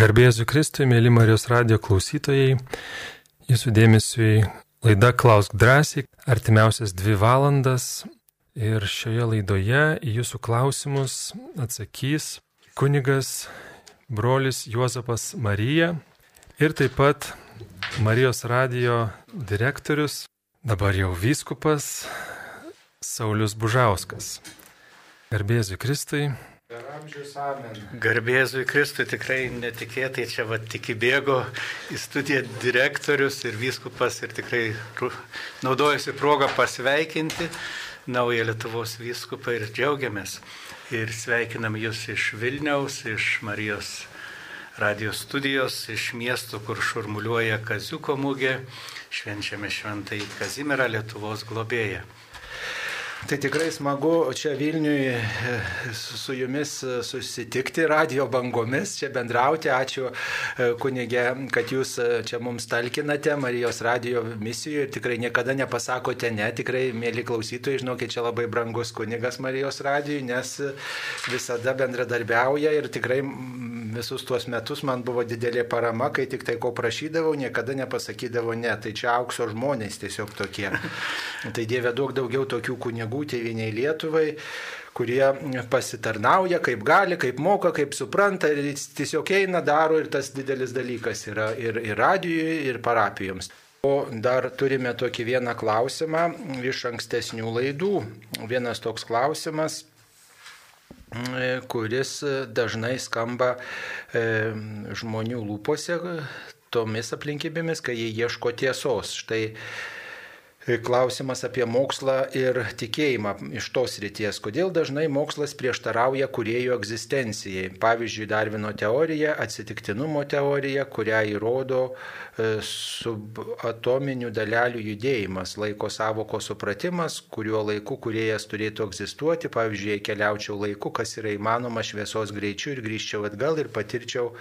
Garbėsiu Kristui, mėly Marijos radio klausytojai, jūsų dėmesiui laida Klausk drąsiai, artimiausias dvi valandas ir šioje laidoje į jūsų klausimus atsakys kunigas brolis Juozapas Marija ir taip pat Marijos radio direktorius, dabar jau vyskupas Saulis Bužauskas. Garbėsiu Kristui. Garbėzui Kristui tikrai netikėtai čia va tik įbėgo į studiją direktorius ir vyskupas ir tikrai naudojasi progą pasveikinti naują Lietuvos vyskupą ir džiaugiamės. Ir sveikinam jūs iš Vilniaus, iš Marijos radijos studijos, iš miestų, kur šurmuliuoja Kaziuko mūgė, švenčiame šventąjį Kazimierą Lietuvos globėją. Tai tikrai smagu čia Vilniui su jumis susitikti radio bangomis, čia bendrauti. Ačiū kunigė, kad jūs čia mums talkinate Marijos radio misijoje ir tikrai niekada nepasakote ne. Tikrai, mėly klausytojai, žinokit, čia labai brangus kunigas Marijos radijui, nes visada bendradarbiauja ir tikrai visus tuos metus man buvo didelė parama, kai tik tai ko prašydavau, niekada nepasakydavo ne. Tai čia aukso žmonės tiesiog tokie. Tai Dieve daug daugiau tokių kunigų kunigų tėviniai Lietuvai, kurie pasitarnauja kaip gali, kaip moka, kaip supranta ir tiesiog eina, daro ir tas didelis dalykas yra ir, ir radijui, ir parapijoms. O dar turime tokį vieną klausimą iš ankstesnių laidų. Vienas toks klausimas kuris dažnai skamba e, žmonių lūpose tomis aplinkybėmis, kai jie ieško tiesos. Štai klausimas apie mokslą ir tikėjimą iš tos ryties. Kodėl dažnai mokslas prieštarauja kuriejų egzistencijai? Pavyzdžiui, Darvino teorija, atsitiktinumo teorija, kurią įrodo subatominių dalelių judėjimas, laiko savoko supratimas, kuriuo laiku kuriejas turėtų egzistuoti. Pavyzdžiui, jei keliaučiau laiku, kas yra įmanoma šviesos greičiu ir grįžčiau atgal ir patirčiau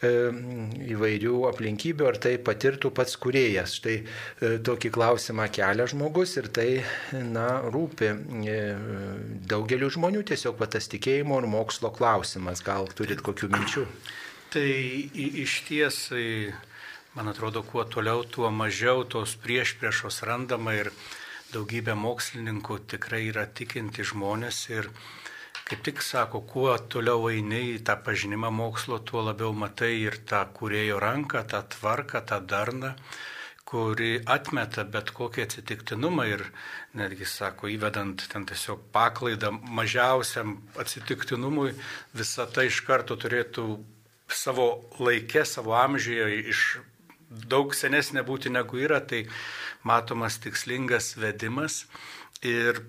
įvairių aplinkybių, ar tai patirtų pats kuriejas. Štai tokį klausimą kelia žmogus ir tai na, rūpi daugeliu žmonių tiesiog patas tikėjimo ir mokslo klausimas. Gal turit kokių minčių? Tai iš ties, man atrodo, kuo toliau, tuo mažiau tos prieš priešos randama ir daugybė mokslininkų tikrai yra tikinti žmonės ir kaip tik sako, kuo toliau eini į tą pažinimą mokslo, tuo labiau matai ir tą kurėjo ranką, tą tvarką, tą darną, kuri atmeta bet kokį atsitiktinumą ir netgi sako, įvedant ten tiesiog paklaidą mažiausiam atsitiktinumui, visa tai iš karto turėtų savo laikę, savo amžiuje iš daug senesnė būti negu yra, tai matomas tikslingas vedimas. Ir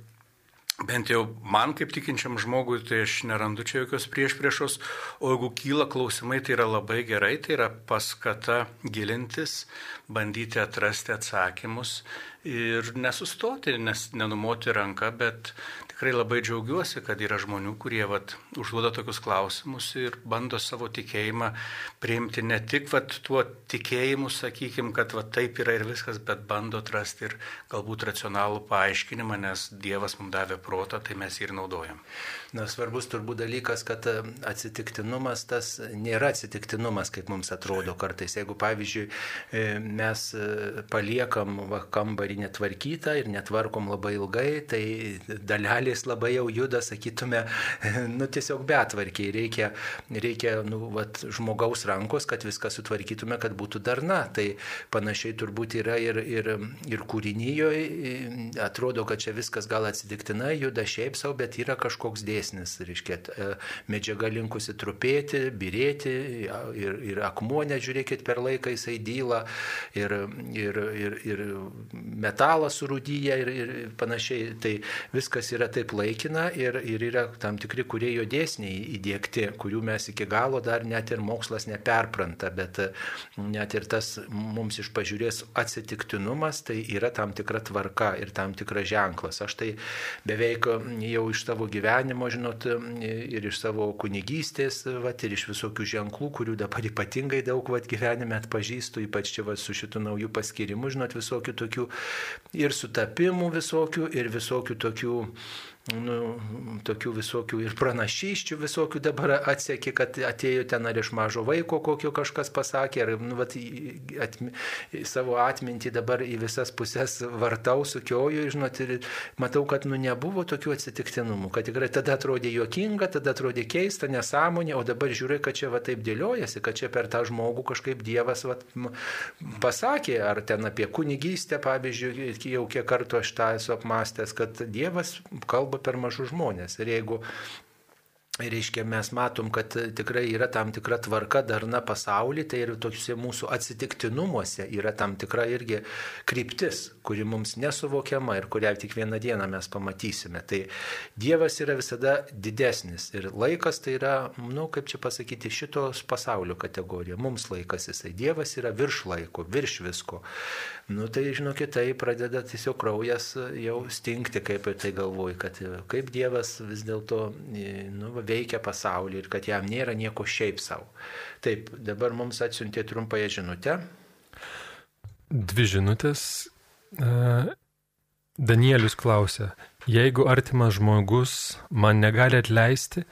bent jau man kaip tikinčiam žmogui, tai aš nerandu čia jokios prieš priešos, o jeigu kyla klausimai, tai yra labai gerai, tai yra paskata gilintis, bandyti atrasti atsakymus ir nesustoti, nes nenumoti ranką, bet tikrai labai džiaugiuosi, kad yra žmonių, kurie vat, užduoda tokius klausimus ir bando savo tikėjimą priimti ne tik vat, tuo tikėjimu, sakykime, kad vat, taip yra ir viskas, bet bando atrasti ir galbūt racionalų paaiškinimą, nes Dievas mums davė protą, tai mes jį ir naudojam. Na, svarbus turbūt dalykas, kad atsitiktinumas tas nėra atsitiktinumas, kaip mums atrodo kartais. Jeigu, pavyzdžiui, mes paliekam va, kambarį netvarkytą ir netvarkom labai ilgai, tai dalelės labai jau juda, sakytume, nu tiesiog betvarkiai. Reikia, reikia nu, vat, žmogaus rankos, kad viską sutvarkytume, kad būtų darna. Tai panašiai turbūt yra ir, ir, ir kūrinyjoje. Atrodo, kad čia viskas gal atsitiktinai juda šiaip savo, bet yra kažkoks dėsnis reiškia, medžiaga linkusi trupėti, birėti ir, ir akmuo, nežiūrėkit, per laiką jisai dyla ir, ir, ir, ir metalas surūdyja ir, ir panašiai. Tai viskas yra taip laikina ir, ir yra tam tikri kuriejo dėsniai įdėkti, kurių mes iki galo dar net ir mokslas neperpranta, bet net ir tas mums iš pažiūrės atsitiktinumas, tai yra tam tikra tvarka ir tam tikras ženklas. Aš tai beveik jau iš savo gyvenimo žinot, ir iš savo kunigystės, vat, ir iš visokių ženklų, kurių dabar ypatingai daug vat, gyvenime atpažįstu, ypač čia vat, su šitų naujų paskirimų, žinot, visokių tokių ir sutapimų visokių, ir visokių tokių nu, tokių visokių ir pranašyščių visokių dabar atsieki, kad atėjo ten ar iš mažo vaiko kokio kažkas pasakė, ar nu, vat, atmi, savo atmintį dabar į visas pusės vartau, sukioju, žinot, ir matau, kad nu, nebuvo tokių atsitiktinumų, kad tikrai tada atrodė juokinga, tada atrodė keista, nesąmonė, o dabar žiūri, kad čia va taip dėliojasi, kad čia per tą žmogų kažkaip Dievas va, pasakė, ar ten apie kunigystę, pavyzdžiui, jau kiek kartų aš tą esu apmastęs, kad Dievas kalba kalba per mažus žmonės. Ir jeigu reiškia, mes matom, kad tikrai yra tam tikra tvarka darna pasaulyje, tai ir tokiuose mūsų atsitiktinumuose yra tam tikra irgi kryptis, kuri mums nesuvokiama ir kurią tik vieną dieną mes pamatysime. Tai Dievas yra visada didesnis ir laikas tai yra, na, nu, kaip čia pasakyti, šitos pasaulio kategorija. Mums laikas jisai. Dievas yra virš laiko, virš visko. Nu tai žinokit, tai pradeda tiesiog kraujas jau stingti, kaip ir tai galvoju, kad kaip Dievas vis dėlto nu, veikia pasaulį ir kad jam nėra nieko šiaip savo. Taip, dabar mums atsiuntė trumpąją žinutę. Dvi žinutės. E, Danielius klausia, jeigu artimas žmogus man negali atleisti,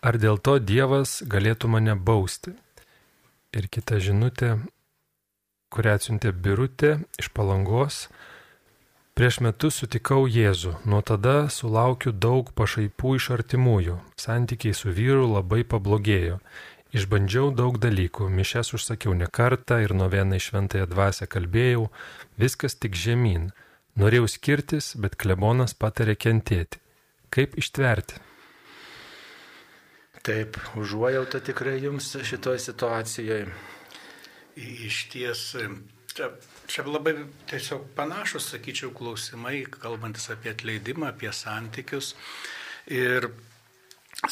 ar dėl to Dievas galėtų mane bausti? Ir kita žinutė, kurią atsiuntė Birutė iš palangos. Prieš metus sutikau Jėzų, nuo tada sulaukiu daug pašaipų iš artimųjų, santykiai su vyru labai pablogėjo. Išbandžiau daug dalykų, mišes užsakiau ne kartą ir nuo vieną iš šventąją dvasę kalbėjau, viskas tik žemyn. Norėjau skirtis, bet klebonas patarė kentėti. Kaip ištverti? Taip, užuojauta tikrai jums šitoje situacijoje iš ties čia, čia labai tiesiog panašus, sakyčiau, klausimai, kalbantis apie atleidimą, apie santykius. Ir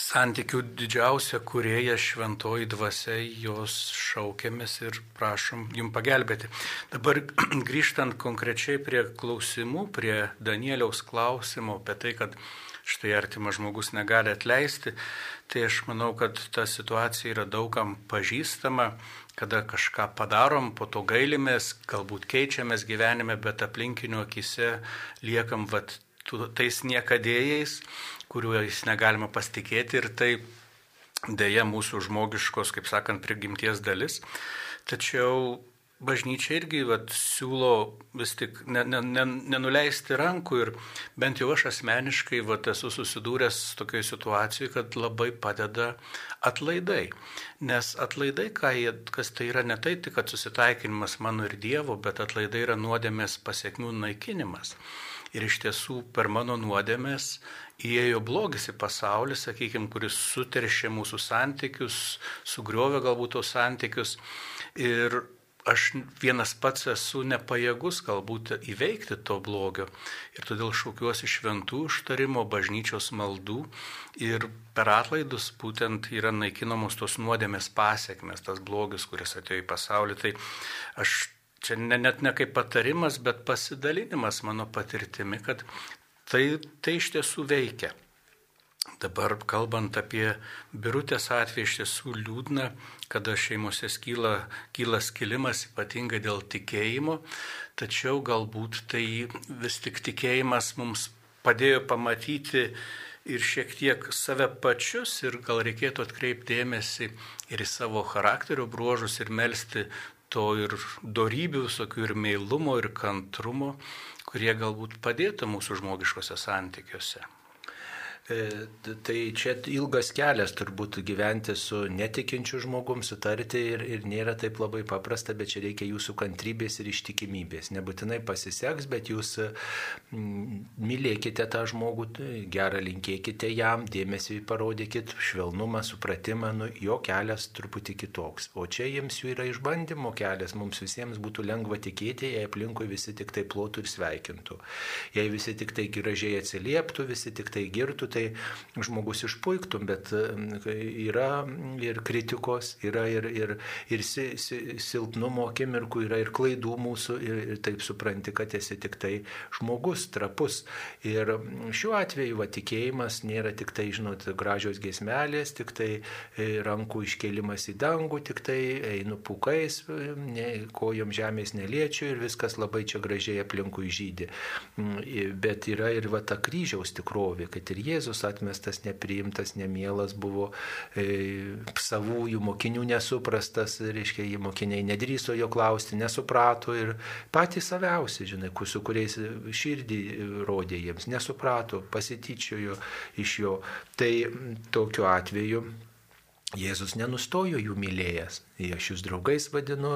santykių didžiausia kurieja šventoji dvasia, jos šaukiamės ir prašom jum pagelbėti. Dabar grįžtant konkrečiai prie klausimų, prie Danieliaus klausimo apie tai, kad štai artimas žmogus negali atleisti, tai aš manau, kad ta situacija yra daugam pažįstama kada kažką padarom, po to gailimės, galbūt keičiamės gyvenime, bet aplinkinių akise liekam vat, tais niekadėjais, kuriuos negalima pasitikėti ir tai dėja mūsų žmogiškos, kaip sakant, prigimties dalis. Tačiau bažnyčia irgi vat, siūlo vis tik ne, ne, ne, nenuleisti rankų ir bent jau aš asmeniškai vat, esu susidūręs tokioje situacijoje, kad labai padeda atlaidai. Nes atlaidai, jie, kas tai yra ne tai tik susitaikinimas mano ir Dievo, bet atlaidai yra nuodėmės pasiekmių naikinimas. Ir iš tiesų per mano nuodėmės įėjo blogis į pasaulį, sakykime, kuris suteršė mūsų santykius, sugriovė galbūt tos santykius. Ir aš vienas pats esu nepajėgus galbūt įveikti to blogio. Ir todėl šaukiuosi šventų užtarimo, bažnyčios maldų ir per atlaidus būtent yra naikinamos tos nuodėmės pasiekmes, tas blogis, kuris atėjo į pasaulį. Tai aš čia ne, net ne kaip patarimas, bet pasidalinimas mano patirtimi, kad tai, tai iš tiesų veikia. Dabar kalbant apie birutės atvejį, iš tiesų liūdna, kada šeimose skyla, kyla skilimas ypatingai dėl tikėjimo, tačiau galbūt tai vis tik tikėjimas mums padėjo pamatyti ir šiek tiek save pačius ir gal reikėtų atkreipti dėmesį ir į savo charakterio bruožus ir melstį to ir darybių, visokių ir meilumo, ir kantrumo, kurie galbūt padėtų mūsų žmogiškose santykiuose. E, tai čia ilgas kelias turbūt gyventi su netikinčiu žmogum, sutarti ir, ir nėra taip labai paprasta, bet čia reikia jūsų kantrybės ir ištikimybės. Nebūtinai pasiseks, bet jūs mylėkite tą žmogų, gerą linkėkite jam, dėmesį parodykit, švelnumą, supratimą, nu, jo kelias truputį kitoks. O čia jiems jų yra išbandymo kelias, mums visiems būtų lengva tikėti, jei aplinkui visi tik tai plotų ir sveikintų. Jei visi tik tai gražiai atsilieptų, visi tik tai girtų, tai žmogus išpuiktum, bet yra ir kritikos, yra ir, ir, ir si, si, silpnumo akimirkų, yra ir klaidų mūsų ir, ir taip supranti, kad esi tik tai žmogus, trapus. Ir šiuo atveju va, tikėjimas nėra tik tai, žinot, gražios gesmelės, tik tai e, rankų iškelimas į dangų, tik tai einu pūkais, ne, kojom žemės neliečiu ir viskas labai čia gražiai aplinkui žydė. Mm, bet yra ir va ta kryžiaus tikrovė, kad ir Jėzus atmestas, nepriimtas, nemielas buvo, e, savųjų mokinių nesuprastas, reiškia, jį mokiniai nedrįso jo klausti, nesuprato ir patys saviausi, žinai, su kuriais širdį rodė jiems, nesuprato, pasityčiojo iš jo. Tai tokiu atveju Jėzus nenustojo jų mylėjęs. Aš jūs draugais vadinu,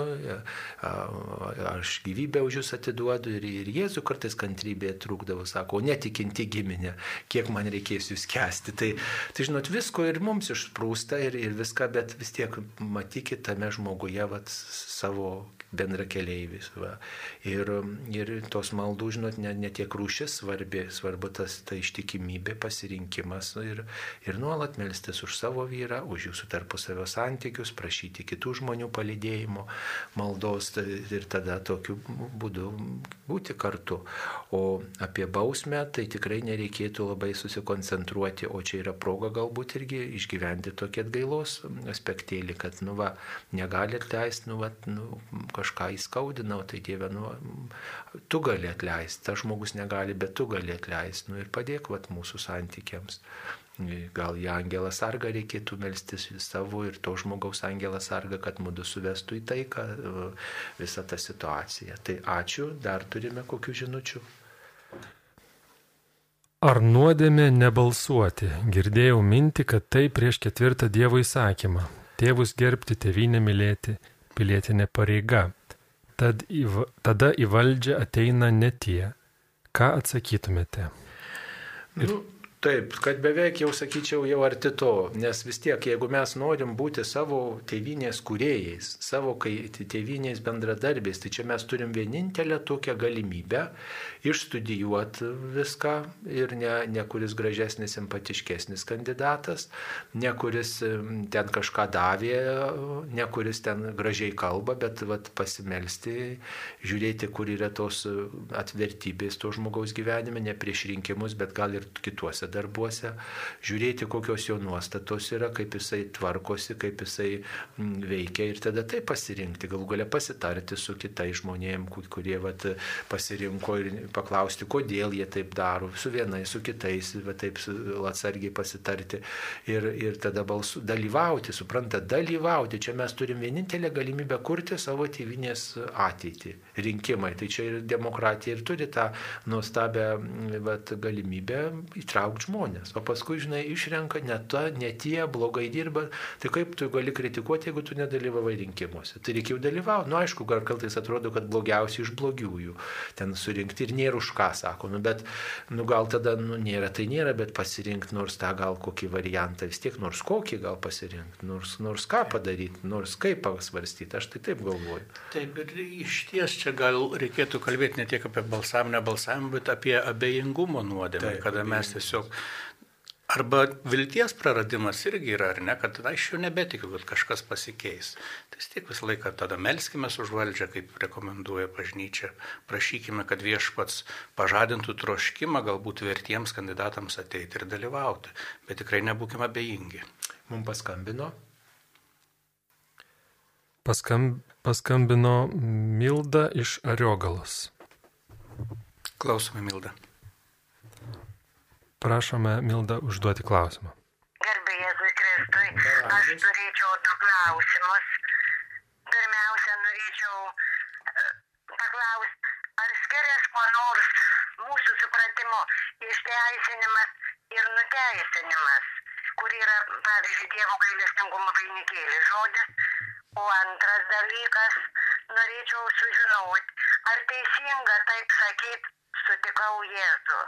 aš gyvybę už jūs atiduodu ir, ir Jėzų kartais kantrybėje trūkdavo, sako, netikinti giminė, kiek man reikės jūs kesti. Tai, tai žinot, visko ir mums išprūsta ir, ir viską, bet vis tiek matykite tame žmoguje vat, savo bendra keleivis. Va. Ir, ir tos maldų, žinot, ne, ne tiek rūšis svarbi, svarbu tas ta ištikimybė, pasirinkimas ir, ir nuolat melstis už savo vyrą, už jūsų tarpusavio santykius, prašyti kitų žmonių palidėjimo, maldos tai, ir tada tokiu būdu būti kartu. O apie bausmę tai tikrai nereikėtų labai susikoncentruoti, o čia yra proga galbūt irgi išgyventi tokį atgailos aspektėlį, kad, nu va, negali atleisti, nu va, nu, kažką įskaudinau, tai Dieve, nu, tu gali atleisti, tas žmogus negali, bet tu gali atleisti, nu ir padėk vat mūsų santykiams. Gal į Angelą Sargą reikėtų melstis savo ir to žmogaus Angelą Sargą, kad mūdu suvestų į taiką visą tą situaciją. Tai ačiū, dar turime kokių žinučių. Ar nuodėmė nebalsuoti? Girdėjau mintį, kad tai prieš ketvirtą Dievo įsakymą. Tėvus gerbti, tėvynę mylėti, pilietinė pareiga. Tad į, tada į valdžią ateina ne tie. Ką atsakytumėte? Ir... Nu, Taip, kad beveik jau sakyčiau, jau arti to, nes vis tiek, jeigu mes norim būti savo tėvinės kuriejais, savo tėvinės bendradarbiais, tai čia mes turim vienintelę tokią galimybę išstudijuoti viską ir ne, ne kuris gražesnis, simpatiškesnis kandidatas, ne kuris ten kažką davė, ne kuris ten gražiai kalba, bet vat, pasimelsti, žiūrėti, kur yra tos atvertybės to žmogaus gyvenime, ne prieš rinkimus, bet gal ir kituose darbuose, žiūrėti, kokios jo nuostatos yra, kaip jisai tvarkosi, kaip jisai mm, veikia ir tada tai pasirinkti, galų galę pasitarti su kitais žmonėmis, kurie vat, pasirinko ir paklausti, kodėl jie taip daro, su vienais, su kitais, va, taip atsargiai pasitarti ir, ir tada balsu, dalyvauti, supranta, dalyvauti. Čia mes turim vienintelę galimybę kurti savo tėvinės ateitį, rinkimai. Tai čia ir demokratija ir turi tą nuostabią vat, galimybę įtraukti įtraukt žmonės. O paskui, žinai, išrenka ne, ta, ne tie, blogai dirba. Tai kaip tu gali kritikuoti, jeigu tu nedalyvavai rinkimuose? Tai reikėjo dalyvauti. Nu, aišku, gal kartais atrodo, kad blogiausi iš blogiųjų ten surinkti ir nėra už ką, sako. Nu, bet, nu, gal tada, nu, nėra, tai nėra, bet pasirinkti nors tą gal kokį variantą, vis tiek nors kokį gal pasirinkti, nors, nors ką padaryti, nors kaip pasvarstyti. Aš tai taip galvoju. Taip, ir iš ties čia gal reikėtų kalbėti ne tiek apie balsavimą, nebalsavimą, bet apie abejingumo nuodėmę, kada mes tiesiog Arba vilties praradimas irgi yra, ar ne, kad aš jau nebetikiu, kad kažkas pasikeis. Tai vis tiek visą laiką tada melskime už valdžią, kaip rekomenduoja bažnyčia. Prašykime, kad viešpats pažadintų troškimą galbūt vertiems kandidatams ateiti ir dalyvauti. Bet tikrai nebūkime abejingi. Mums paskambino. Paskam, paskambino Milda iš Ariogalos. Klausome, Milda. Prašome, Milda, užduoti klausimą. Gerbė Jėzui Kristui, aš turėčiau du klausimus. Pirmiausia, norėčiau e, paklausti, ar skiriasi kuo nors mūsų supratimu išteisinimas ir nuteisinimas, kur yra, pavyzdžiui, Dievo gailestingumo vainikėlė žodis. O antras dalykas, norėčiau sužinoti, ar teisinga taip sakyti, sutikau Jėzų.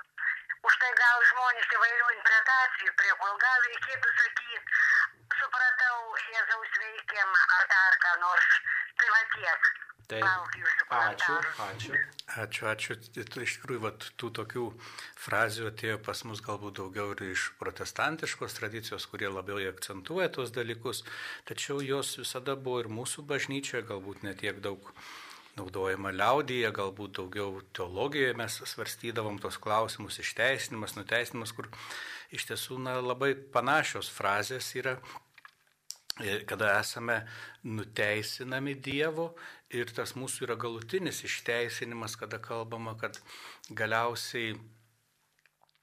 Už tai gal žmonės įvairių interpretacijų, prie kol gal reikėtų sakyti, supratau Jėzaus veikimą ar dar ką nors. Tai va tiek. Tai ačiū, ačiū. Ačiū, ačiū. Tai Iš tikrųjų, vat, tų tokių frazių atėjo pas mus galbūt daugiau ir iš protestantiškos tradicijos, kurie labiau akcentuoja tos dalykus, tačiau jos visada buvo ir mūsų bažnyčioje, galbūt netiek daug naudojama liaudyje, galbūt daugiau teologijoje mes svarstydavom tos klausimus, išteisinimas, nuteisinimas, kur iš tiesų na, labai panašios frazės yra E, kada esame nuteisinami Dievo ir tas mūsų yra galutinis išteisinimas, kada kalbama, kad galiausiai,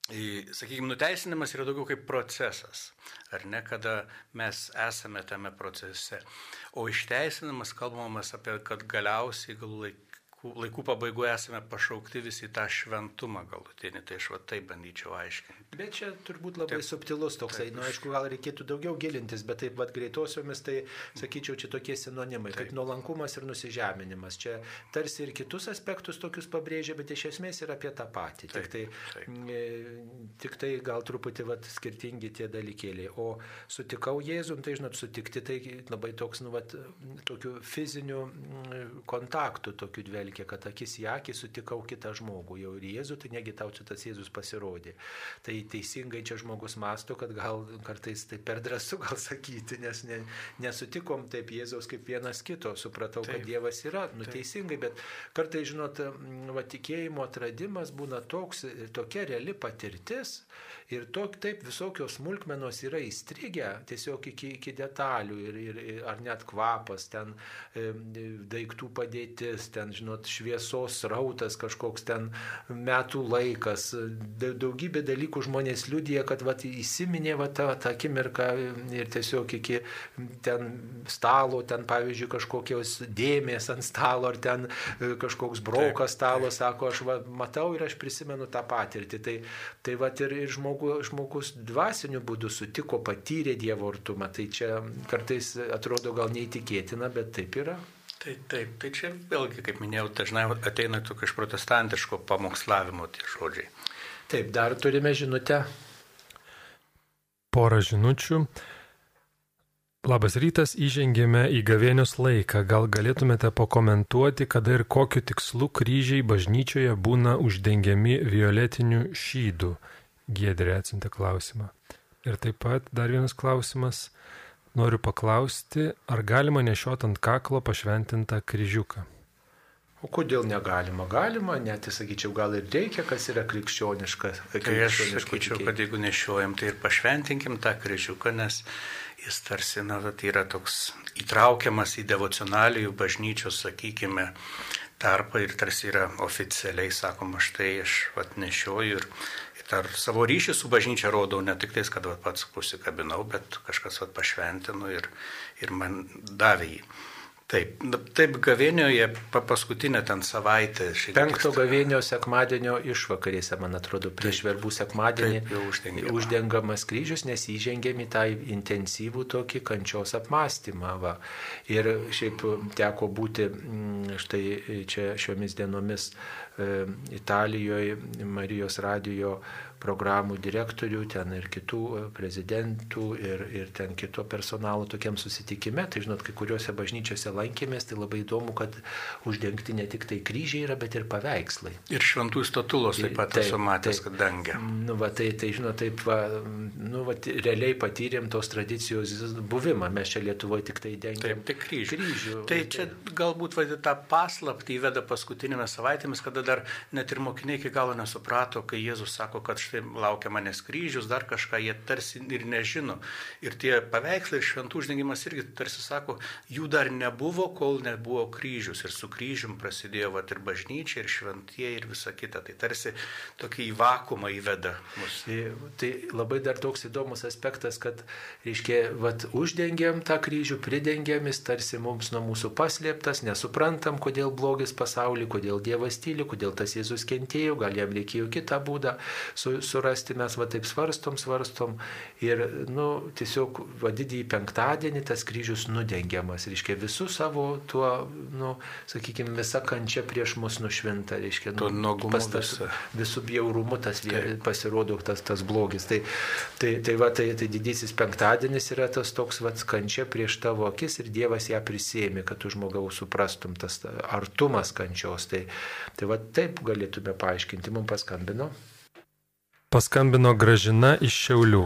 sakykime, nuteisinimas yra daugiau kaip procesas, ar ne, kada mes esame tame procese. O išteisinimas kalbamas apie, kad galiausiai galų laikų laikų pabaigoje esame pašaukti visi tą šventumą galutinį, tai aš va taip bandyčiau aiškinti. Bet čia turbūt labai Taip. subtilus toksai, Taip. nu aišku, gal reikėtų daugiau gilintis, bet taip pat greitosiomis, tai sakyčiau, čia tokie sinonimai, kaip nuolankumas ir nusižeminimas. Čia tarsi ir kitus aspektus tokius pabrėžia, bet iš esmės yra apie tą patį. Tik Taip, tai, taip. e, tik tai gal truputį vat, skirtingi tie dalykėliai. O sutikau Jėzum, tai žinot, sutikti tai labai toks, nu, vat, tokių fizinių kontaktų tokių dvelgia, kad akis į akį sutikau kitą žmogų. Jau ir Jėzų, tai negi tau čia tas Jėzus pasirodė. Tai teisingai čia žmogus masto, kad gal kartais tai per drąsu gal sakyti, nes ne, nesutikom taip Jėzaus kaip vienas kito, supratau, taip. Taip. kad Dievas yra, nu teisingai, bet kartais, žinot, va, tikėjimo atradimas būna toks, tokia reali patirtis ir tok, taip visokios smulkmenos yra įstrigę tiesiog iki, iki detalių ir, ir, ar net kvapas, ten e, daiktų padėtis, ten, žinot, šviesos rautas kažkoks ten metų laikas, Da- daugybė dalykų žmonės liudija, kad vat, įsiminė vat, tą, tą akimirką ir tiesiog iki ten stalo, ten pavyzdžiui kažkokios dėmės ant stalo ar ten e, kažkoks brokas stalo, sako, aš va, matau ir aš prisimenu tą patirtį. Tai, tai vat, ir, ir žmogu, žmogus dvasiniu būdu sutiko, patyrė Dievo artumą. Tai čia kartais atrodo gal neįtikėtina, bet taip yra. Tai taip, tai čia vėlgi, kaip minėjau, dažnai ateina tokio iš protestantiško pamokslavimo tie žodžiai. Taip, dar turime žinutę. Porą žinučių. Labas rytas, įžengėme į gavėnios laiką. Gal galėtumėte pakomentuoti, kada ir kokiu tikslu kryžiai bažnyčioje būna uždengiami violetiniu šydu? Giedrė atsintė klausimą. Ir taip pat dar vienas klausimas. Noriu paklausti, ar galima nešiot ant kaklo pašventintą kryžiuką? O kodėl negalima? Galima, net sakyčiau, gal ir reikia, kas yra krikščioniška. Tai aš sakyčiau, kad jeigu nešiojam, tai ir pašventinkim tą kryžiuką, nes jis tarsi, na, tai yra toks įtraukiamas į devocionalijų bažnyčios, sakykime, tarpą ir tarsi yra oficialiai sakoma, štai aš vat nešioju ir, ir dar savo ryšį su bažnyčia rodau, ne tik tais, kad vat, pats pusikabinau, bet kažkas vat pašventino ir, ir man davė jį. Taip, taip gavėnioje pa paskutinę ten savaitę. Penkto gavėnio sekmadienio išvakarėse, man atrodo, prieš verbų sekmadienį Taip, uždengiama. uždengamas kryžius, nes įžengėm į tą intensyvų tokį kančios apmąstymą. Va. Ir šiaip teko būti mm, štai čia šiomis dienomis Italijoje Marijos radijo programų direktorių, ten ir kitų e, prezidentų ir, ir ten kito personalo tokiam susitikime. Tai žinot, kai kuriuose bažnyčiose lankėmės, tai labai įdomu, kad uždengti ne tik tai kryžiai yra, bet ir paveikslai. Ir šventų statulos taip pat Taip, esu matęs, taip. kad dengia. Nu, va, tai, tai žinot, taip, va, nu, va, realiai patyrėm tos tradicijos buvimą. Mes čia Lietuvoje tik tai dengiam. Taip, tik kryžių. kryžių. Tai čia galbūt vadina tą paslaptį įveda paskutinėmis savaitėmis, kada dar net ir mokiniai iki galo nesuprato, kai Jėzus sako, kad štai laukia manęs kryžius, dar kažką, jie tarsi ir nežino. Ir tie paveikslai ir šventų uždengimas irgi tarsi sako, jų dar nebuvo, kol nebuvo kryžius. Ir su kryžium prasidėjo vat, ir bažnyčia, ir šventieji, ir visa kita. Tai tarsi tokį į vakumą įveda mus. Tai, tai labai dar toks įdomus aspektas, kad, reiškia, vat, uždengiam tą kryžių, pridengėm, jis tarsi mums nuo mūsų paslėptas, nesuprantam, kodėl blogis pasaulį, kodėl Dievas tyli, kodėl tas Jėzus kentėjo, gal jam reikėjo kitą būdą su, surasti, mes va taip svarstom, svarstom ir, nu, tiesiog vadidį penktadienį tas kryžius nudengiamas, reiškia, visų savo tuo, nu, sakykime, visa kančia prieš mus nušvinta, reiškia, nu, nuogumu tas, visų bjaurumu tas Taip. pasirodo tas, tas blogis. Tai, tai, tai, va, tai, tai didysis penktadienis yra tas toks va kančia prieš tavo akis ir Dievas ją prisėmė, kad tu žmogaus suprastum tas artumas kančios. Tai, tai va taip galėtume paaiškinti, mums paskambino. Paskambino gražina iš Šiaulių.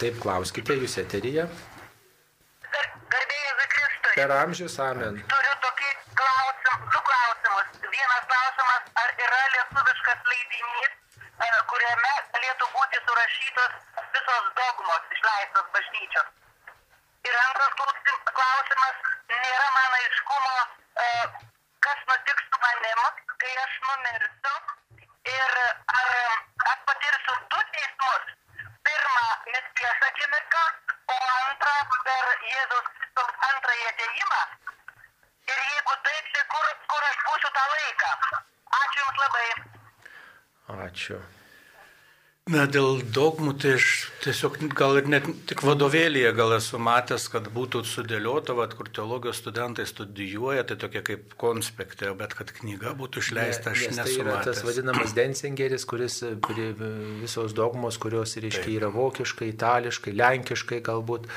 Taip, klauskite, jūs eteryje. Garbėjai Kristui. Per amžius amen. Turiu tokį klausim, du klausimus. Vienas klausimas, ar yra lietuviškas leidinys, e, kuriame galėtų būti surašytos visos dogmos išleistos bažnyčios. Ir antras klausimas, nėra man aiškumo, e, kas nutiks su manim, kai aš numirsiu ir ar aš patirsiu du teismus. Pirmą mirties akimirką, o antrą per Jėzaus Kristaus antrąjį ateimą. Ir jeigu taip, tai kur, kur aš būsiu tą laiką? Ačiū Jums labai. Ačiū. Na, dėl dogmų tai aš tiesiog gal ir net tik vadovėlėje gal esu matęs, kad būtų sudėliota, vat, kur teologijos studentai studijuoja, tai tokia kaip konspektė, bet kad knyga būtų išleista, aš nesu. Tai yra matęs. tas vadinamas Densingeris, kuris visos dogmos, kurios reiškia yra vokiškai, itališkai, lenkiškai, galbūt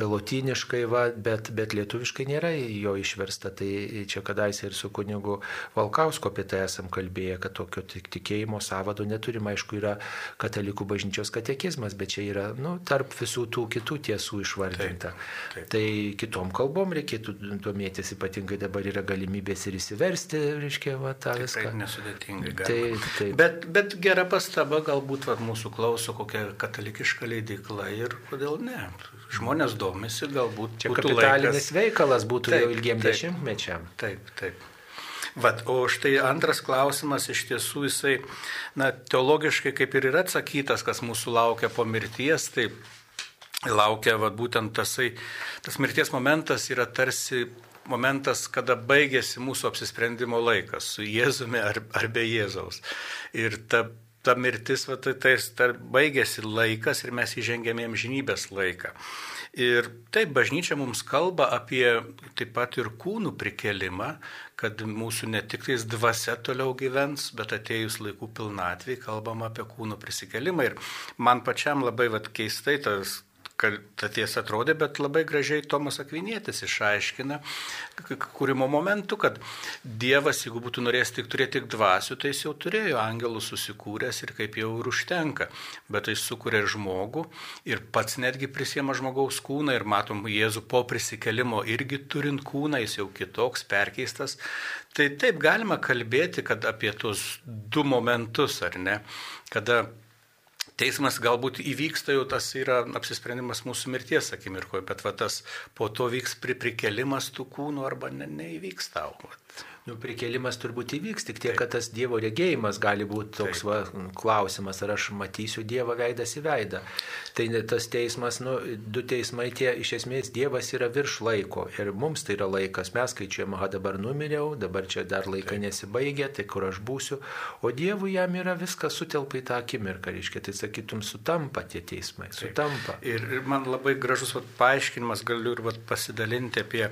lotyniškai, va, bet, bet lietuviškai nėra jo išversta. Tai čia kadaise ir su kunigu Valkausko apie tai esam kalbėję, kad tokio tikėjimo savado neturim, aišku, yra, katalikų bažnyčios katekizmas, bet čia yra nu, tarp visų tų kitų tiesų išvardinta. Taip, taip. Tai kitom kalbom reikėtų domėtis, ypatingai dabar yra galimybės ir įsiversti, reiškia, va, tą viską. Taip, nesudėtingai. Taip, taip. Bet, bet gera pastaba, galbūt va, mūsų klauso kokia katalikiška leidikla ir kodėl ne. Žmonės domisi, galbūt. Čia kapitalinis laikas... veikalas būtų taip, jau ilgiem taip, dešimtmečiam. Taip, taip. Vat, o štai antras klausimas iš tiesų jisai, na, teologiškai kaip ir yra atsakytas, kas mūsų laukia po mirties, tai laukia vat, būtent tasai, tas mirties momentas yra tarsi momentas, kada baigėsi mūsų apsisprendimo laikas su Jėzumi ar, ar be Jėzaus. Ir ta, ta mirtis, va, tai, tai baigėsi laikas ir mes įžengėme amžinybės laiką. Ir taip, bažnyčia mums kalba apie taip pat ir kūnų prikelimą, kad mūsų ne tik tais dvasia toliau gyvens, bet atėjus laikų pilnatvį kalbam apie kūnų prisikelimą. Ir man pačiam labai vat, keistai tas ta tiesa atrodė, bet labai gražiai Tomas Akvinėtis išaiškina kūrimo momentu, kad Dievas, jeigu būtų norėjęs tik turėti tik dvasių, tai jis jau turėjo angelų susikūręs ir kaip jau ir užtenka. Bet jis sukūrė žmogų ir pats netgi prisiema žmogaus kūną ir matom Jėzų po prisikelimo irgi turint kūną, jis jau kitoks, perkeistas. Tai taip galima kalbėti, kad apie tuos du momentus, ar ne, kada teismas galbūt įvyksta jau tas yra apsisprendimas mūsų mirties akimirkoje, bet va tas po to vyks prikelimas tų kūnų arba ne, neįvyks tau. Va. Nu, prikelimas turbūt įvyks, tik tiek, kad tas Dievo regėjimas gali būti toks va, klausimas, ar aš matysiu Dievą veidas į veidą. Tai tas teismas, nu, du teismai tie, iš esmės Dievas yra virš laiko ir mums tai yra laikas. Mes skaičiuojame, aha, dabar numiriau, dabar čia dar laikai nesibaigia, tai kur aš būsiu, o Dievui jam yra viskas sutelpa į tą akimirką, reiškia, tai sakytum, sutampa tie teismai, sutampa. Ir, ir man labai gražus vat, paaiškinimas, galiu ir vat, pasidalinti apie,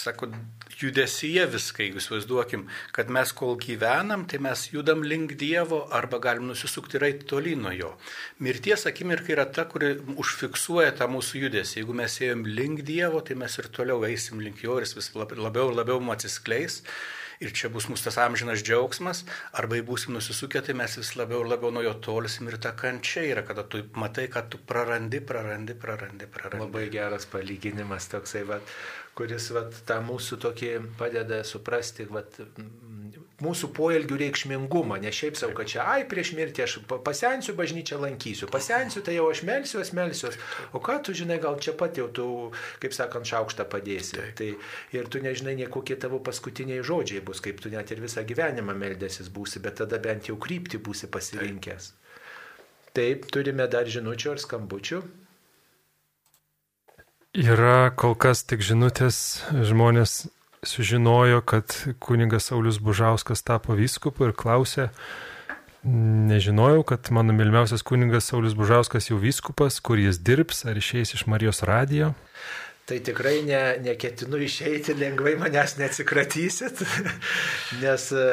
sako, judesyje viską, jeigu jūs įsivaizduokim, kad mes kol gyvenam, tai mes judam link Dievo arba galim nusisukti ir eiti toli nuo jo. Mirties akimirka yra ta, kuri užfiksuoja tą mūsų judesį. Jeigu mes ėjom link Dievo, tai mes ir toliau eisim link jo ir jis vis labiau ir labiau mums atsiskleis. Ir čia bus mūsų tas amžinas džiaugsmas, arba jei būsim nusisukę, tai mes vis labiau ir labiau nuo jo tolsim ir ta kančia yra, kada tu matai, kad tu prarandi, prarandi, prarandi, prarandi. Labai geras palyginimas toksai, vat, kuris vat, tą mūsų tokį padeda suprasti, vat, mūsų poelgių reikšmingumą, ne šiaip savo, kad čia, ai, prieš mirtį aš pasensiu, bažnyčią lankysiu, pasensiu, tai jau aš melsiuos, melsiuos, o ką tu žinai, gal čia pat jau tu, kaip sakant, šaukštą padėsi. Tai, ir tu nežinai, nie kokie tavo paskutiniai žodžiai bus, kaip tu net ir visą gyvenimą meldėsis būsi, bet tada bent jau krypti būsi pasirinkęs. Taip, turime dar žinučių ar skambučių. Yra kol kas tik žinutės, žmonės sužinojo, kad kuningas Saulis Bužauskas tapo vyskupu ir klausė, Nežinojau, kad mano mylimiausias kuningas Saulis Bužauskas jau vyskupas, kur jis dirbs, ar išeis iš Marijos radijo tai tikrai ne, neketinu išeiti, lengvai manęs neatsikratysit, nes e,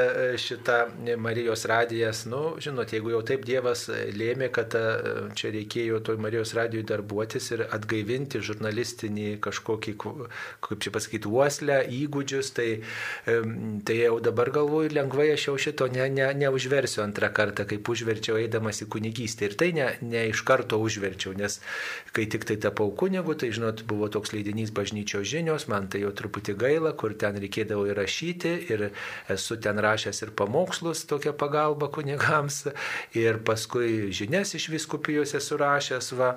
šita Marijos radijas, nu, žinot, jeigu jau taip Dievas lėmė, kad e, čia reikėjo toj Marijos radijui darbuotis ir atgaivinti žurnalistinį kažkokį, kaip čia pasakyti, uoslę, įgūdžius, tai, tai jau dabar galvoju, lengvai aš jau šito ne, ne, neužversiu antrą kartą, kaip užverčiau eidamas į kunigystę. Ir tai ne, ne iš karto užverčiau, nes kai tik tai tapau kunigu, tai žinot, buvo toks leidinys bažnyčios žinios, man tai jau truputį gaila, kur ten reikėdavo įrašyti ir esu ten rašęs ir pamokslus, tokia pagalba kunigams ir paskui žinias iš viskupijos esu rašęs, va,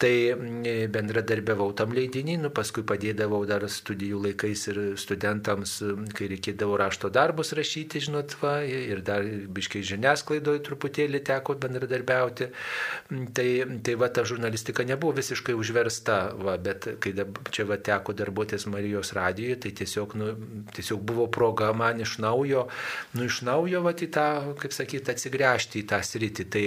tai mm, bendradarbiavau tam leidinį, nu, paskui padėdavau dar studijų laikais ir studentams, kai reikėdavo rašto darbus rašyti, žinot, va, ir dar biškai žiniasklaidoje truputėlį teko bendradarbiauti. Tai, tai va, ta žurnalistika nebuvo visiškai užversta, va, bet kai čia va teko darbuotis Marijos radijoje, tai tiesiog, nu, tiesiog buvo proga man iš naujo, nu, iš naujo va į tą, kaip sakyti, atsigręžti į tą sritį. Tai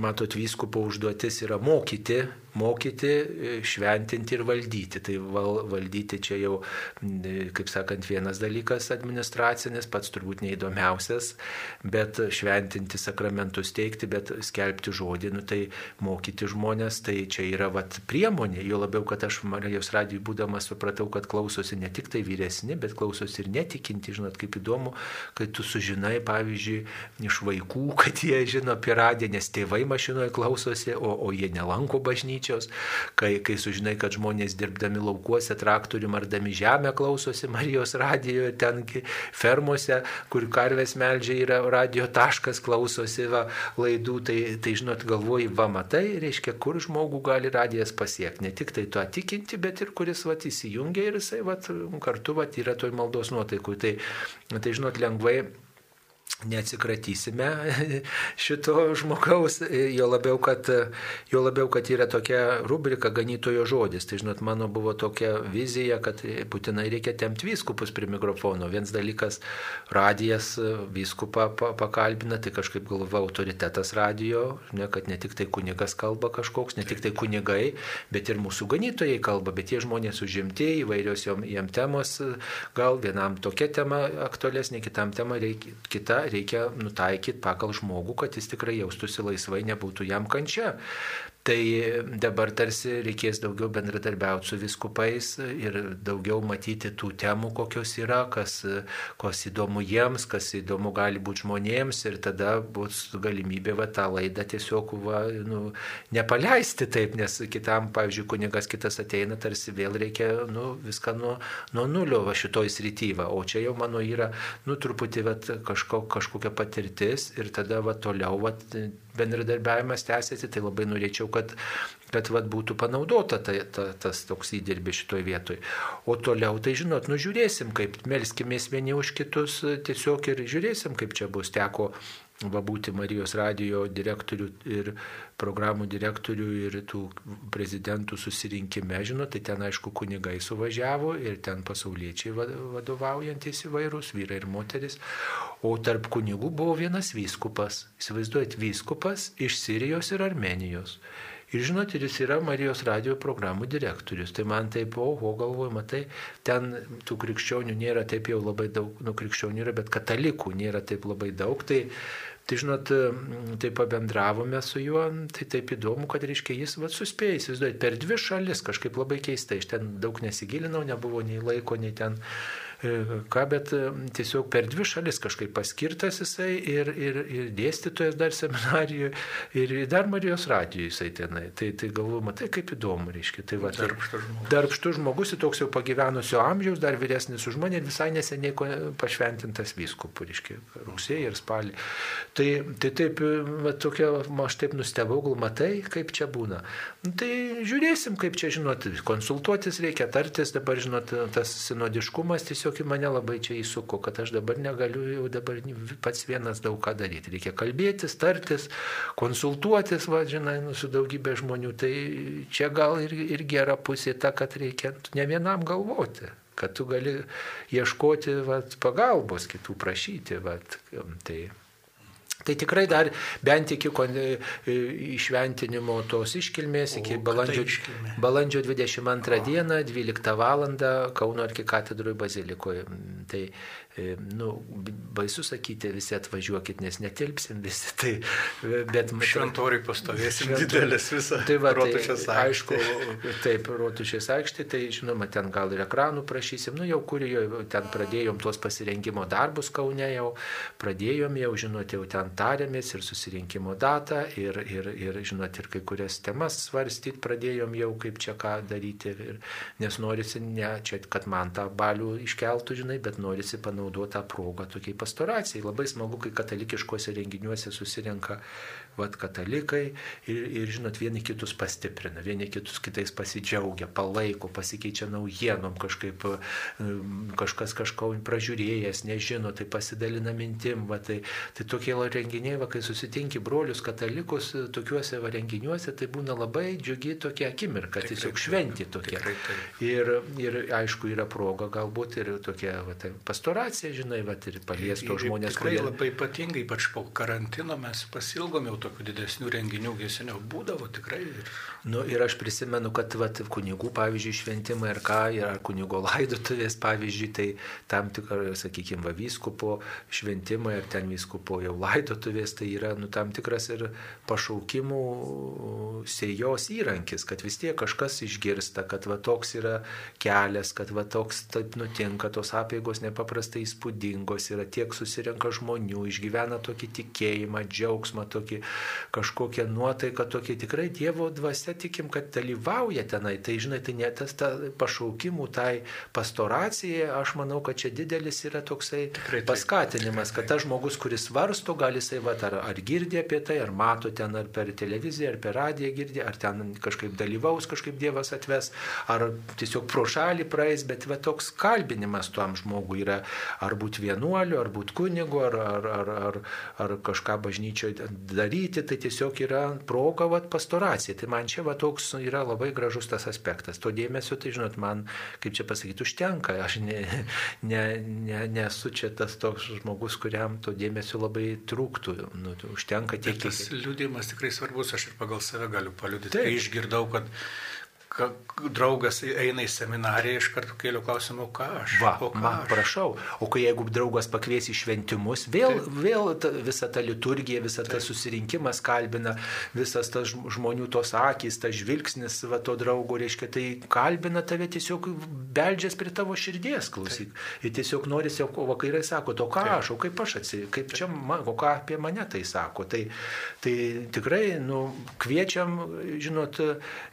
matot, vyskupo užduotis yra mokyti mokyti, e, šventinti ir valdyti. Tai val, valdyti čia jau, kaip sakant, vienas dalykas administracinis, pats turbūt neįdomiausias, bet šventinti sakramentus teikti, bet skelbti žodį, nu, tai mokyti žmonės, tai čia yra vat, priemonė. Jo labiau, kad aš Marijos radijui būdamas supratau, kad klausosi ne tik tai vyresni, bet klausosi ir netikinti. Žinot, kaip įdomu, kai tu sužinai, pavyzdžiui, iš vaikų, kad jie žino apie radiją, nes tėvai mašinoje klausosi, o, o jie nelanko bažnyčią bažnyčios, kai, kai sužinai, kad žmonės dirbdami laukuose, traktorių mardami žemę klausosi Marijos radijoje, ten fermose, kur karvės meldžia yra radio taškas, klausosi va, laidų, tai, tai žinot, galvoji, va matai, reiškia, kur žmogų gali radijas pasiekti. Ne tik tai tuo tikinti, bet ir kuris va įsijungia ir jisai va, kartu va, yra toj maldos nuotaikų. Tai, tai žinot, lengvai neatsikratysime šito žmogaus, jo labiau, kad, jo labiau, kad yra tokia rubrika ganytojo žodis. Tai žinot, mano buvo tokia vizija, kad būtinai reikia temti vyskupus prie mikrofono. Vienas dalykas, radijas vyskupą pakalbina, tai kažkaip galva autoritetas radijo, ne, kad ne tik tai kunigas kalba kažkoks, ne tik tai kunigai, bet ir mūsų ganytojai kalba, bet tie žmonės užimti įvairios jiem temos, gal vienam tokia tema aktualesnė, kitam tema reikia, kita reikia nutaikyti pagal žmogų, kad jis tikrai jaustųsi laisvai, nebūtų jam kančia. Tai dabar tarsi reikės daugiau bendradarbiauti su viskupais ir daugiau matyti tų temų, kokios yra, kas, kas įdomu jiems, kas įdomu gali būti žmonėms ir tada bus galimybė va, tą laidą tiesiog va, nu, nepaleisti taip, nes kitam, pavyzdžiui, kunigas kitas ateina, tarsi vėl reikia nu, viską nuo, nuo nulio va, šitoj srityva, o čia jau mano yra nu, truputį va, kažko, kažkokia patirtis ir tada va, toliau va, bendradarbiavimas tęsiasi, tai labai norėčiau, kad, kad vat, būtų panaudota ta, ta, tas toks įdirbis šitoje vietoje. O toliau, tai žinot, nužiūrėsim, kaip melskimės vieni už kitus tiesiog ir žiūrėsim, kaip čia bus. Teko va būti Marijos radijo direktorių ir programų direktorių ir tų prezidentų susirinkime, žinot, tai ten aišku kunigai suvažiavo ir ten pasauliečiai vadovaujantis įvairūs, vyrai ir moteris, o tarp kunigų buvo vienas vyskupas, įsivaizduojat, vyskupas iš Sirijos ir Armenijos. Ir žinot, ir jis yra Marijos radio programų direktorius. Tai man taip, oho, galvoju, matai, ten tų krikščionių nėra taip jau labai daug, nu krikščionių yra, bet katalikų nėra taip labai daug. Tai, tai žinot, tai pabendravome su juo, tai taip įdomu, kad, reiškia, jis va, suspėjo, įsivaizduojate, per dvi šalis kažkaip labai keistai, iš ten daug nesigilinau, nebuvo nei laiko, nei ten ką, bet e, tiesiog per dvi šalis kažkaip paskirtas jisai ir, ir, ir dėstytojas dar seminarijoje, ir dar Marijos radijoje jisai tenai. Tai, tai galvoju, matai, kaip įdomu, reiškia. Tai va, darbštus žmogus. Darbštus žmogus, toks jau pagyvenusio amžiaus, dar vyresnis už mane ir visai neseniai pašventintas vyskupų, reiškia, rugsėjai ir spalį. Tai, tai taip, va, tokia, aš taip nustebau, gal matai, kaip čia būna. Nu, tai žiūrėsim, kaip čia, žinot, konsultuotis reikia, tartis, dabar, žinot, tas sinodiškumas tiesiog tiesiog į mane labai čia įsuko, kad aš dabar negaliu jau dabar pats vienas daug ką daryti. Reikia kalbėtis, tartis, konsultuotis, va, žinai, nu, su daugybė žmonių. Tai čia gal ir, ir gera pusė ta, kad reikia ne vienam galvoti kad tu gali ieškoti vat, pagalbos, kitų prašyti. Vat, tai Tai tikrai dar bent iki išventinimo tos iškilmės, iki balandžio, balandžio 22 dieną, 12 val. Kauno arkikatedroje bazilikoje. Tai E, nu, baisu sakyti, visi atvažiuokit, nes netilpsim visi. Tai, bet šventoriai pastovėsim šventoriai. didelis visą. Tai va, tai, aišku, taip, rotušės aikštė, tai žinoma, ten gal ir ekranų prašysim, nu jau kurijo, ten pradėjom tuos pasirengimo darbus Kaune jau, pradėjom jau, žinot, jau ten tarėmės ir susirinkimo datą ir, ir, ir žinot, ir kai kurias temas svarstyti pradėjom jau, kaip čia ką daryti, ir, nes norisi ne čia, kad man tą balių iškeltų, žinai, bet norisi panaudoti panaudota proga tokiai pastoracijai. Labai smagu, kai katalikiškose renginiuose susirenka vat, katalikai ir, ir, žinot, vieni kitus pastiprina, vieni kitus kitais pasidžiaugia, palaiko, pasikeičia naujienom, kažkaip kažkas kažko pražiūrėjęs, nežino, tai pasidalina mintim. Va, tai, tai tokie renginiai, va, kai susitinki brolius katalikus tokiuose va, renginiuose, tai būna labai džiugi tokia akimirka, tikrai, tiesiog šventi tokia. Tikrai, tikrai. Ir, ir aišku, yra proga galbūt ir tokia va, tai pastoracija, žinai, va, ir paliesto žmonės, kurie... Labai ypatingai, ypač po karantino mes pasilgom jau tokių didesnių renginių geseniau būdavo tikrai. Ir... Nu, ir aš prisimenu, kad vat, kunigų, pavyzdžiui, šventimai ar ką, ar kunigo laidotuvės, pavyzdžiui, tai tam tikra, sakykime, vyskupo šventimai ar ten vyskupo jau laidotuvės, tai yra nu, tam tikras ir pašaukimų sėjos įrankis, kad vis tiek kažkas išgirsta, kad va toks yra kelias, kad va toks taip nutinka, tos apėgos nepaprastai įspūdingos yra, tiek susirenka žmonių, išgyvena tokį tikėjimą, džiaugsmą, tokį kažkokią nuotaiką, tokį tikrai Dievo dvasia tikim, kad dalyvauja tenai. Tai žinai, tai ne tas ta pašaukimų, tai pastoracijai, aš manau, kad čia didelis yra toksai tikrai, paskatinimas, kad tas žmogus, kuris svarsto, gali jisai, va, ar, ar girdi apie tai, ar mato ten, ar per televiziją, ar per radiją girdi, ar ten kažkaip dalyvaus, kažkaip Dievas atves, ar tiesiog pro šalį praeis, bet va toks kalbinimas tuom žmogui yra, ar būti vienuoliu, ar būti kunigu, ar, ar, ar, ar, ar kažką bažnyčioje daryti, tai tiesiog yra proga vat, pastoracija. Tai man čia va, toks yra labai gražus tas aspektas. To dėmesio, tai žinot, man, kaip čia pasakyti, užtenka. Aš ne, ne, ne, nesu čia tas toks žmogus, kuriam to dėmesio labai trūktų. Nu, užtenka tiek. Bet tas liūdimas tikrai svarbus, aš ir pagal save galiu paliudyti. Kai išgirdau, kad draugas eina į seminariją, iš karto kėliau klausimą, ką aš. Va, o ką man, aš? prašau. O kai jeigu draugas pakvies į šventimus, vėl, Taip. vėl ta, visa ta liturgija, visa Taip. tas susirinkimas kalbina, visas tas žmonių tos akis, tas žvilgsnis va, to draugo, reiškia, tai kalbina tave tiesiog beldžias prie tavo širdies, klausyk. Taip. Ir tiesiog norisi, o vakarai sako, to ką Taip. aš, o kaip aš atsiprašau, kaip čia, man, o ką apie mane tai sako. Tai, tai tikrai, nu, kviečiam, žinot,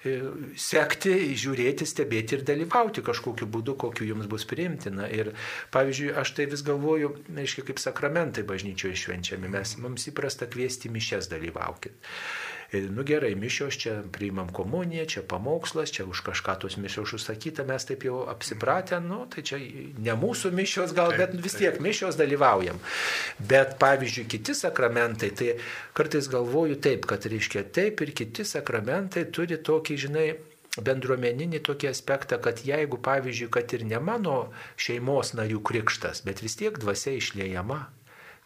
e, sekti sekti, žiūrėti, stebėti ir dalyvauti kažkokiu būdu, kokiu jums bus priimtina. Ir pavyzdžiui, aš tai vis galvoju, aiškiai, kaip sakramentai bažnyčioje švenčiami. Mes, mums įprasta kviesti mišes dalyvaukit. Nu gerai, mišios, čia priimam komuniją, čia pamokslas, čia už kažką tos mišios užsakyta, mes taip jau apsipratę, nu, tai čia ne mūsų mišios gal, bet vis tiek mišios dalyvaujam. Bet pavyzdžiui, kiti sakramentai, tai kartais galvoju taip, kad reiškia taip ir kiti sakramentai turi tokį, žinai, bendruomeninį tokį aspektą, kad jeigu, pavyzdžiui, kad ir ne mano šeimos narių krikštas, bet vis tiek dvasia išliejama,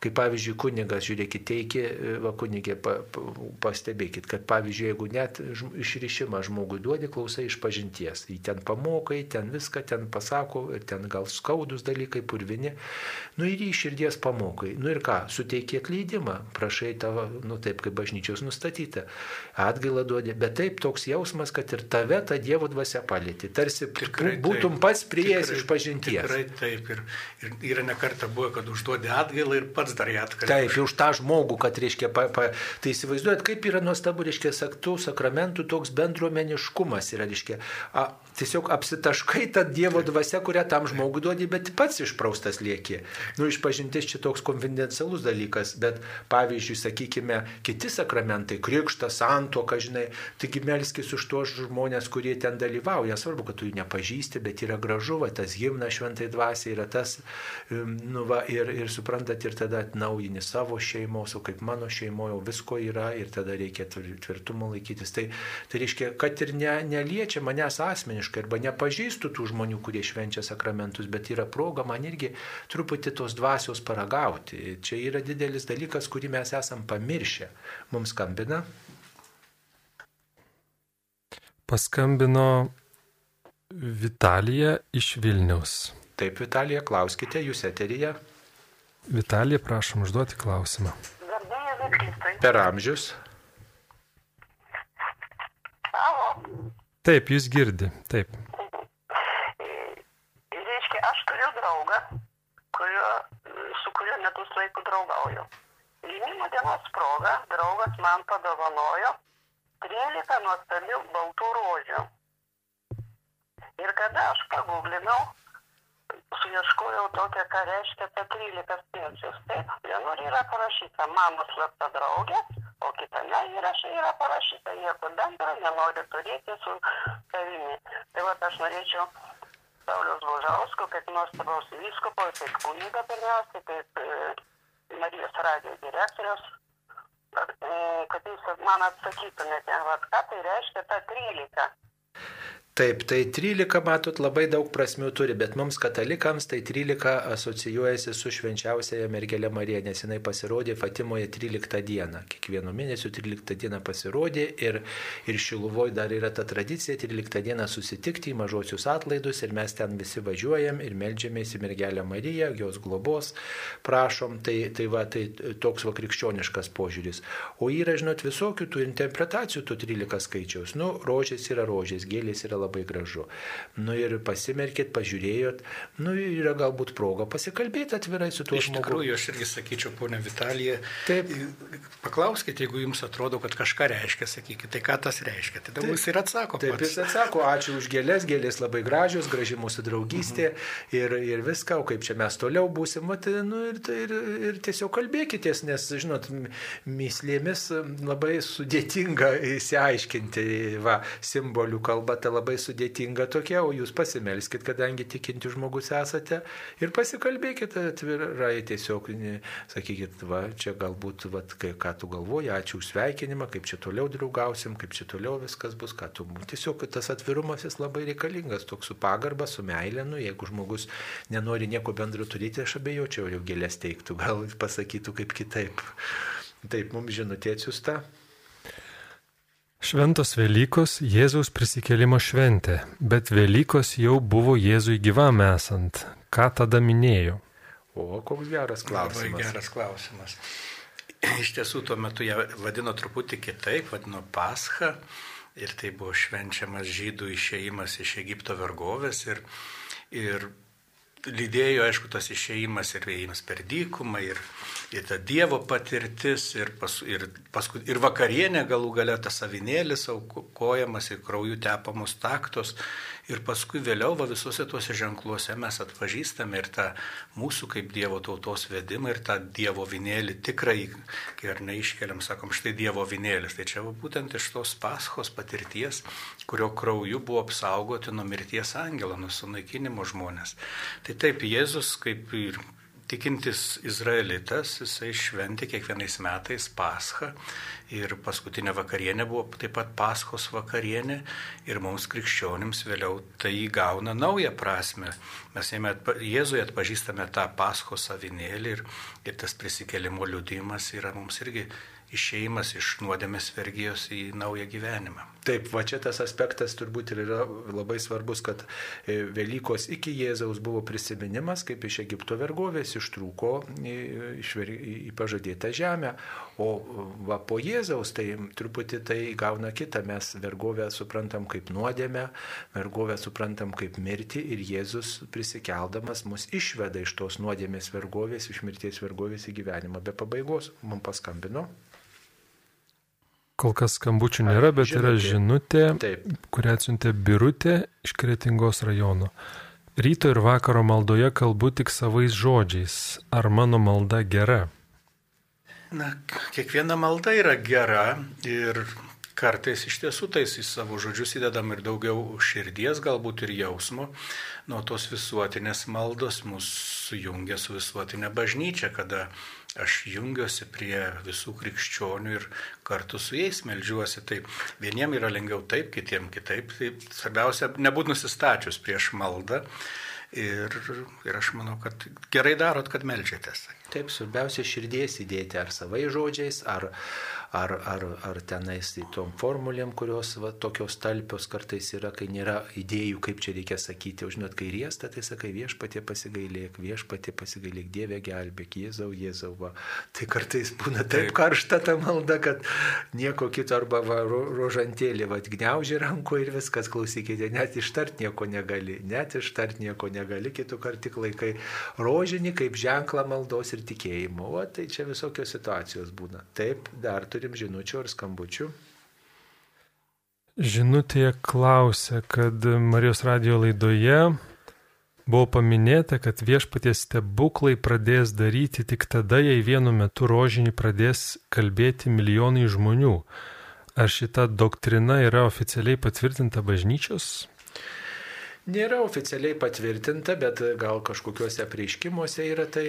Kaip pavyzdžiui, kunigas, žiūrėkit, teikia, va kunigė, pa, pa, pastebėkit, kad pavyzdžiui, jeigu net išrišimą žmogui duodi, klausai iš pažinties, į ten pamokai, ten viską, ten pasako, ten gal skaudus dalykai, purvini, nu ir į širdies pamokai. Nu ir ką, suteikia atleidimą, prašai tavo, nu taip kaip bažnyčios nustatyta, atgailą duodi, bet taip toks jausmas, kad ir tave ta Dievo dvasia palėti, tarsi tikrai, būtum pats prieėjęs iš pažinties. Tikrai taip, ir, ir yra nekarta buvo, kad užduodi atgailą ir pats dar ją atkalbė. Taip, už tą žmogų, kad, reiškia, pa, pa, tai įsivaizduojat, kaip yra nuostabu, reiškia, saktų sakramentų toks bendruomeniškumas yra, reiškia, a, tiesiog apsitaškai tą Dievo dvasę, kurią tam žmogui duodi, bet pats išpraustas lieki. Nu, išpažintis čia toks konfidencialus dalykas, bet pavyzdžiui, sakykime, kiti sakramentai, krikštas, santoka, žinai, taigi melskis už tuos žmonės, kurie ten dalyvauja. Svarbu, kad tu jų nepažįsti, bet yra gražu, va, tas himnas šventai dvasiai yra tas, nu, va, ir, ir suprantat, ir tada atnaujini savo šeimos, o kaip mano šeimoje visko yra ir tada reikia tvirtumo laikytis. Tai, tai reiškia, kad ir ne, neliečia manęs asmeniškai arba nepažįstų tų žmonių, kurie švenčia sakramentus, bet yra proga man irgi truputį tos dvasios paragauti. Čia yra didelis dalykas, kurį mes esam pamiršę. Mums skambina. Paskambino Vitalija iš Vilnius. Taip, Vitalija, klauskite, jūs eteryje. Vitalija, prašom užduoti klausimą. Per amžius. Taip, jūs girdi, taip. Reiškia, aš turiu draugą, kurio, su kuriuo metus laiko draugauju. Gimimo dienos proga draugas man padovanojo 13 nuostabių baltų rožių. Ir kada aš paguglinau, suieškojau tokią, ką reiškia ta 13 spėčius. Taip, vienur yra parašyta mano slapta draugė, o kitame įraše yra parašyta nieko bendro, nenori turėti su savimi. Tai va, aš norėčiau Paulius Božausko, kaip nuostabaus vyskopo, kaip kuniga pirmiausia, kaip e, Marijos radijo direktorius, e, kad jūs man atsakytumėte, va, ką tai reiškia ta 13. Taip, tai 13, matot, labai daug prasmių turi, bet mums katalikams tai 13 asocijuojasi su švenčiausiaja mergelė Marija, nes jinai pasirodė Fatimoje 13 dieną. Kiekvieno mėnesio 13 dieną pasirodė ir, ir Šiluvoje dar yra ta tradicija 13 dieną susitikti į mažosius atlaidus ir mes ten visi važiuojam ir melžiamės į mergelę Mariją, jos globos, prašom, tai, tai va, tai toks va krikščioniškas požiūris. O yra, žinot, visokių tų interpretacijų tų 13 skaičiaus. Nu, rožės yra rožės, gėlės yra labai gražu. Nu ir pasimerkit, pažiūrėjot, nu yra galbūt proga pasikalbėti atvirai su tuo Iš žmogumi. tikrųjų, aš irgi sakyčiau, ponia Vitalija, Taip. paklauskite, jeigu jums atrodo, kad kažką reiškia, sakykite, tai ką tas reiškia. Tada Taip. jis ir atsako. Taip, pats. jis atsako, ačiū už gėlės, gėlės labai gražios, graži mūsų draugystė ir, ir viską, o kaip čia mes toliau būsim, vat, nu, ir, ir, ir tiesiog kalbėkitės, nes, žinot, myslėmis labai sudėtinga įsiaiškinti, va, simbolių kalba ta labai sudėtinga tokia, o jūs pasimelskit, kadangi tikinti žmogus esate ir pasikalbėkite atvirai, tiesiog sakykit, va, čia galbūt, va, kai, ką tu galvoji, ačiū už sveikinimą, kaip čia toliau draugausim, kaip čia toliau viskas bus, ką tu. Tiesiog tas atvirumas jis labai reikalingas, toks su pagarba, su meilė, nu, jeigu žmogus nenori nieko bendro turėti, aš abejočiau, jau gėlės teiktų, gal pasakytų kaip kitaip. Taip, mums žinutė atsiusta. Šventos Velykos Jėzaus prisikėlimo šventė, bet Velykos jau buvo Jėzui gyvam esant. Ką tada minėjo? O, koks geras Labai klausimas. geras klausimas. Iš tiesų, tuo metu ją vadino truputį kitaip, vadino Pascha. Ir tai buvo švenčiamas žydų išėjimas iš Egipto vergovės. Ir, ir lydėjo, aišku, tas išėjimas ir ėjimas per dykumą, ir, ir ta Dievo patirtis, ir, pas, ir, paskui, ir vakarienė galų gale tas avinėlis aukojamas, ir kraujų tepamos taktos. Ir paskui vėliau va, visuose tuose ženkluose mes atpažįstame ir tą mūsų kaip Dievo tautos vedimą, ir tą Dievo vinėlį tikrai, kai ar neiškeliam, sakom, štai Dievo vinėlis. Tai čia va, būtent iš tos paschos patirties, kurio krauju buvo apsaugoti nuo mirties angelo, nuo sunaikinimo žmonės. Tai taip, Jėzus kaip ir tikintis izraelitas, jisai šventė kiekvienais metais paschą ir paskutinė vakarienė buvo taip pat paschos vakarienė ir mums krikščionims vėliau tai įgauna naują prasme. Mes jame atpa, Jėzuje atpažįstame tą paschos savinėlį ir, ir tas prisikelimo liudimas yra mums irgi išeimas iš nuodėmės vergijos į naują gyvenimą. Taip, va čia tas aspektas turbūt ir yra labai svarbus, kad e, Velykos iki Jėzaus buvo prisiminimas, kaip iš Egipto vergovės ištrūko į, išver- į pažadėtą žemę, o va po Jėzaus tai truputį tai gauna kitą, mes vergovę suprantam kaip nuodėmę, vergovę suprantam kaip mirtį ir Jėzus prisikeldamas mus išveda iš tos nuodėmės vergovės, iš mirties vergovės į gyvenimą be pabaigos. Mums paskambino. Kol kas skambučių nėra, bet yra žinutė, Taip. kurią atsiuntė Birutė iš Kretingos rajono. Ryto ir vakaro maldoje kalbu tik savais žodžiais. Ar mano malda gera? Na, kiekviena malda yra gera ir kartais iš tiesų tais į savo žodžius įdedam ir daugiau širdies, galbūt ir jausmo. Nuo tos visuotinės maldos mus sujungia su visuotinė bažnyčia, kada aš jungiuosi prie visų krikščionių ir kartu su jais melžiuosi. Tai vieniem yra lengviau taip, kitiem kitaip. Tai svarbiausia, nebūti nusistačius prieš maldą. Ir, ir aš manau, kad gerai darot, kad melžiatės. Taip, svarbiausia širdies įdėti ar savai žodžiais, ar, ar, ar, ar tenais tom formulėm, kurios va, tokios talpios kartais yra, kai nėra idėjų, kaip čia reikia sakyti. O žinot, kai riesta, tai sakai viešpatie pasigailėk, viešpatie pasigailėk, Dieve gelbėk, Jėzau, Jėzau. Va. Tai kartais būna taip, taip karšta ta malda, kad nieko kito arba va, ro, rožantėlį, va, gniauži ranko ir viskas, klausykite, net ištart nieko negali, net ištart nieko negali, kitų kartų tik laikai rožinį kaip ženklą maldos ir tikėjimo. O tai čia visokios situacijos būna. Taip, dar turi turim žinučių ar skambučių. Žinutėje klausia, kad Marijos radio laidoje buvo paminėta, kad viešpaties stebuklai pradės daryti tik tada, jei vienu metu rožinį pradės kalbėti milijonai žmonių. Ar šita doktrina yra oficialiai patvirtinta bažnyčios? Nėra oficialiai patvirtinta, bet gal kažkokiuose prieiškimuose yra tai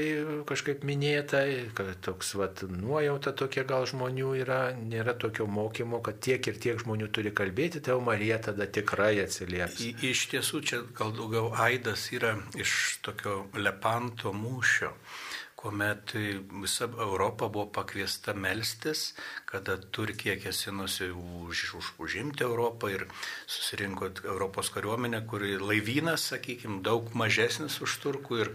kažkaip minėta, kad toks vat, nuojauta tokia gal žmonių yra, nėra tokio mokymo, kad tiek ir tiek žmonių turi kalbėti, tai Marija tada tikrai atsilieps. I, iš tiesų čia gal daugiau aidas yra iš tokio Lepanto mūšio kuomet visa Europa buvo pakviesta melstis, kada Turkija kėsinosi už, už, užimti Europą ir susirinko Europos kariuomenė, kuri laivynas, sakykime, daug mažesnis už turkų ir,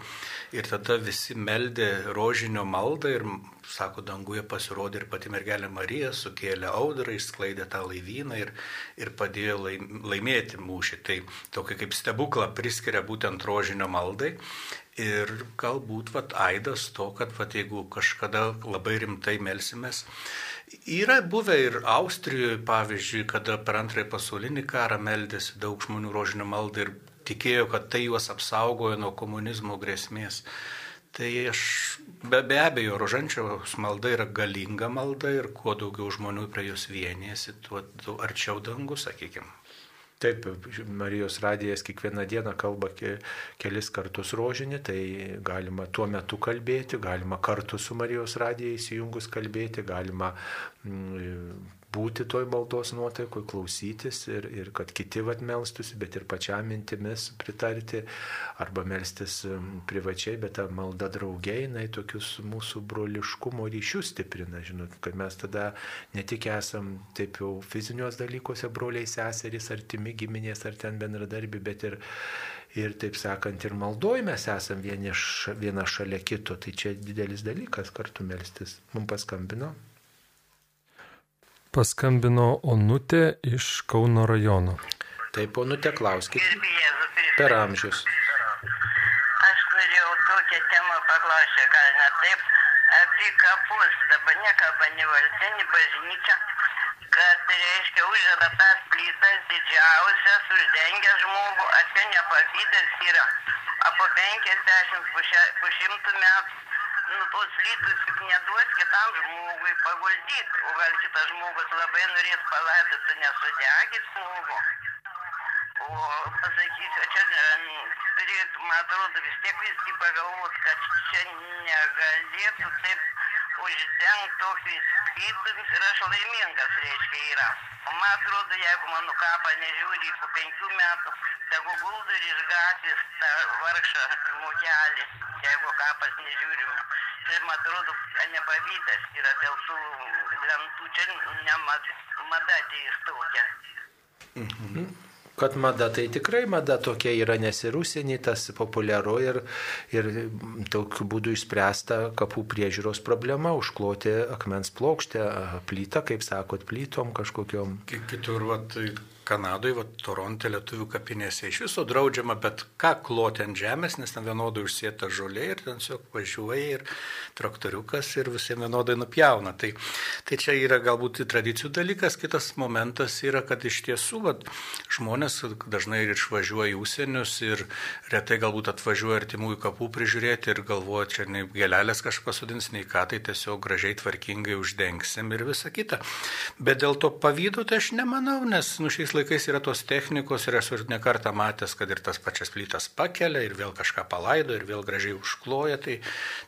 ir tada visi meldė rožinio maldą ir, sako, danguje pasirodė ir pati mergelė Marija, sukėlė audrą, išsklaidė tą laivyną ir, ir padėjo laimėti mūšį. Tai tokį kaip stebuklą priskiria būtent rožinio maldai. Ir galbūt vat, aidas to, kad vat, jeigu kažkada labai rimtai melsimės, yra buvę ir Austrijoje, pavyzdžiui, kada per antrąjį pasaulinį karą meldėsi daug žmonių rožinio maldą ir tikėjo, kad tai juos apsaugojo nuo komunizmo grėsmės. Tai aš be, be abejo, rožančiaus malda yra galinga malda ir kuo daugiau žmonių prie jos vienėsi, tuo arčiau dangus, sakykime. Taip, Marijos radijas kiekvieną dieną kalba ke, kelis kartus rožinį, tai galima tuo metu kalbėti, galima kartu su Marijos radija įsijungus kalbėti, galima mm, būti toj maldos nuotaikoje, klausytis ir, ir kad kiti vad melstusi, bet ir pačiam mintimis pritarti arba melstis privačiai, bet ta malda draugiai, jinai tokius mūsų broliškumo ryšius stiprina, žinot, kad mes tada ne tik esam taip jau fiziniuos dalykuose broliai seserys, artimi giminės ar ten bendradarbi, bet ir ir taip sakant, ir maldoj mes esam vieni, viena šalia kito, tai čia didelis dalykas kartu melstis. Mums paskambino Paskambino Onutė iš Kauno rajono. Taip, Onutė, klauskite. Per amžius. Aš norėjau tokią temą paklausyti, gal ne taip, apie kapus, dabar nekalba nei valdžia, nei bažnyčia, kad reiškia uždeda tas plytas didžiausias, uždengia žmogų, apie nepavydas yra, apie 50 po šimtų metų nu, tos lytus juk neduos kitam žmogui paguldyti, o gal kitas žmogus labai norės palaidoti nesudegit žmogų. O pasakysiu, čia turėtų, man atrodo, vis tiek visgi pagalvoti, kad čia negalėtų taip uždengti tokiais plytomis ir aš laimingas, reiškia, yra. O man atrodo, jeigu mano kapą nežiūri po penkių metų, tegu guldo ir iš gatvės tą vargšą žmogelį, jeigu kapas nežiūrim. Tai man atrodo, nepavydas yra dėl tų lentų, čia ne mada atėjus tokia. Kad mada, tai tikrai mada tokia yra, nes ir užsienį tas populiaru ir, ir tokiu būdu išspręsta kapų priežiūros problema, užkloti akmens plokštę, plytą, kaip sakot, plytom kažkokiom. Kitur, va, tai Kanadoje, va, Toronte lietuvių kapinėse iš viso draudžiama, bet ką kloti ant žemės, nes ten vienodai užsėta žolė ir ten tiesiog važiuoja ir traktoriukas ir visiems vienodai nupjauna. Tai, tai čia yra galbūt tradicijų dalykas, kitas momentas yra, kad iš tiesų va, žmonės dažnai ir išvažiuoja į užsienius ir retai galbūt atvažiuoja artimųjų kapų prižiūrėti ir galvoja, čia nei gelelės kažkas sudins, nei ką, tai tiesiog gražiai tvarkingai uždengsim ir visa kita. Bet dėl to pavydo tai aš nemanau, nes nu šiais laikais laikais yra tos technikos ir esu ir nekartą matęs, kad ir tas pačias plytas pakelia ir vėl kažką palaido ir vėl gražiai užkloja, tai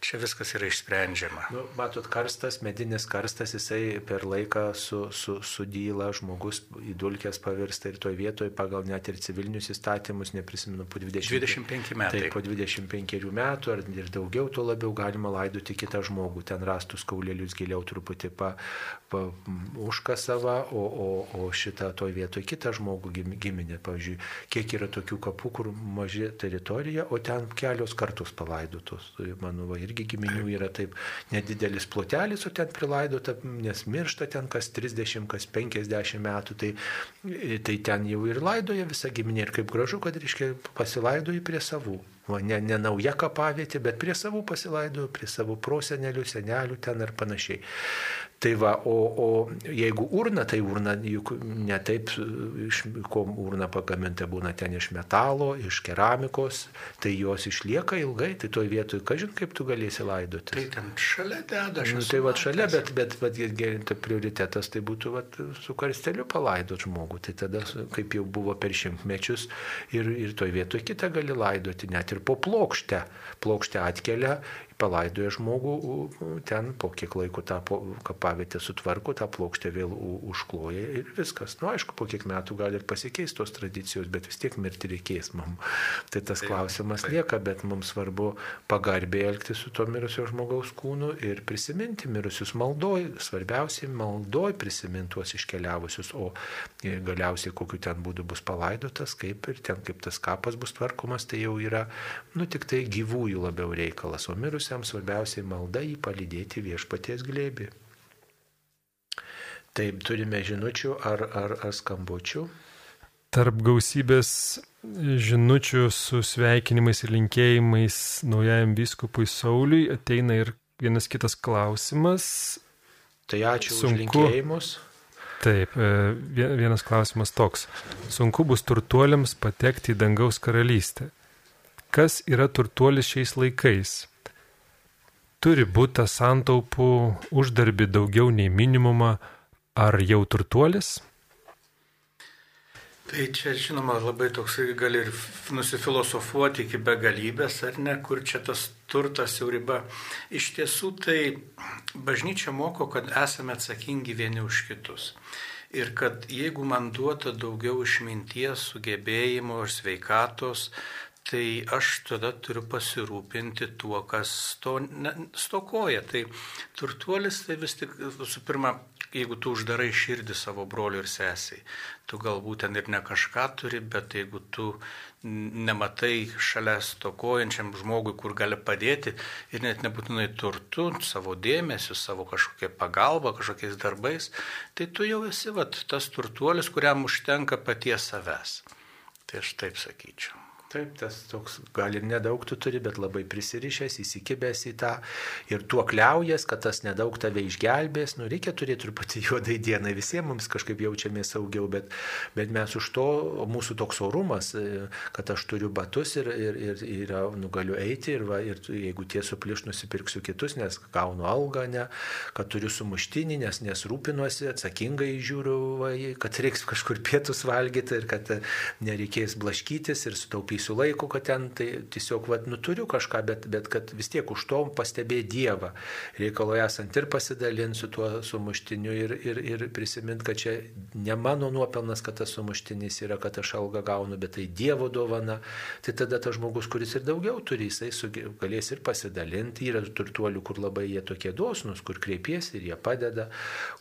čia viskas yra išsprendžiama. Nu, matot, karstas, medinis karstas, jisai per laiką su, su, sudyla, žmogus į dulkės pavirsta ir toje vietoje pagal net ir civilinius įstatymus, neprisimenu, po 20, 25 metai. Tai po 25 metų ar ir daugiau, tuo labiau galima laidoti kitą žmogų, ten rastus kaulėlius giliau truputį pa, pa, užkasavą, o, o, o šitą toje vietoje kitą žmogų giminė. Pavyzdžiui, kiek yra tokių kapų, kur maži teritorija, o ten kelios kartus palaidotos. Tai mano, va, irgi giminių yra taip nedidelis plotelis, o ten prilaidota, nes miršta ten kas 30, kas 50 metų, tai, tai ten jau ir laidoja visa giminė ir kaip gražu, kad, reiškia, pasilaidoji prie savų. O ne, ne nauja kapavietė, bet prie savų pasilaidojo, prie savo prosenelių, senelių ten ir panašiai. Tai va, o, o jeigu urna, tai urna juk ne taip, iš ko urna pagaminta būna ten iš metalo, iš keramikos, tai jos išlieka ilgai, tai toj vietoj, kažin kaip tu galėsi laidoti. Tai ten šalia deda, aš nu, Tai va šalia, bet, bet, bet gerinti prioritetas tai būtų va, su karsteliu palaidot žmogų. Tai tada, kaip jau buvo per šimtmečius, ir, ir toj vietoj kitą gali laidoti, net ir po plokštę. Plokštę atkelia palaidoja žmogų, ten po kiek laiko tą kapavietę sutvarko, tą plokštę vėl užkloja ir viskas. Na, nu, aišku, po kiek metų gali ir pasikeisti tos tradicijos, bet vis tiek mirti reikės mums. Tai tas taip, klausimas taip. lieka, bet mums svarbu pagarbiai elgti su to mirusio žmogaus kūnu ir prisiminti mirusius maldoj, svarbiausiai maldoj prisiminti tuos iškeliavusius, o galiausiai kokiu ten būdu bus palaidotas, kaip ir ten kaip tas kapas bus tvarkomas, tai jau yra, nu, tik tai gyvųjų labiau reikalas, o mirusių mirusiam svarbiausiai malda jį palydėti viešpaties glėbi. Taip, turime žinučių ar, ar, ar skambučių. Tarp gausybės žinučių su sveikinimais ir linkėjimais naujajam vyskupui Sauliui ateina ir vienas kitas klausimas. Tai ačiū Sunku. už linkėjimus. Taip, e, vienas klausimas toks. Sunku bus turtuoliams patekti į dangaus karalystę. Kas yra turtuolis šiais laikais? Turi būtą santaupų uždarbi daugiau nei minimumą, ar jau turtuolis? Tai čia, žinoma, labai toks gali ir nusifilosofuoti iki begalybės, ar ne, kur čia tas turtas jau riba. Iš tiesų, tai bažnyčia moko, kad esame atsakingi vieni už kitus. Ir kad jeigu man duota daugiau išminties, sugebėjimo ir sveikatos, tai aš tada turiu pasirūpinti tuo, kas to ne, stokoja. Tai turtuolis tai vis tik, visų pirma, jeigu tu uždarai širdį savo broliu ir sesiai, tu galbūt ten ir ne kažką turi, bet jeigu tu nematai šalia stokojančiam žmogui, kur gali padėti ir net nebūtinai turtu, savo dėmesiu, savo kažkokia pagalba, kažkokiais darbais, tai tu jau esi vat, tas turtuolis, kuriam užtenka paties savęs. Tai aš taip sakyčiau. Taip, tas toks gal ir nedaug tu turi, bet labai prisirišęs, įsikibęs į tą ir tuo kliaujas, kad tas nedaug tave išgelbės. Nu, reikia turėti truputį juodai dieną, visiems mums kažkaip jaučiamės saugiau, bet, bet mes už to, mūsų toks orumas, kad aš turiu batus ir, ir, ir, ir nu, galiu eiti ir, va, ir jeigu tie supliš nusipirksiu kitus, nes gaunu algą, ne, kad turiu sumuštinį, nes nesrūpinuosi, atsakingai žiūriu, va, kad reiks kažkur pietus valgyti ir kad nereikės blaškytis ir sutaupysiu skaitysiu laiko, kad ten tai tiesiog, vad, nu turiu kažką, bet, bet kad vis tiek už to pastebė Dievą. Reikalo esant ir pasidalinti su tuo sumuštiniu ir, ir, ir prisimint, kad čia ne mano nuopelnas, kad tas sumuštinis yra, kad aš algą gaunu, bet tai Dievo dovana. Tai tada tas žmogus, kuris ir daugiau turi, jisai suge, galės ir pasidalinti. Yra turtuolių, kur labai jie tokie dosnus, kur kreipiesi ir jie padeda,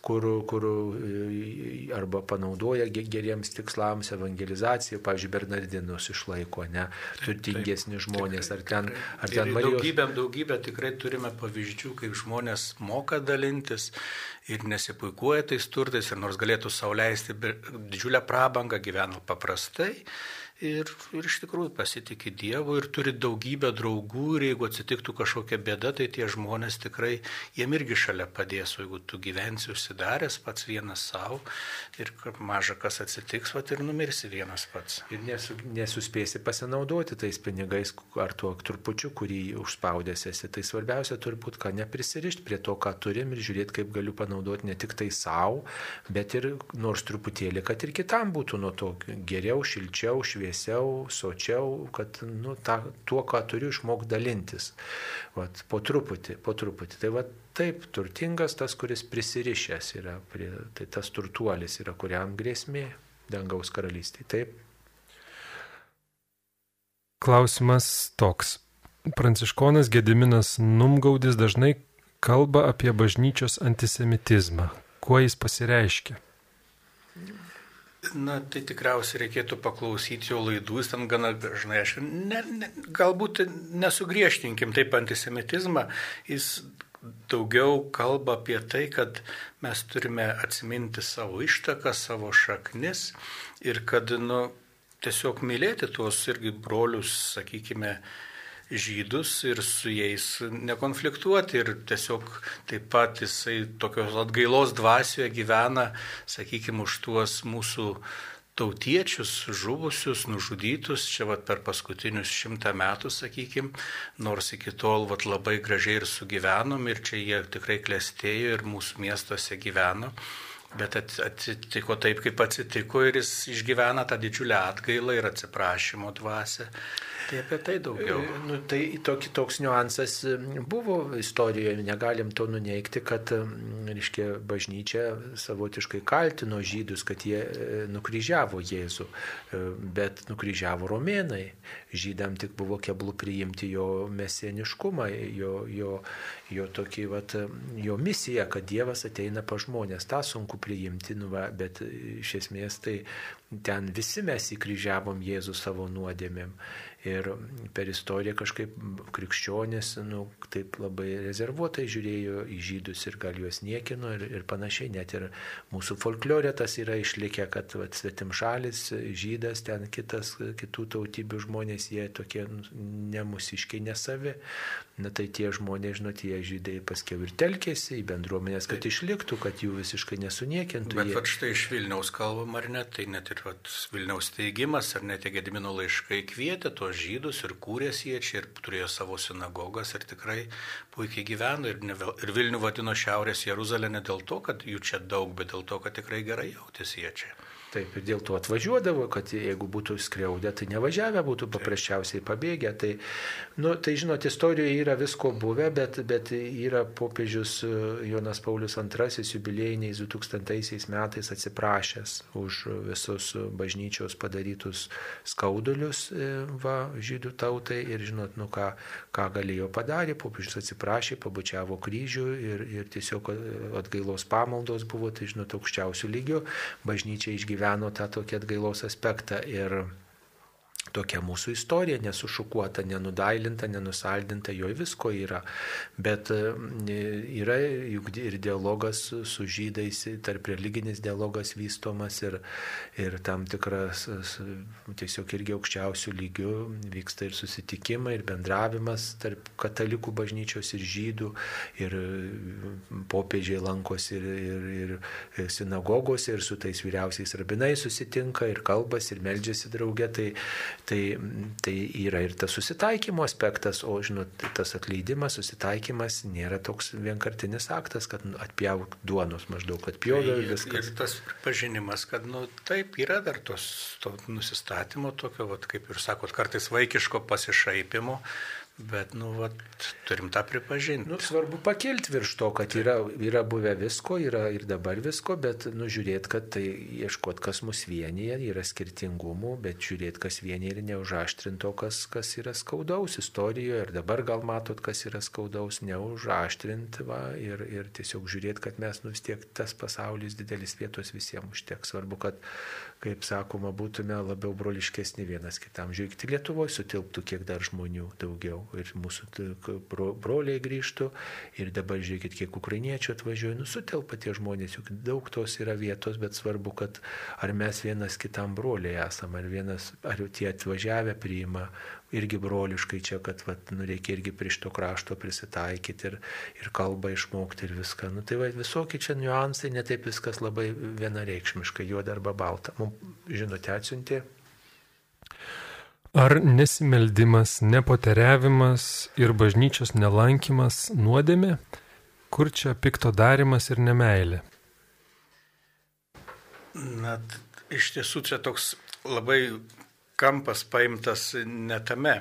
kur, kur e, arba panaudoja geriems tikslams evangelizaciją, pavyzdžiui, Bernardinus išlaiko, ne, turtingesni žmonės, ar ten, ar ten Marijos. Daugybę, daugybę tikrai turime pavyzdžių, kaip žmonės moka dalintis ir nesipuikuoja tais turtais ir nors galėtų sauliaisti didžiulę prabangą, gyvena paprastai ir, ir iš tikrųjų pasitikė Dievu ir turi daugybę draugų ir jeigu atsitiktų kažkokia bėda, tai tie žmonės tikrai, jiem irgi šalia padės, o jeigu tu gyvensi užsidaręs pats vienas savo ir maža kas atsitiks, vat ir numirsi vienas pats. Ir nesu, nesuspėsi pasinaudoti tais pinigais ar tuo trupučiu, kurį užspaudęs esi. Tai svarbiausia turbūt, ką neprisirišti prie to, ką turim ir žiūrėti, kaip galiu panaudoti ne tik tai savo, bet ir nors truputėlį, kad ir kitam būtų nuo to geriau, šilčiau, šviesiau šviesiau, sočiau, kad nu, ta, tuo, ką turiu, išmok dalintis. Vat, po truputį, po truputį. Tai va taip, turtingas tas, kuris prisirišęs yra, prie, tai tas turtuolis yra, kuriam grėsmė dangaus karalystė. Taip. Klausimas toks. Pranciškonas Gediminas Numgaudis dažnai kalba apie bažnyčios antisemitizmą. Kuo jis pasireiškia? Na, tai tikriausiai reikėtų paklausyti jo laidų, jis ten gana dažnai, aš ne, ne, galbūt nesugriežtinkim taip antisemitizmą, jis daugiau kalba apie tai, kad mes turime atsiminti savo ištaką, savo šaknis ir kad, nu, tiesiog mylėti tuos irgi brolius, sakykime, žydus ir su jais nekonfliktuoti ir tiesiog taip pat jisai tokios atgailos dvasioje gyvena, sakykime, už tuos mūsų tautiečius, žuvusius, nužudytus, čia vat, per paskutinius šimtą metų, sakykime, nors iki tol vat, labai gražiai ir sugyvenom ir čia jie tikrai klestėjo ir mūsų miestuose gyveno. Bet atsitiko taip, kaip atsitiko ir jis išgyvena tą didžiulę atgailą ir atsiprašymo dvasę. Tai apie tai daugiau. Nu, tai toks, toks niuansas buvo istorijoje, negalim to nuneikti, kad, reiškia, bažnyčia savotiškai kaltino žydus, kad jie e, nukryžiavo Jėzų, e, bet nukryžiavo romėnai. Žydam tik buvo keblų priimti jo mesieniškumą, jo, jo, jo tokį, vat, jo misiją, kad Dievas ateina pa žmonės. Ta sunku priimti, nu, va, bet iš esmės tai ten visi mes įkryžiavom Jėzų savo nuodėmėm. Ir per istoriją kažkaip krikščionės, nu, taip labai rezervuotai žiūrėjo į žydus ir gal juos niekino ir, ir panašiai. Net ir mūsų folklorė tas yra išlikę, kad vat, svetim šalis, žydas, ten kitas, kitų tautybių žmonės, jie tokie nemusiškai nesavi. Na tai tie žmonės, žinot, tie žydai paskiau ir telkėsi į bendruomenės, kad išliktų, kad jų visiškai nesuniekintų. Bet jie... štai iš Vilniaus kalbam ar ne, tai net ir vat, Vilniaus teigimas, ar net Gedimino laiškai kvietė tuos žydus ir kūrėsi jie čia ir turėjo savo sinagogas ir tikrai puikiai gyveno ir, ne, ir Vilnių vadino Šiaurės Jeruzalė ne dėl to, kad jų čia daug, bet dėl to, kad tikrai gerai jautėsi jie čia. Taip, ir dėl to atvažiuodavo, kad jeigu būtų skriaudę, tai nevažiavę būtų paprasčiausiai pabėgę. Tai, nu, tai žinot, istorijoje yra visko buvę, bet, bet yra popiežius e, Jonas Paulius II jubiliejiniais 2000 metais atsiprašęs už visus bažnyčios padarytus skaudulius e, va, žydų tautai ir žinot, nu ką, ką galėjo padarė, popiežius atsiprašė, pabučiavo kryžių ir, ir tiesiog atgailos pamaldos buvo, tai žinot, aukščiausių lygių bažnyčia išgyveno išgyveno tą tokį atgailos aspektą ir tokia mūsų istorija, nesušukuota, nenudailinta, nenusaldinta, joje visko yra. Bet e, yra juk ir dialogas su žydais, tarp religinis dialogas vystomas ir, ir tam tikras tiesiog irgi aukščiausių lygių vyksta ir susitikimai, ir bendravimas tarp katalikų bažnyčios ir žydų, ir popiežiai lankosi ir, ir, ir sinagogose, ir su tais vyriausiais rabinais susitinka, ir kalbasi, ir meldžiasi draugė. Tai, Tai, tai yra ir tas susitaikymo aspektas, o žinot, tas atleidimas, susitaikymas nėra toks vienkartinis aktas, kad atpjauk duonos maždaug, atpjovė ir viskas. Ir tas pripažinimas, kad nu, taip yra dar tos to nusistatymo tokio, vat, kaip ir sakot, kartais vaikiško pasišaipimo, Bet, nu, vat, turim tą pripažinti. Nu, svarbu pakelti virš to, kad yra, yra buvę visko, yra ir dabar visko, bet nu, žiūrėti, kad tai ieškoti, kas mus vienyje, yra skirtingumų, bet žiūrėti, kas vienyje ir neužaštrinto, kas, kas yra skaudaus istorijoje. Ir dabar gal matot, kas yra skaudaus, neužaštrinti va, ir, ir tiesiog žiūrėti, kad mes nu, vis tiek tas pasaulis didelis vietos visiems užteks. Svarbu, kad kaip sakoma, būtume labiau broliškesni vienas kitam. Žiūrėkite, Lietuvoje sutilptų kiek dar žmonių daugiau ir mūsų bro, broliai grįžtų ir dabar žiūrėkit, kiek ukrainiečių atvažiuoja, nu sutelpa tie žmonės, juk daug tos yra vietos, bet svarbu, kad ar mes vienas kitam broliai esame, ar, vienas, ar tie atvažiavę priima irgi broliškai čia, kad vat, nu, reikia irgi prie šito krašto prisitaikyti ir, ir kalbą išmokti ir viską. Nu, tai va, visokie čia niuansai, netaip viskas labai vienareikšmiškai, juoda arba balta. Mums žinutė atsiuntė Ar nesimeldimas, nepoteriavimas ir bažnyčios nelankimas nuodėmė? Kur čia pikto darimas ir nemailė? Na, iš tiesų čia toks labai kampas paimtas netame.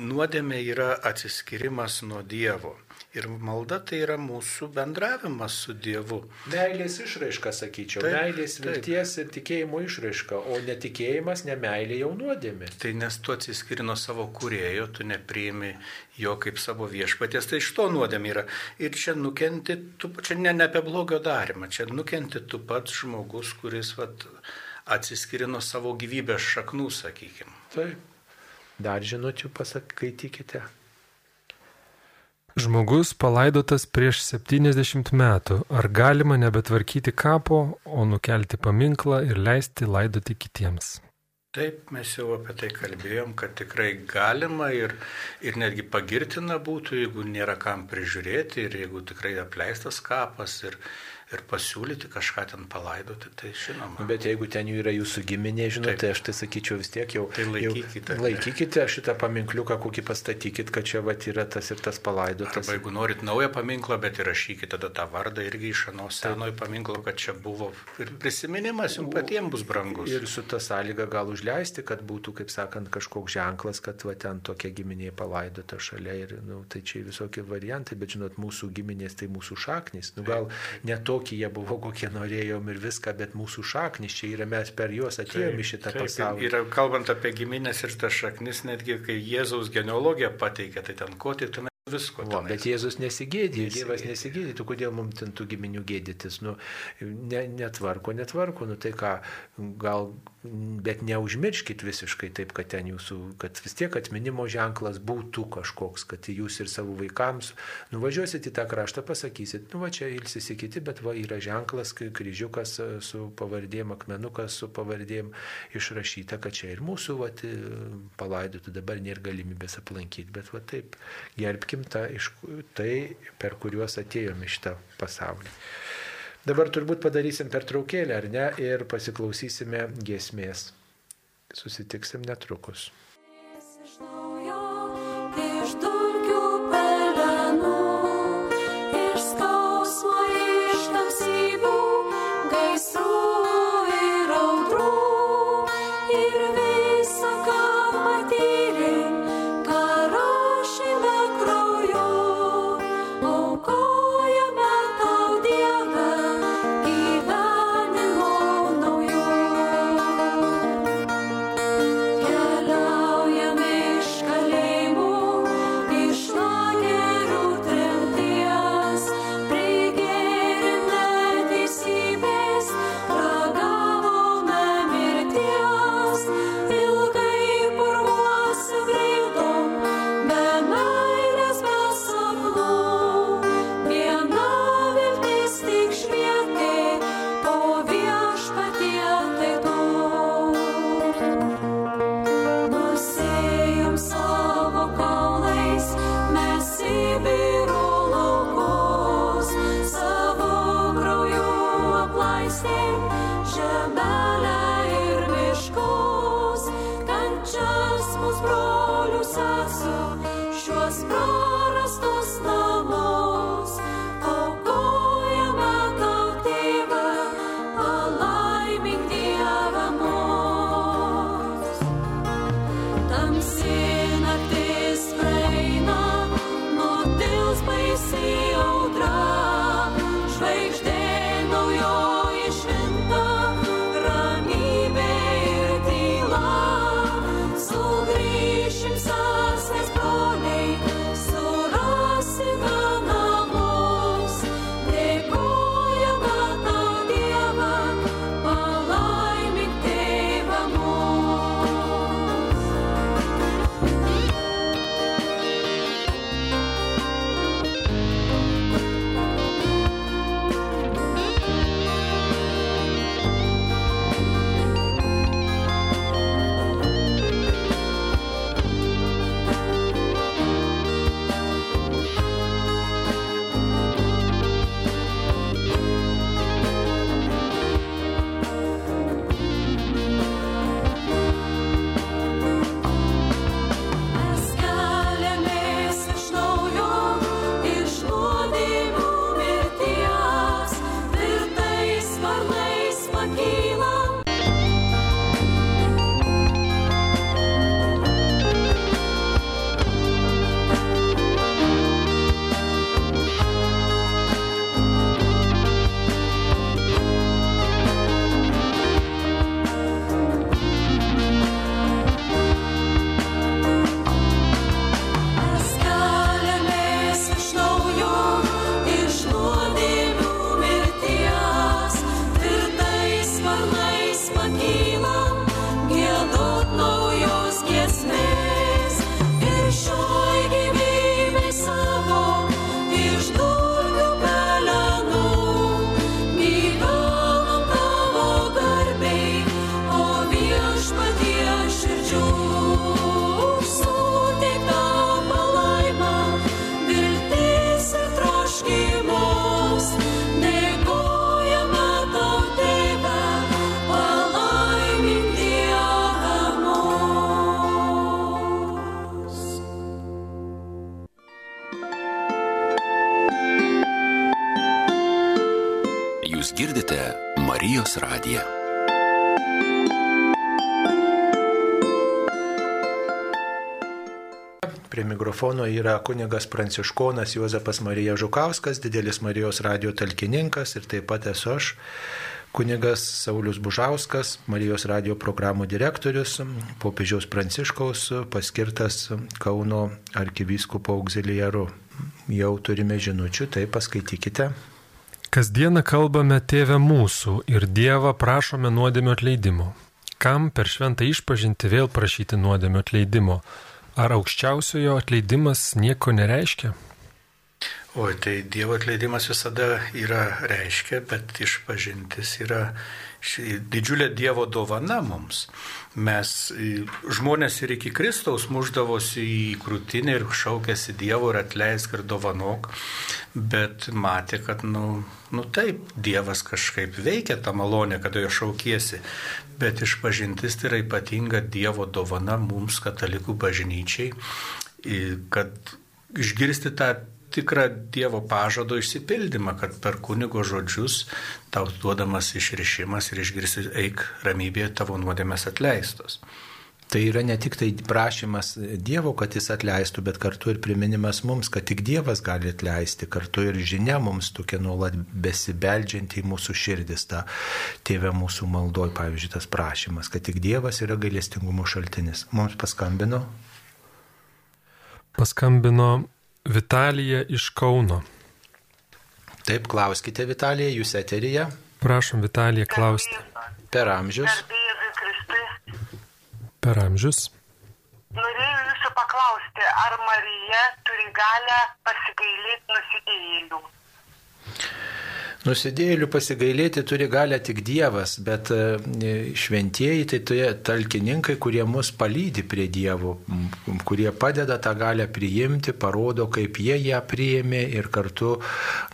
Nuodėmė yra atsiskirimas nuo Dievo. Ir malda tai yra mūsų bendravimas su Dievu. Meilės išraiška, sakyčiau. Taip, Meilės vilties taip. ir tikėjimo išraiška, o netikėjimas, nemeilė jau nuodėmė. Tai nes tu atsiskiri nuo savo kurėjo, tu nepriimi jo kaip savo viešpaties, tai iš to nuodėmė yra. Ir čia nukenti, tu, čia ne, ne apie blogio darimą, čia nukenti tu pats žmogus, kuris vat, atsiskiri nuo savo gyvybės šaknų, sakykime. Taip. Dar žinučių pasakytikite. Žmogus palaidotas prieš 70 metų. Ar galima nebetvarkyti kapo, o nukelti paminklą ir leisti laidoti kitiems? Taip, mes jau apie tai kalbėjom, kad tikrai galima ir, ir netgi pagirtina būtų, jeigu nėra kam prižiūrėti ir jeigu tikrai apleistas kapas ir, ir pasiūlyti kažką ten palaidoti, tai žinoma. Bet jeigu ten jų yra jūsų giminė, žinote, tai aš tai sakyčiau vis tiek jau. Tai laikykite. Jau, laikykite šitą paminkliuką, kokį pastatykit, kad čia vat, yra tas ir tas palaidotas. Arba jeigu norit naują paminklą, bet įrašykite tada tą vardą irgi iš anos senojo paminklo, kad čia buvo ir prisiminimas jums patiems bus brangus. Ir su ta sąlyga gal užleisti, kad būtų, kaip sakant, kažkoks ženklas, kad va, ten tokia giminė palaidota šalia. Ir, nu, tai čia visokie variantai, bet žinot, mūsų giminės tai mūsų šaknis. Nu, gal ne tokie kokie jie buvo, kokie norėjom ir viską, bet mūsų šaknis čia yra, mes per juos atėjome į šitą taip, pasaulį. Ir kalbant apie giminės ir tas šaknis, netgi kai Jėzaus genealogija pateikia, tai ten ko tik tu visko. O, bet Jėzus nesigėdė, Dievas nesigėdė, tu kodėl mums ten tų giminių gėdytis, nu, ne, netvarko, netvarko, nu tai ką, gal, bet neužmirškit visiškai taip, kad ten jūsų, kad vis tiek atminimo ženklas būtų kažkoks, kad jūs ir savo vaikams nuvažiuosit į tą kraštą, pasakysit, nu va čia ilsisi kiti, bet va yra ženklas, kryžiukas su pavardėm, akmenukas su pavardėm išrašyta, kad čia ir mūsų va, palaidotų, dabar nėra galimybės aplankyti, bet va taip, suvokim tą, iš, tai, per kuriuos atėjome šitą pasaulį. Dabar turbūt padarysim pertraukėlę, ar ne, ir pasiklausysime giesmės. Susitiksim netrukus. love. Mikrofono yra kunigas Pranciškonas Juozapas Marija Žukauskas, didelis Marijos radio talkininkas ir taip pat esu aš, kunigas Saulis Bužauskas, Marijos radio programų direktorius, popiežiaus Pranciškaus paskirtas Kauno arkivyskupo auxiliaru. Jau turime žinučių, tai paskaitykite. Kasdieną kalbame Tėvę mūsų ir Dievą prašome nuodėmio atleidimo. Kam per šventą išpažinti vėl prašyti nuodėmio atleidimo? Ar aukščiausiojo atleidimas nieko nereiškia? O tai Dievo atleidimas visada yra reiškia, bet išpažintis yra didžiulė Dievo dovana mums. Mes žmonės ir iki Kristaus muždavosi į krūtinę ir šaukėsi Dievo ir atleisk ir dovanok, bet matė, kad, nu, nu taip, Dievas kažkaip veikia tą malonę, kada jo šaukiesi, bet išpažintis tai yra ypatinga Dievo dovana mums, katalikų bažnyčiai, kad išgirsti tą tikrą Dievo pažado išsipildymą, kad per kunigo žodžius tau duodamas išrišimas ir išgirsi eik ramybėje tavo nuodėmės atleistos. Tai yra ne tik tai prašymas Dievo, kad jis atleistų, bet kartu ir priminimas mums, kad tik Dievas gali atleisti, kartu ir žinia mums tokia nuolat besibeldžianti į mūsų širdis, ta tėvė mūsų maldoj, pavyzdžiui, tas prašymas, kad tik Dievas yra gailestingumo šaltinis. Mums paskambino. Paskambino Vitalija iš Kauno. Taip, klauskite Vitalija, jūs eterija. Prašom Vitalija klausti. Per amžius. Per amžius. Norėjau jūsų paklausti, ar Marija turi galę pasigailėti nusidėjėlių? Nusidėjėlių pasigailėti turi galę tik Dievas, bet e, šventieji tai tie talkininkai, kurie mus palydi prie Dievo, kurie padeda tą galę priimti, parodo, kaip jie ją priėmė ir kartu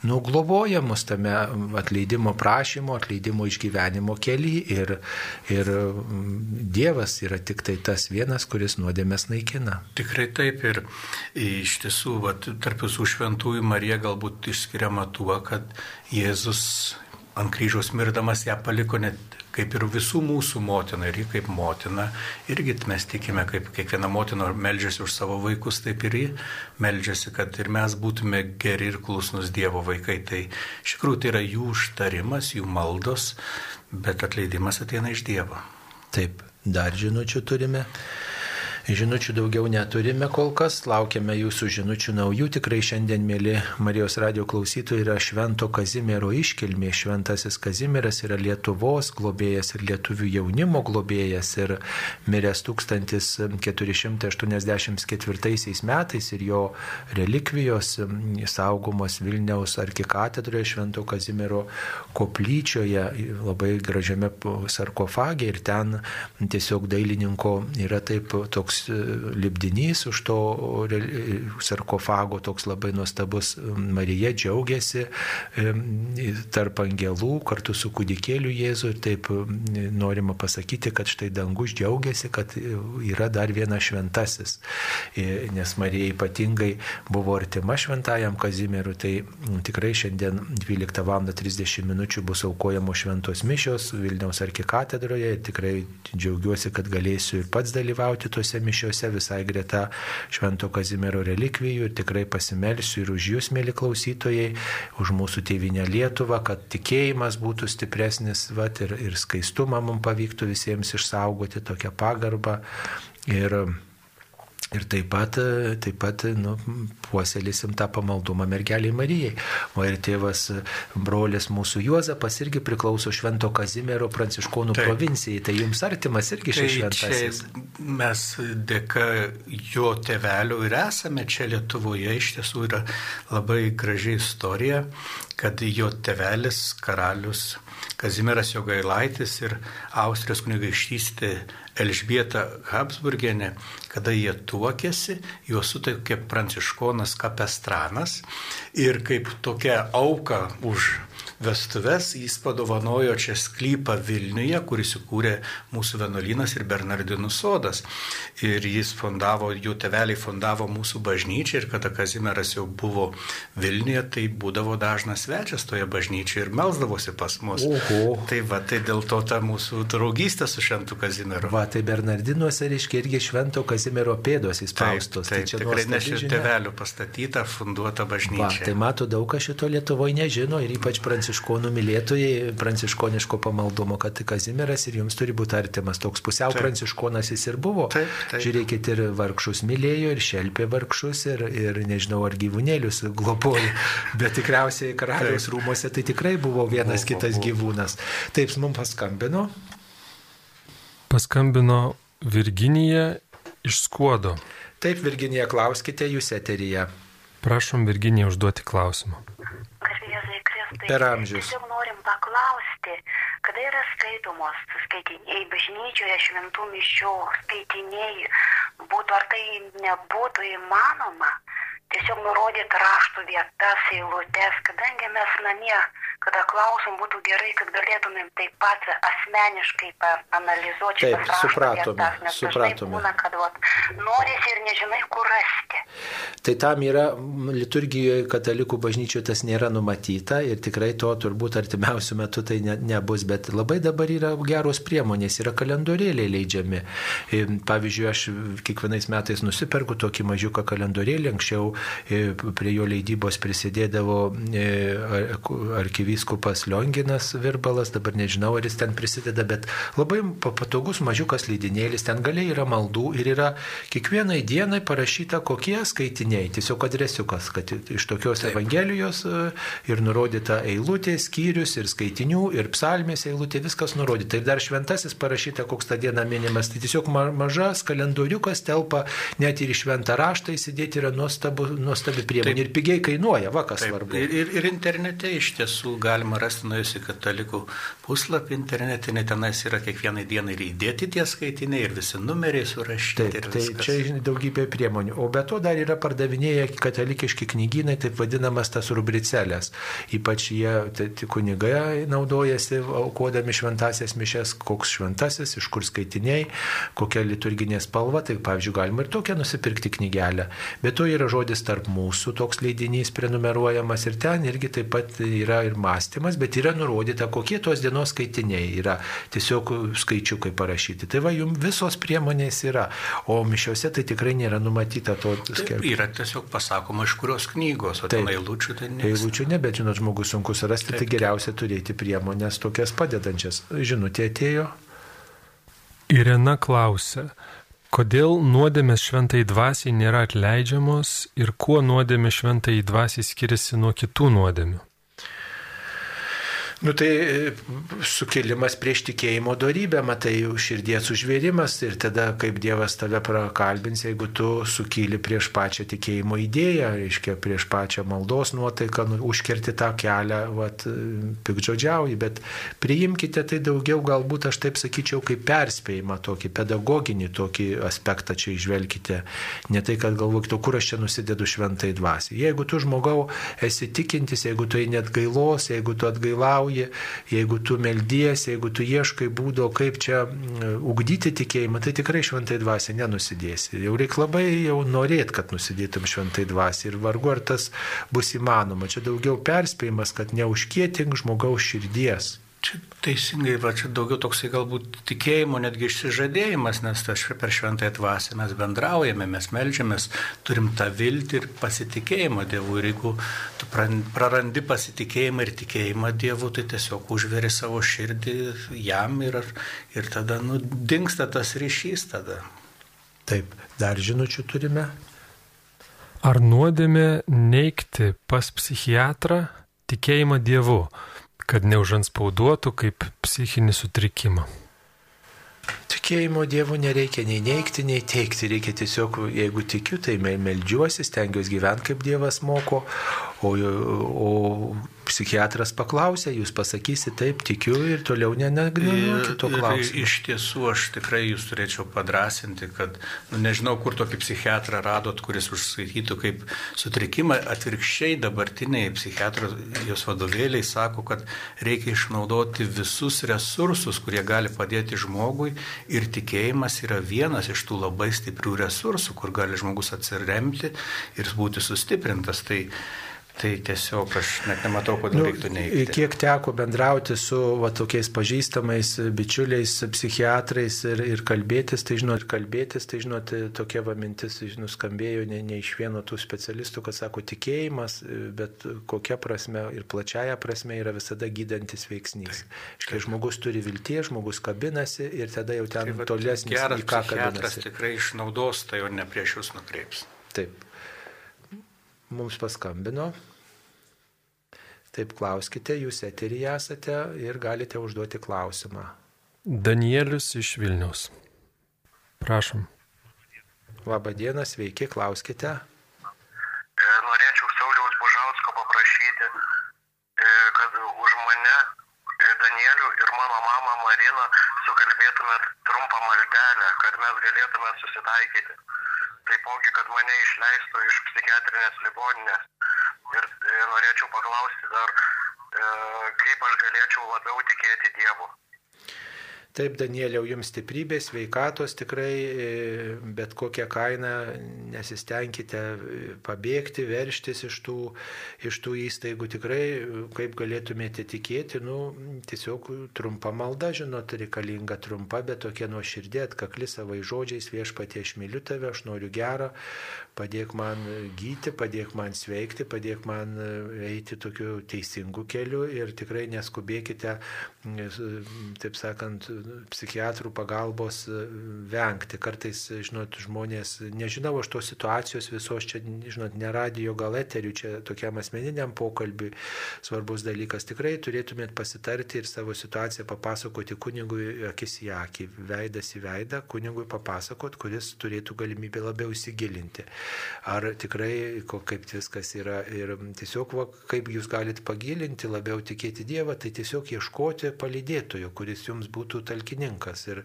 nugloboja mus tame atleidimo prašymo, atleidimo išgyvenimo keli. Ir, ir Dievas yra tik tai tas vienas, kuris nuodėmės naikina. Tikrai taip ir iš tiesų, vat, tarp visų šventųjų Marija galbūt išskiriama tuo, kad Jėzus ant kryžiaus mirdamas ją paliko net kaip ir visų mūsų motina ir ji kaip motina. Irgi mes tikime, kaip kiekviena motina meldžiasi už savo vaikus, taip ir ji meldžiasi, kad ir mes būtume geri ir klusnus Dievo vaikai. Tai iš tikrųjų tai yra jų užtarimas, jų maldos, bet atleidimas ateina iš Dievo. Taip, dar žinučių turime. Žinučių daugiau neturime kol kas, laukiame jūsų žinučių naujų. Tikrai šiandien, mėly Marijos radio klausytojai, yra Švento Kazimiero iškilmė. Šventasis Kazimieras yra Lietuvos globėjas ir lietuvių jaunimo globėjas ir miręs 1484 metais ir jo relikvijos saugomos Vilniaus arkikatedroje Švento Kazimiero koplyčioje labai gražiame sarkofage ir ten tiesiog dailininko yra taip toks lipdinys už to sarkofago, toks labai nuostabus. Marija džiaugiasi tarp angelų kartu su kūdikėliu Jėzu ir taip norima pasakyti, kad štai dangus džiaugiasi, kad yra dar vienas šventasis. Nes Marija ypatingai buvo artima šventajam Kazimierui, tai tikrai šiandien 12 val. 30 min. bus aukojamos šventos mišios Vilniaus arkikatedroje. Tikrai džiaugiuosi, kad galėsiu ir pats dalyvauti tuose mišiuose visai greta Švento Kazimiero relikvijų ir tikrai pasimelsiu ir už jūs, mėly klausytojai, už mūsų tėvinę Lietuvą, kad tikėjimas būtų stipresnis vat, ir, ir skaistumą mums pavyktų visiems išsaugoti tokią pagarbą. Ir, Ir taip pat, taip pat nu, puoselėsim tą pamaldumą mergeliai Marijai. O ir tėvas, brolis mūsų Juozapas irgi priklauso Švento Kazimiero pranciškonų taip. provincijai. Tai jums artimas irgi šis šventasis. Mes dėka jo tevelio ir esame čia Lietuvoje. Iš tiesų yra labai graži istorija, kad jo tevelis karalius Kazimieras Jogailaitis ir Austrijos kunigaikštystė Elžbieta Habsburgienė, kada jie tuokėsi, juos suteikė pranciškonas Kapestranas ir kaip tokia auka už vestuves jis padovanojo čia sklypą Vilniuje, kuris įkūrė mūsų vienuolynas ir Bernardinų sodas. Ir jis fondavo, jų teveliai fondavo mūsų bažnyčią ir kada Kazimieras jau buvo Vilniuje, tai būdavo dažnas svečias toje bažnyčioje ir melzdavosi pas mus. Oho. Tai va, tai dėl to ta mūsų draugystė su Šventu Kazimieru. Va, tai Bernardinuose reiškia irgi Švento Kazimiero pėdos įspaustos. Taip, tai čia tikrai ne žinia. tėvelių pastatyta, funduota Va, bažnyčia. tai mato daug kas šito Lietuvoje nežino ir ypač pranciškonų mylėtojai, pranciškoniško pamaldumo, kad tai Kazimieras ir jums turi būti artimas. Toks pusiau Taip. pranciškonas jis ir buvo. Taip, taip. Žiūrėkit, ir vargšus mylėjo, ir šelpė vargšus, ir, ir nežinau, ar gyvūnėlius globojo. Bet tikriausiai karaliaus Taip. rūmose tai tikrai buvo vienas Buvo, kitas buvo. gyvūnas. Taip, mums paskambino. Paskambino Virginija iš Skuodo. Taip, Virginija, klauskite jūs eteryje. Prašom Virginija užduoti klausimą. Kristai. Per amžius. Tiesiog norim paklausti, kada yra skaitomos skaitiniai bažnyčioje šventų mišių skaitiniai, būtų ar tai nebūtų įmanoma, tiesiog nurodyti raštų vietas, eilutes, kadangi mes namie, kada klausom, būtų gerai, kad galėtumėm taip pat asmeniškai analizuoti Taip, supratome, vietas, nes supratome. būna, kad vat, norisi ir nežinai, kur rasti. Tai tam yra liturgijoje katalikų bažnyčioje tas nėra numatyta ir tikrai to turbūt artimiausių metų tai ne, nebus, bet labai dabar yra geros priemonės, yra kalendorėliai leidžiami. E, Pavyzdžiui, aš kiekvienais metais nusiperku tokį mažiuką kalendorėlį, anksčiau e, prie jo leidybos prisidėdavo e, arkivyskupas Lionginas Virbalas, dabar nežinau, ar jis ten prisideda, bet labai pa- patogus mažiukas leidinėlis, ten galiai yra maldų ir yra kiekvienai dienai parašyta kokie skaitiniai, tiesiog adresiukas, kad iš tokios Taip. Evangelijos e, ir nurodyta eilutė, skyrius ir skaitinių ir psalmės eilutė, viskas nurodyta. Ir dar šventasis parašyta, koks tą dieną minimas. Tai tiesiog ma- mažas kalendoriukas telpa net ir į šventą raštą įsidėti yra nuostabu, nuostabi priemonė. Ir pigiai kainuoja, va kas Taip, svarbu. ir, ir, ir internete iš tiesų galima rasti nuėjus į katalikų puslapį internetinį, tenais yra kiekvienai dienai ir įdėti tie skaitiniai ir visi numeriai surašyti. Taip, tai viskas. čia žinai, daugybė priemonių. O be to dar yra pardavinėję katalikiški knygynai, taip vadinamas tas rubricelės. Ypač jie, tai, tai kunigai naudojasi, aukodami šventasias mišes, koks šventasis, iš kur skaitiniai, kokia liturginė spalva. Tai pavyzdžiui, galima ir tokią nusipirkti knygelę. Bet to yra žodis tarp mūsų, toks leidinys prenumeruojamas ir ten irgi taip pat yra ir mąstymas, bet yra nurodyta, kokie tos dienos skaitiniai yra. Tiesiog skaičiukai parašyti. Tai va, jums visos priemonės yra. O mišiuose tai tikrai nėra numatyta to Taip, skelbti. yra tiesiog pasakoma, iš kurios knygos, o Taip. ten eilučių tai ne. Eilučių ne, bet žinot, žmogus sunku surasti, tai geriausia turėti priemonės tokias padedančias. Žinutė atėjo. Irena klausia, kodėl nuodėmės šventai dvasiai nėra atleidžiamos ir kuo nuodėmė šventai dvasiai skiriasi nuo kitų nuodėmių? Nu tai e, sukilimas prieš tikėjimo darybę, matai, jau širdies užvėrimas ir tada kaip Dievas tave prakalbins, jeigu tu sukyli prieš pačią tikėjimo idėją, reiškia prieš pačią maldos nuotaiką, nu, užkerti tą kelią, vat, pikdžodžiauji, bet priimkite tai daugiau, galbūt aš taip sakyčiau, kaip perspėjimą tokį pedagoginį tokį aspektą čia išvelkite. Ne tai, kad galvokite, kur aš čia nusidedu šventai dvasiai. Jeigu tu žmogau esi tikintis, jeigu tu net gailos, jeigu tu atgailauji, jeigu tu meldies, jeigu tu ieškai būdo, kaip čia mm, ugdyti tikėjimą, tai tikrai šventai dvasiai nenusidėsi. Jau reikia labai jau norėt, kad nusidėtum šventai dvasiai ir vargu ar tas bus įmanoma. Čia daugiau perspėjimas, kad neužkietink žmogaus širdies. Čia teisingai, va, čia daugiau toksai galbūt tikėjimo, netgi išsižadėjimas, nes tas per šventąją dvasę mes bendraujame, mes melžiamės, turim tą viltį ir pasitikėjimą Dievu. Ir jeigu tu prarandi pasitikėjimą ir tikėjimą Dievu, tai tiesiog užveri savo širdį jam ir, ir tada nu, dinksta tas ryšys tada. Taip, dar žinučių turime. Ar nuodėmė neikti pas psichiatrą tikėjimą Dievu, kad neužanspauduotų kaip psichinį sutrikimą? Tikėjimo Dievu nereikia nei neikti, nei teikti. Reikia tiesiog, jeigu tikiu, tai mel- meldžiuosi, stengiuosi gyventi kaip Dievas moko, o, o psichiatras paklausė, jūs pasakysite taip, tikiu ir toliau nenagrinėkite to klausimo. Iš tiesų, aš tikrai jūs turėčiau padrasinti, kad nu, nežinau, kur tokį psichiatrą radot, kuris užskaitytų kaip sutrikimą. Atvirkščiai dabartiniai psichiatrijos vadovėliai sako, kad reikia išnaudoti visus resursus, kurie gali padėti žmogui ir tikėjimas yra vienas iš tų labai stiprių resursų, kur gali žmogus atsiremti ir būti sustiprintas. Tai Tai tiesiog aš net nematau, kodėl nu, reiktų neįti. Kiek teko bendrauti su va, tokiais pažįstamais bičiuliais, psichiatrais ir, ir kalbėtis, tai žinot, kalbėtis, tai žinot, tokia va mintis nuskambėjo ne, ne iš vieno tų specialistų, kad sako tikėjimas, bet kokia prasme ir plačiaja prasme yra visada gydantis veiksnys. Kai žmogus turi vilties, žmogus kabinasi ir tada jau ten tai, tolesnis geras į ką kabinasi. Tikrai išnaudos tai, o ne prieš jūs nukreips. Taip. Mums paskambino. Taip klauskite, jūs eterį esate ir galite užduoti klausimą. Danielius iš Vilnius. Prašom. Labą dieną, sveiki, klauskite. E, norėčiau Sauliaus Bužausko paprašyti, e, kad už mane, e, Danielių ir mano mamą Mariną sukalbėtumėt trumpą maldelę, kad mes galėtume susitaikyti. Taipogi, kad mane išleistų iš psichiatrinės ligoninės Ir e, norėčiau paklausti dar, e, kaip aš galėčiau labiau tikėti Dievu. Taip, Danieliau, jums stiprybės, veikatos tikrai, e, bet kokią kainą nesistengkite e, pabėgti, verštis iš tų, iš tų įstaigų. Tikrai, kaip galėtumėte tikėti, nu, tiesiog trumpa malda, žinot, reikalinga trumpa, bet tokia nuoširdė, atkakli savai žodžiais, viešpatie, aš myliu tave, aš noriu gerą, padėk man gyti, padėk man sveikti, padėk man e, eiti tokiu teisingu keliu ir tikrai neskubėkite, taip sakant, psichiatrų pagalbos e, vengti. Kartais, žinot, žmonės, nežinau aš tos situacijos visos, čia, žinot, ne radio gal eterių, čia tokiam asmeniniam pokalbiui svarbus dalykas. Tikrai turėtumėt pasitarti ir savo situaciją papasakoti kunigui akis į akį, veidas į veidą, kunigui papasakot, kuris turėtų galimybę labiau įsigilinti. Ar tikrai, kaip viskas yra ir tiesiog, va, kaip jūs galite pagilinti, labiau tikėti Dievą, tai tiesiog ieškoti palydėtojo, kuris jums būtų talkininkas ir,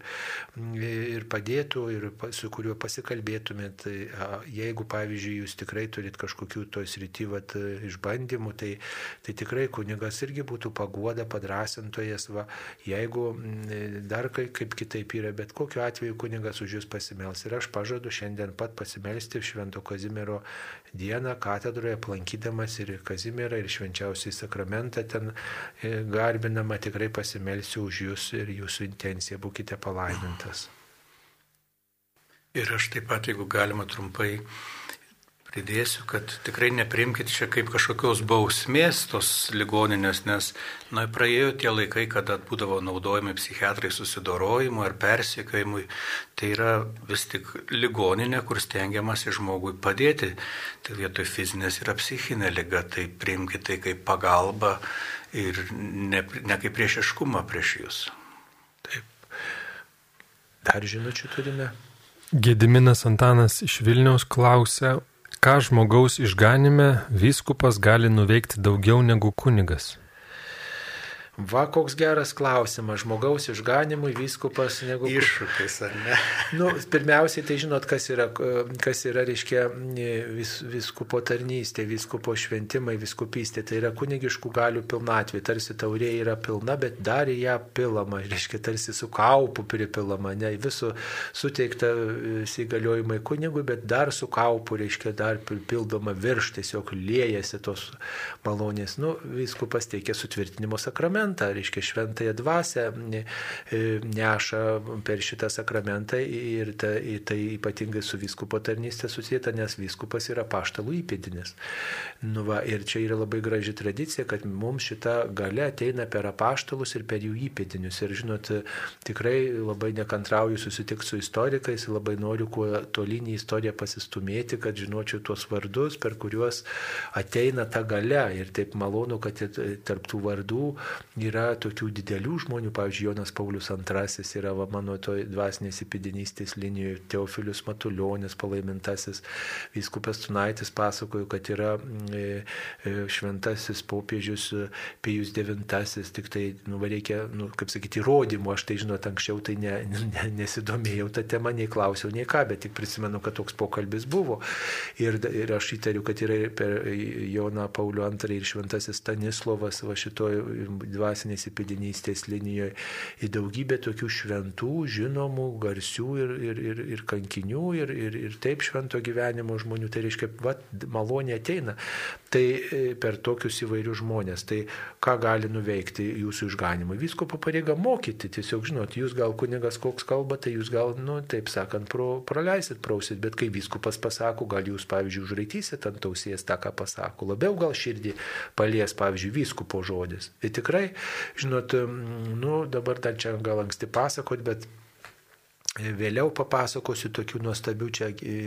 ir padėtų, ir su kuriuo pasikalbėtumėt. Tai, jeigu, pavyzdžiui, jūs tikrai turit kažkokių toj srity vat, išbandymų, tai, tai tikrai kunigas irgi būtų paguoda, padrasintojas. Va, jeigu dar kaip, kaip kitaip yra, bet kokiu atveju kunigas už jūs pasimels. Ir aš pažadu šiandien pat pasimelsti Švento Kazimiero dieną katedroje, aplankydamas ir Kazimierą, ir švenčiausiai sakramentą ten e, garbinama, tikrai pasimelsiu už jūs ir jūsų intenciją, būkite palaimintas. Ir aš taip pat, jeigu galima trumpai pridėsiu, kad tikrai neprimkite čia kaip kažkokios bausmės tos ligoninės, nes na, praėjo tie laikai, kada būdavo naudojami psichiatrai susidorojimui ar persiekėjimui. Tai yra vis tik ligoninė, kur stengiamasi žmogui padėti. Tai vietoj fizinės yra psichinė lyga, tai priimkite tai kaip pagalba ir ne, ne kaip priešiškumą prieš jūs. Taip. Dar žinučių turime. Gediminas Antanas iš Vilniaus klausia, ką žmogaus išganime vyskupas gali nuveikti daugiau negu kunigas? Va, koks geras klausimas. Žmogaus išganimui vyskupas negu... Iššūkis, ar ne? nu, pirmiausiai, tai žinot, kas yra, kas yra reiškia, vis, viskupo tarnystė, viskupo šventimai, viskupystė. Tai yra kunigiškų galių pilnatvė. Tarsi taurė yra pilna, bet dar į ją pilama. Reiškia, tarsi su kaupu pripilama. Ne visų suteikta įgaliojimai kunigui, bet dar su kaupu, reiškia, dar pildoma virš, tiesiog liejasi tos malonės. Nu, viskupas teikia sutvirtinimo sakramentą sakramentą, reiškia šventąją dvasę e, neša per šitą sakramentą ir ta, tai ypatingai su vyskupo tarnystė susijęta, nes vyskupas yra paštalų įpėdinis. Nu va, ir čia yra labai graži tradicija, kad mums šita gale ateina per apaštalus ir per jų įpėdinius. Ir žinot, tikrai labai nekantrauju susitikti su istorikais, labai noriu kuo tolyn į istoriją pasistumėti, kad žinočiau tuos vardus, per kuriuos ateina ta gale. Ir taip malonu, kad tarp tų vardų yra tokių didelių žmonių, pavyzdžiui, Jonas Paulius II yra va, mano toj dvasinės įpėdinystės linijoje, Teofilius Matuljonis, palaimintasis, Vyskupas Tunaitis pasakojo, kad yra e, e, šventasis popiežius Pijus IX, tik tai, nu, reikia, nu, kaip sakyti, įrodymų, aš tai žinot, anksčiau tai ne, ne, nesidomėjau tą temą, nei klausiau, nei ką, bet tik prisimenu, kad toks pokalbis buvo. Ir, ir aš įtariu, kad yra per Joną Paulių II ir šventasis Stanislovas va šitoj dvasinės įpėdinystės linijoje į daugybę tokių šventų, žinomų, garsių ir, ir, ir, ir kankinių ir, ir, ir taip švento gyvenimo žmonių. Tai reiškia, va, malonė ateina. Tai e, per tokius įvairius žmonės. Tai ką gali nuveikti jūsų išganimui? Viskopo pareiga mokyti. Tiesiog, žinot, jūs gal kunigas koks kalba, tai jūs gal, nu, taip sakant, pro, praleisit, prausit, bet kai viskupas pasako, gal jūs, pavyzdžiui, užraitysit ant ausies tą, ką pasako. Labiau gal širdį palies, pavyzdžiui, vyskupo žodis. Ir tikrai, žinot, nu, dabar dar čia gal anksti pasakot, bet Vėliau papasakosiu tokių nuostabių čia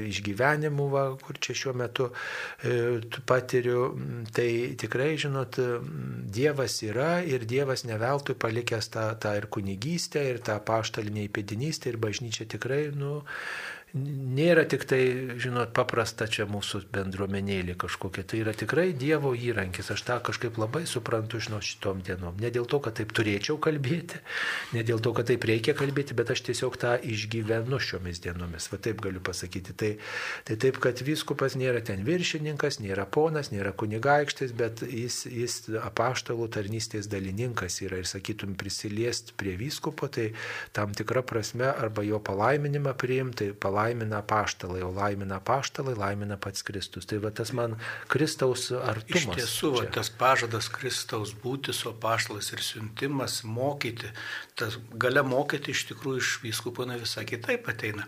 išgyvenimų, va, kur čia šiuo metu e, patiriu. Tai tikrai, žinot, Dievas yra ir Dievas neveltui palikęs tą, tą ir kunigystę, ir tą paštalinę įpėdinystę, ir bažnyčia tikrai, nu, nėra tik tai, žinot, paprasta čia mūsų bendruomenėlė kažkokia. Tai yra tikrai Dievo įrankis. Aš tą kažkaip labai suprantu, žinot, šitom dienom. Ne dėl to, kad taip turėčiau kalbėti, ne dėl to, kad taip reikia kalbėti, bet aš tiesiog tą išgyvenu šiomis dienomis. Va taip galiu pasakyti. Tai, tai taip, kad viskupas nėra ten viršininkas, nėra ponas, nėra kunigaikštis, bet jis, jis apaštalų tarnystės dalininkas yra ir, sakytum, prisiliest prie viskupo, tai tam tikra prasme arba jo palaiminimą priimti, tai laimina paštalai, o laimina paštalai, laimina pats Kristus. Tai va tas man Kristaus artumas. Iš tiesų, va, tas pažadas Kristaus būti su paštalais ir siuntimas, mokyti, tas gale mokyti iš tikrųjų iš vyskupo na visai kitaip ateina.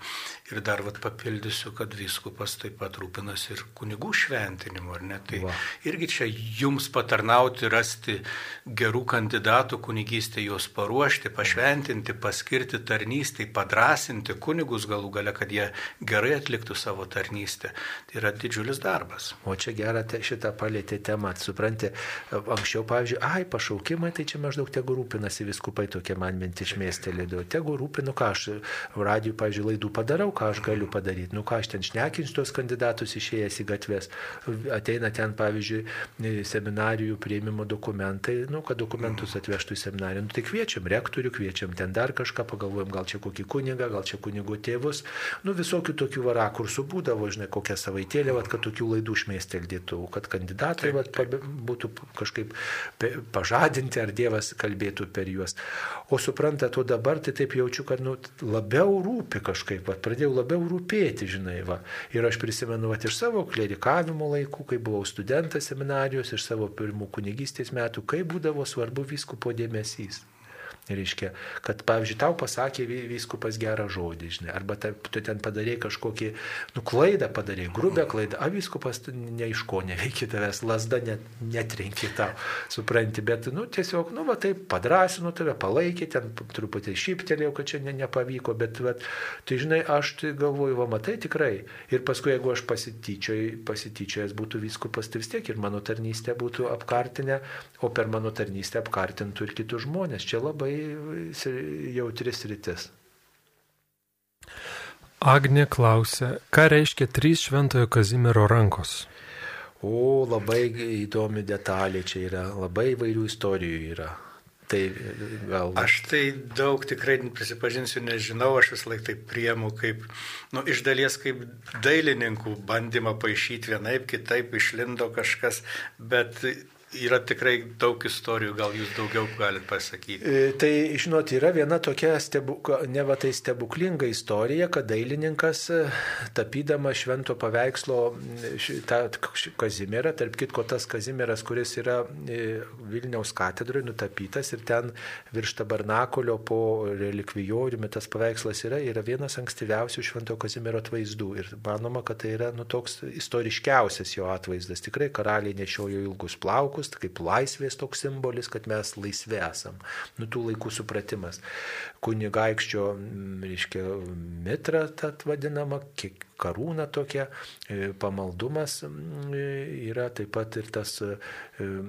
Ir dar vat papildysiu, kad vyskupas taip pat rūpinasi ir kunigų šventinimu, ar ne? Tai va. irgi čia jums patarnauti, rasti gerų kandidatų kunigystė, juos paruošti, pašventinti, paskirti tarnystį, padrasinti kunigus galų gale, kad jie jie gerai atliktų savo tarnystę. Tai yra didžiulis darbas. O čia gerą te, šitą palėtė temą, supranti, anksčiau, pavyzdžiui, ai, pašaukimai, tai čia maždaug tegu rūpinasi viskupai tokie man minti išmėstelėdavo. Tegu rūpinu, ką aš radijų, pavyzdžiui, laidų padarau, ką aš galiu padaryti. Nu, ką aš ten šnekinsiu tos kandidatus išėjęs į gatves. Ateina ten, pavyzdžiui, seminarijų prieimimo dokumentai, nu, kad dokumentus atvežtų į seminariją. Nu, tai kviečiam rektorių, kviečiam ten dar kažką, pagalvojam, gal čia kokį kunigą, gal čia kunigo tėvus. Nu, visokių tokių varakursų būdavo, žinai, kokią savaitėlę, vat, kad tokių laidų šmėsteldytų, kad kandidatai vat, būtų kažkaip pažadinti, ar Dievas kalbėtų per juos. O suprantat, o dabar tai taip jaučiu, kad nu, labiau rūpi kažkaip, vat, pradėjau labiau rūpėti, žinai, va. Ir aš prisimenu vat, iš savo klerikavimo laikų, kai buvau studentas seminarijos, iš savo pirmų kunigystės metų, kai būdavo svarbu viskupo dėmesys. Reiškia, kad, pavyzdžiui, tau pasakė vyskupas gerą žodį, žinai, arba ta, tu ten padarėjai kažkokį, nu, klaidą padarėjai, grubę klaidą, o vyskupas ne iš ko neveikia tavęs, lasda net, netrenki tau, supranti, bet, nu, tiesiog, nu, va taip padrasinu tave, palaikė, ten truputį šyptelėjau, kad čia ne, nepavyko, bet, va, tai žinai, aš tai galvoju, va, matai tikrai. Ir paskui, jeigu aš pasityčiojęs būtų vyskupas, tai vis tiek ir mano tarnystė būtų apkartinę, o per mano tarnystę apkartintų ir kitus žmonės. Čia labai jautris rytis. Agnė klausė, ką reiškia trys šventojo Kazimiero rankos? O, labai įdomi detalė čia yra, labai įvairių istorijų yra. Tai gal. Aš tai daug tikrai prisipažinsiu, nežinau, aš vis laik tai priemu kaip, nu, iš dalies kaip dailininkų bandymą paaišyti vienaip, kitaip išlindo kažkas, bet yra tikrai daug istorijų, gal jūs daugiau galite pasakyti. E, tai, žinot, yra viena tokia stebuk, ne va tai stebuklinga istorija, kad dailininkas, e, tapydama švento paveikslo tą Kazimierą, tarp kitko tas Kazimieras, kuris yra e, Vilniaus katedroje nutapytas ir ten virš tabernakulio po relikvijoriumi tas paveikslas yra, yra vienas ankstyviausių švento Kazimiero atvaizdų. Ir manoma, kad tai yra nu, toks istoriškiausias jo atvaizdas. Tikrai karaliai nešiojo ilgus plaukus dalykus, tai kaip laisvės toks simbolis, kad mes laisvi esam. Nu, tų laikų supratimas. Kunigaikščio, reiškia, mitra, tad vadinama, kiek karūna tokia, e, pamaldumas mm, yra taip pat ir tas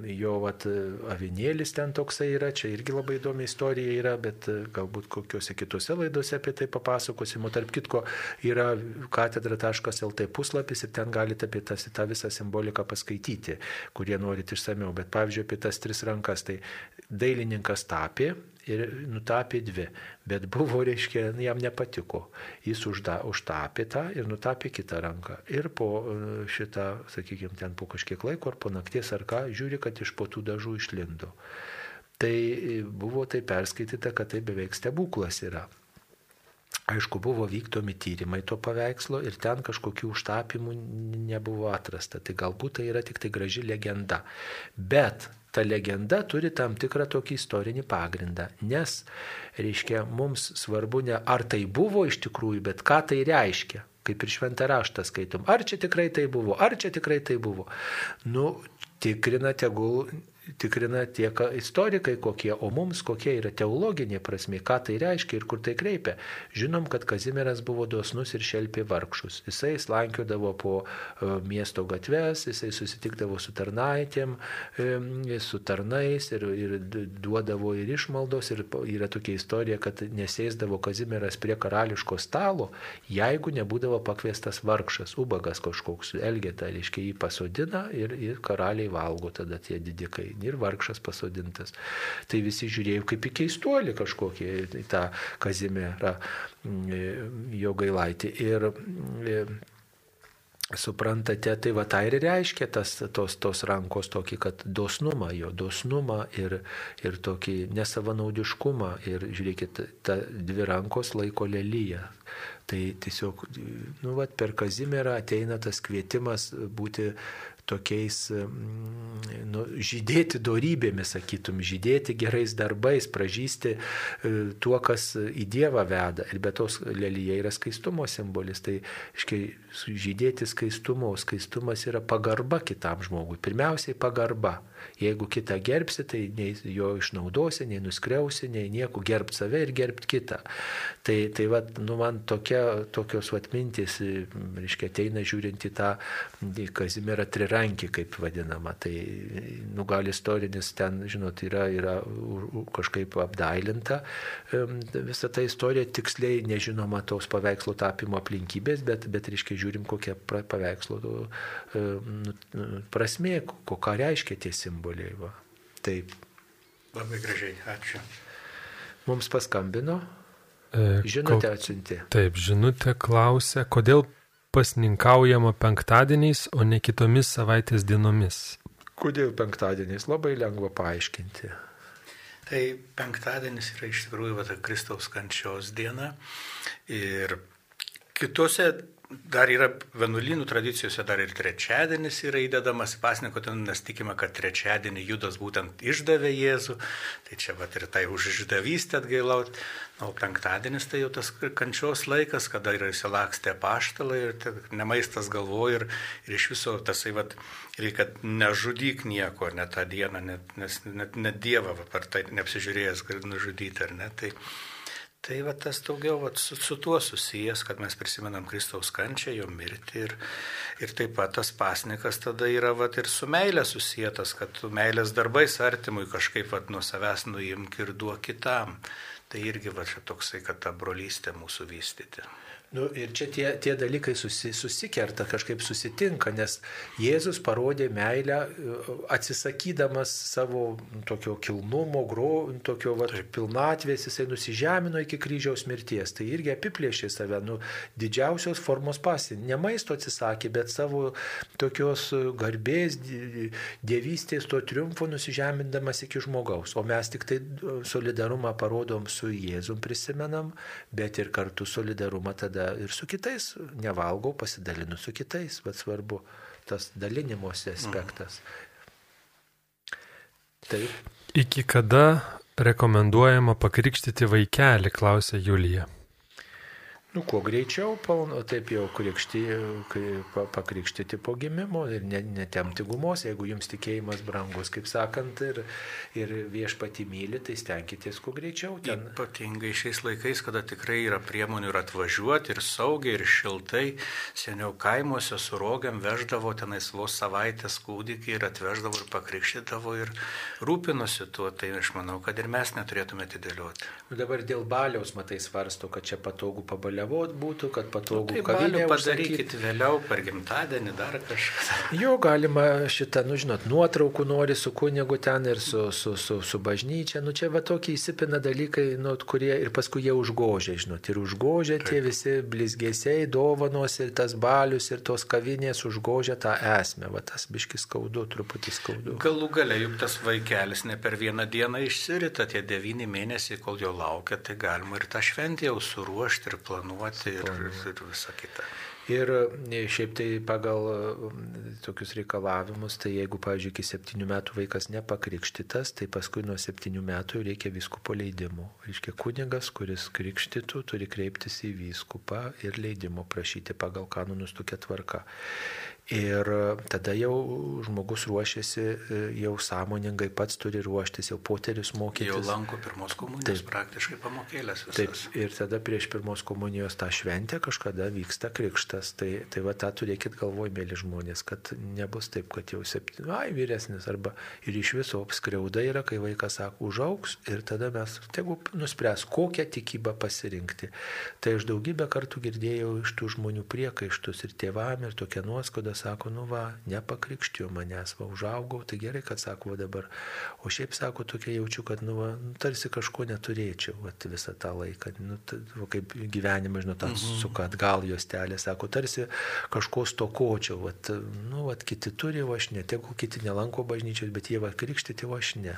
jo vat, avinėlis ten toksai yra, čia irgi labai įdomi istorija yra, bet galbūt kokiuose kitose laidose apie tai papasakosime. Tarp kitko yra katedra.lt puslapis ir ten galite apie tas, tą visą simboliką paskaityti, kurie norit išsameu. Bet pavyzdžiui, apie tas tris rankas, tai dailininkas tapė ir nutapė dvi, bet buvo, reiškia, jam nepatiko. Jis užda, užtapė tą ir nutapė kitą ranką. Ir po e, šitą, sakykime, ten po kažkiek laiko ar po nakties ar ką, žiūri, kad iš po tų dažų išlindo. Tai e, buvo tai perskaityta, kad tai beveik stebuklas yra. Aišku, buvo vykdomi tyrimai to paveikslo ir ten kažkokių užtapimų nebuvo atrasta. Tai galbūt tai yra tik tai graži legenda. Bet ta legenda turi tam tikrą tokį istorinį pagrindą. Nes, reiškia, mums svarbu ne ar tai buvo iš tikrųjų, bet ką tai reiškia. Kaip ir šventą raštą skaitom. Ar čia tikrai tai buvo, ar čia tikrai tai buvo. Nu, tikrina tegul tikrina tiek istorikai kokie, o mums kokia yra teologinė prasme, ką tai reiškia ir kur tai kreipia. Žinom, kad Kazimieras buvo dosnus ir šelpė vargšus. Jisai slankiodavo po e, miesto gatves, jisai susitikdavo su tarnaitėm, e, su tarnais ir, ir duodavo ir išmaldos. Ir yra tokia istorija, kad nesėsdavo Kazimieras prie karališko stalo, jeigu nebūdavo pakviestas vargšas, ubagas kažkoks, elgeta, reiškia jį pasodina ir, ir karaliai valgo tada tie didikai ir vargšas pasodintas. Tai visi žiūrėjo kaip į keistuolį kažkokį, į tą Kazimierą mm, jo gailaitį. Ir mm, suprantate, tai va tai ir reiškia tas, tos, tos rankos tokį, kad dosnumą, jo dosnumą ir, ir tokį nesavanaudiškumą. Ir žiūrėkit, ta dvi rankos laiko lelyje. Tai tiesiog, nu, va, per Kazimierą ateina tas kvietimas būti tokiais, mm, nu, žydėti dorybėmis, sakytum, žydėti gerais darbais, pražysti e, tuo, kas į Dievą veda. Ir be tos lelyje yra skaistumo simbolis. Tai, iškiai, žydėti skaistumo, skaistumas yra pagarba kitam žmogui. Pirmiausiai pagarba. Jeigu kitą gerbsi, tai nei jo išnaudosi, nei nuskriausi, nei nieko gerbt save ir gerbt kitą. Tai, tai va, nu, man tokia, tokios vat mintys, reiškia, ateina žiūrint į tą į Kazimierą trirankį, kaip vadinama. Tai, nu, gal istorinis ten, žinot, yra, yra kažkaip apdailinta. Visa ta istorija tiksliai nežinoma tos paveikslo tapimo aplinkybės, bet, bet reiškia, žiūrim, kokia paveikslo nu, prasmė, ko ką reiškia tie simboliai. Va. Taip. Labai gražiai, ačiū. Mums paskambino. E, žinutė atsiuntė. Taip, žinutė klausia, kodėl pasninkaujama penktadieniais, o ne kitomis savaitės dienomis. Kodėl penktadieniais? Labai lengva paaiškinti. Tai penktadienis yra iš tikrųjų va, Kristaus kančios diena ir kitose dar yra vienuolynų tradicijose, dar ir trečiadienis yra įdedamas pasniko, ten mes tikime, kad trečiadienį Judas būtent išdavė Jėzų, tai čia va ir tai už išdavystę atgailaut, o penktadienis tai jau tas kančios laikas, kada yra įsilakstę paštalai ir nemaistas galvoja ir, ir iš viso tasai va, reikia nežudyk nieko, net tą dieną, net, nes net, net Dievą per tai neapsižiūrėjęs gali nužudyti, ar ne? Tai, Tai va tas daugiau va, su, su tuo susijęs, kad mes prisimenam Kristaus kančią, jo mirtį ir, ir taip pat tas pasnikas tada yra va, ir su meilė susijęs, kad tu meilės darbais artimui kažkaip va, nuo savęs nuimk ir duok kitam. Tai irgi va čia toksai, kad tą brolystę mūsų vystyti. Nu, ir čia tie, tie dalykai susi, susikerta, kažkaip susitinka, nes Jėzus parodė meilę atsisakydamas savo tokio kilnumo, gro, tokio va, pilnatvės, jisai nusižemino iki kryžiaus mirties. Tai irgi apiplėšė save, nu, didžiausios formos pasi. Ne maisto atsisakė, bet savo tokios garbės, dievystės, to triumfo nusižemindamas iki žmogaus. O mes tik tai solidarumą parodom su Jėzum prisimenam, bet ir kartu solidarumą tada tada ir su kitais nevalgau, pasidalinu su kitais, bet svarbu tas dalinimosi aspektas. Taip. Iki kada rekomenduojama pakrikštyti vaikelį, klausė Julija. Nu, kuo greičiau, palno, taip jau pa- pakrikštyti po gimimo ir ne- netemti gumos, jeigu jums tikėjimas brangus, kaip sakant, ir, ir viešpati myli, tai stenkitės kuo greičiau ten. Ypatingai šiais laikais, kada tikrai yra priemonių ir atvažiuoti, ir saugiai, ir šiltai. Seniau kaimuose su rogiam veždavo tenais vos savaitės kūdikį ir atveždavo ir pakrikštydavo ir rūpinosi tuo. Tai aš manau, kad ir mes neturėtume atidėlioti. Nu, dabar dėl baliaus, matai, svarsto, kad čia patogu pabaliavot būtų, kad patogu Tai kavinė balių užsakyti. padarykit vėliau per gimtadienį dar kažką. Jo, galima šitą, nu žinot, nuotraukų nori su kunigu ten ir su, su, su, su bažnyčia. Nu čia va tokie įsipina dalykai, nu, kurie ir paskui jie užgožia, žinot, ir užgožia tie visi blizgėsiai, dovanos ir tas balius ir tos kavinės užgožia tą esmę. Va tas biškis skaudu, truputį skaudu. Galų gale juk tas vaikelis ne per vieną dieną išsirita, tie devyni mėnesiai, kol jo laukia, tai galima ir tą šventę jau suruošti ir planuoti ir, ir visą kitą. Ir e, šiaip tai pagal e, tokius reikalavimus, tai jeigu, pavyzdžiui, iki septynių metų vaikas nepakrikštytas, tai paskui nuo septynių metų reikia vyskupo leidimo. Reiškia, kunigas, kuris krikštytų, turi kreiptis į vyskupą ir leidimo prašyti pagal kanonus tokia tvarka. Ir e, tada jau žmogus ruošiasi, jau sąmoningai pats turi ruoštis, jau poterius mokytis. Jau lanko pirmos komunijos Taip. praktiškai pamokėlės Taip, visas. ir tada prieš pirmos komunijos tą šventę kažkada vyksta krikštas. Tai, tai va tą turėkit galvoj, mėly žmonės, kad nebus taip, kad jau septyni, ai, vyresnis arba ir iš viso skriauda yra, kai vaikas sako, užauks ir tada mes, tegu nuspręs, kokią tikybą pasirinkti. Tai aš daugybę kartų girdėjau iš tų žmonių priekaištus ir tėvam ir tokia nuoskoda sako, nu va, nepakrikštijo manęs, va, užaugau, tai gerai, kad sako, va dabar. O šiaip sako, tokia jaučiu, kad, nu, va, nu, tarsi kažko neturėčiau va, visą tą laiką. Nu, ta, va, kaip gyvenimą, žinot, mhm. suka atgal jos telė, sako, tarsi kažko stokočiau. Va, nu, va, kiti turi, o aš ne. Tegu kiti nelanko bažnyčios, bet jie va krikštyti, o aš ne.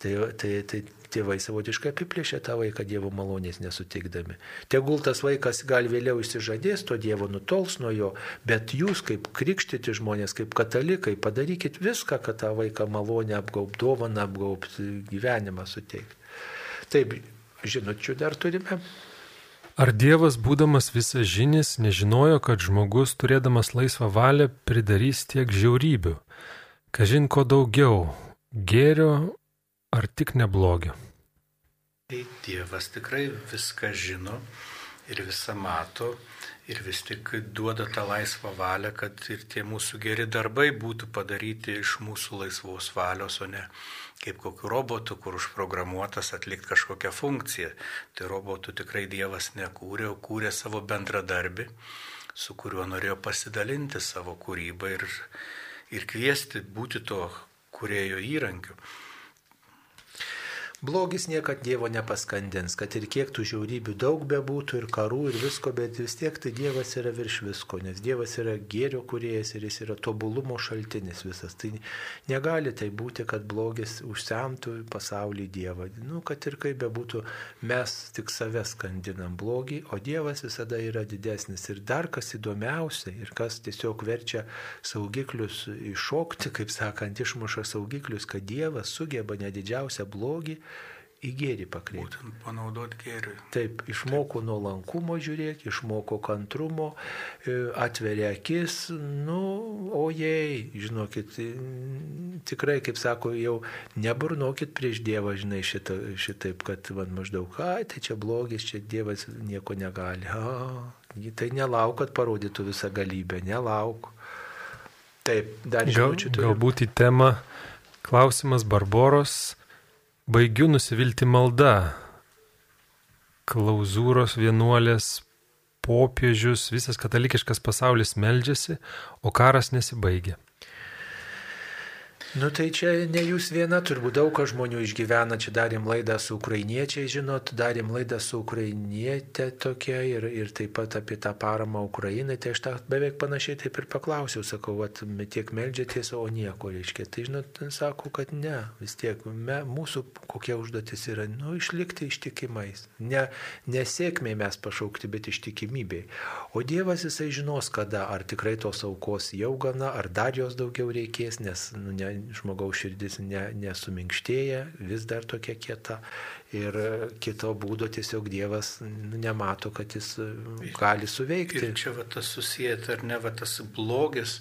Tai, tai, tai tėvai savotiškai apiplėšė tą vaiką Dievo malonės nesuteikdami. Tegul tas vaikas gal vėliau išsižadės, to Dievo nutols nuo jo, bet jūs kaip krikštyti žmonės, kaip katalikai, padarykit viską, kad tą vaiką malonę apgaubt, dovaną apgaubt, gyvenimą suteikti. Taip, žinučių dar turime. Ar Dievas, būdamas visas žinis, nežinojo, kad žmogus, turėdamas laisvą valią, pridarys tiek žiaurybių? Kažin ko daugiau - gėrio ar tik neblogio? Tai Dievas tikrai viską žino ir visą mato ir vis tik duoda tą laisvą valią, kad ir tie mūsų geri darbai būtų padaryti iš mūsų laisvos valios, o ne kaip kokiu robotu, kur užprogramuotas atlikti kažkokią funkciją. Tai robotų tikrai Dievas nekūrė, o kūrė savo bendradarbį, su kuriuo norėjo pasidalinti savo kūrybą ir, ir kviesti būti to kurėjo įrankiu. Blogis niekad Dievo nepaskandins, kad ir kiek tų žiaurybių daug bebūtų ir karų ir visko, bet vis tiek tai Dievas yra virš visko, nes Dievas yra gėrio kuriejas ir jis yra tobulumo šaltinis visas. Tai negali tai būti, kad blogis užsemtų pasaulį Dievą. Nu, kad ir kaip bebūtų, mes tik save skandinam blogį, o Dievas visada yra didesnis. Ir dar kas įdomiausia ir kas tiesiog verčia saugiklius iššokti, kaip sakant, išmuša saugiklius, kad Dievas sugeba nedidžiausią blogį į gėrį pakreipti. Būtent panaudoti gėriui. Taip, išmoko nuolankumo žiūrėti, išmoko kantrumo, e, atveria akis, nu, ojei, žinokit, mm, tikrai, kaip sako, jau neburnokit prieš Dievą, žinai, šita, šitaip, kad man maždaug, ai, tai čia blogis, čia Dievas nieko negali. A, tai nelauk, kad parodytų visą galybę, nelauk. Taip, dar žinučių turiu. galbūt į temą klausimas Barboros. Baigiu nusivilti malda. Klauzūros vienuolės, popiežius, visas katalikiškas pasaulis meldžiasi, o karas nesibaigia. Nu tai čia ne jūs viena, turbūt daug kas žmonių išgyvena, čia darėm laidą su ukrainiečiai, žinot, darėm laidą su ukrainietė tokia ir, ir taip pat apie tą paramą Ukrainai, tai aš tą beveik panašiai taip ir paklausiau, sakau, vat, tiek meldžiatės, o nieko reiškia. Tai žinot, sako, kad ne, vis tiek me, mūsų kokia užduotis yra, nu, išlikti ištikimais. Ne, nesėkmė mes pašaukti, bet ištikimybei. O Dievas jisai žinos, kada, ar tikrai tos aukos jau gana, ar dar jos daugiau reikės, nes nu, ne, žmogaus širdis ne, nesuminkštėja, vis dar tokia kieta. Ir kito būdo tiesiog Dievas nemato, kad jis gali suveikti. Ir čia va tas susijęs, ar ne, va tas blogis,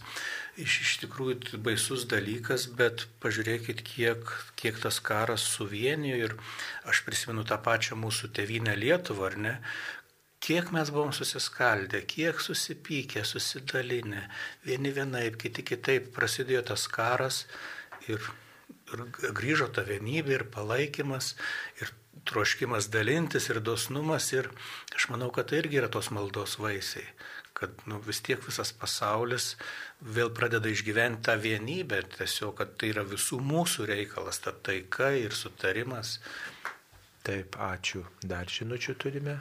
iš, iš tikrųjų baisus dalykas, bet pažiūrėkit, kiek, kiek tas karas suvienijo ir aš prisimenu tą pačią mūsų tevinę Lietuvą, ar ne, kiek mes buvom susiskaldę, kiek susipykę, susidalinę, vieni vienaip, kiti kitaip, prasidėjo tas karas ir, ir grįžo ta vienybė ir palaikymas ir troškimas dalintis ir dosnumas ir aš manau, kad tai irgi yra tos maldos vaisiai, kad nu, vis tiek visas pasaulis vėl pradeda išgyventi tą vienybę, tiesiog, kad tai yra visų mūsų reikalas, ta taika ir sutarimas. Taip, ačiū. Dar žinučių turime.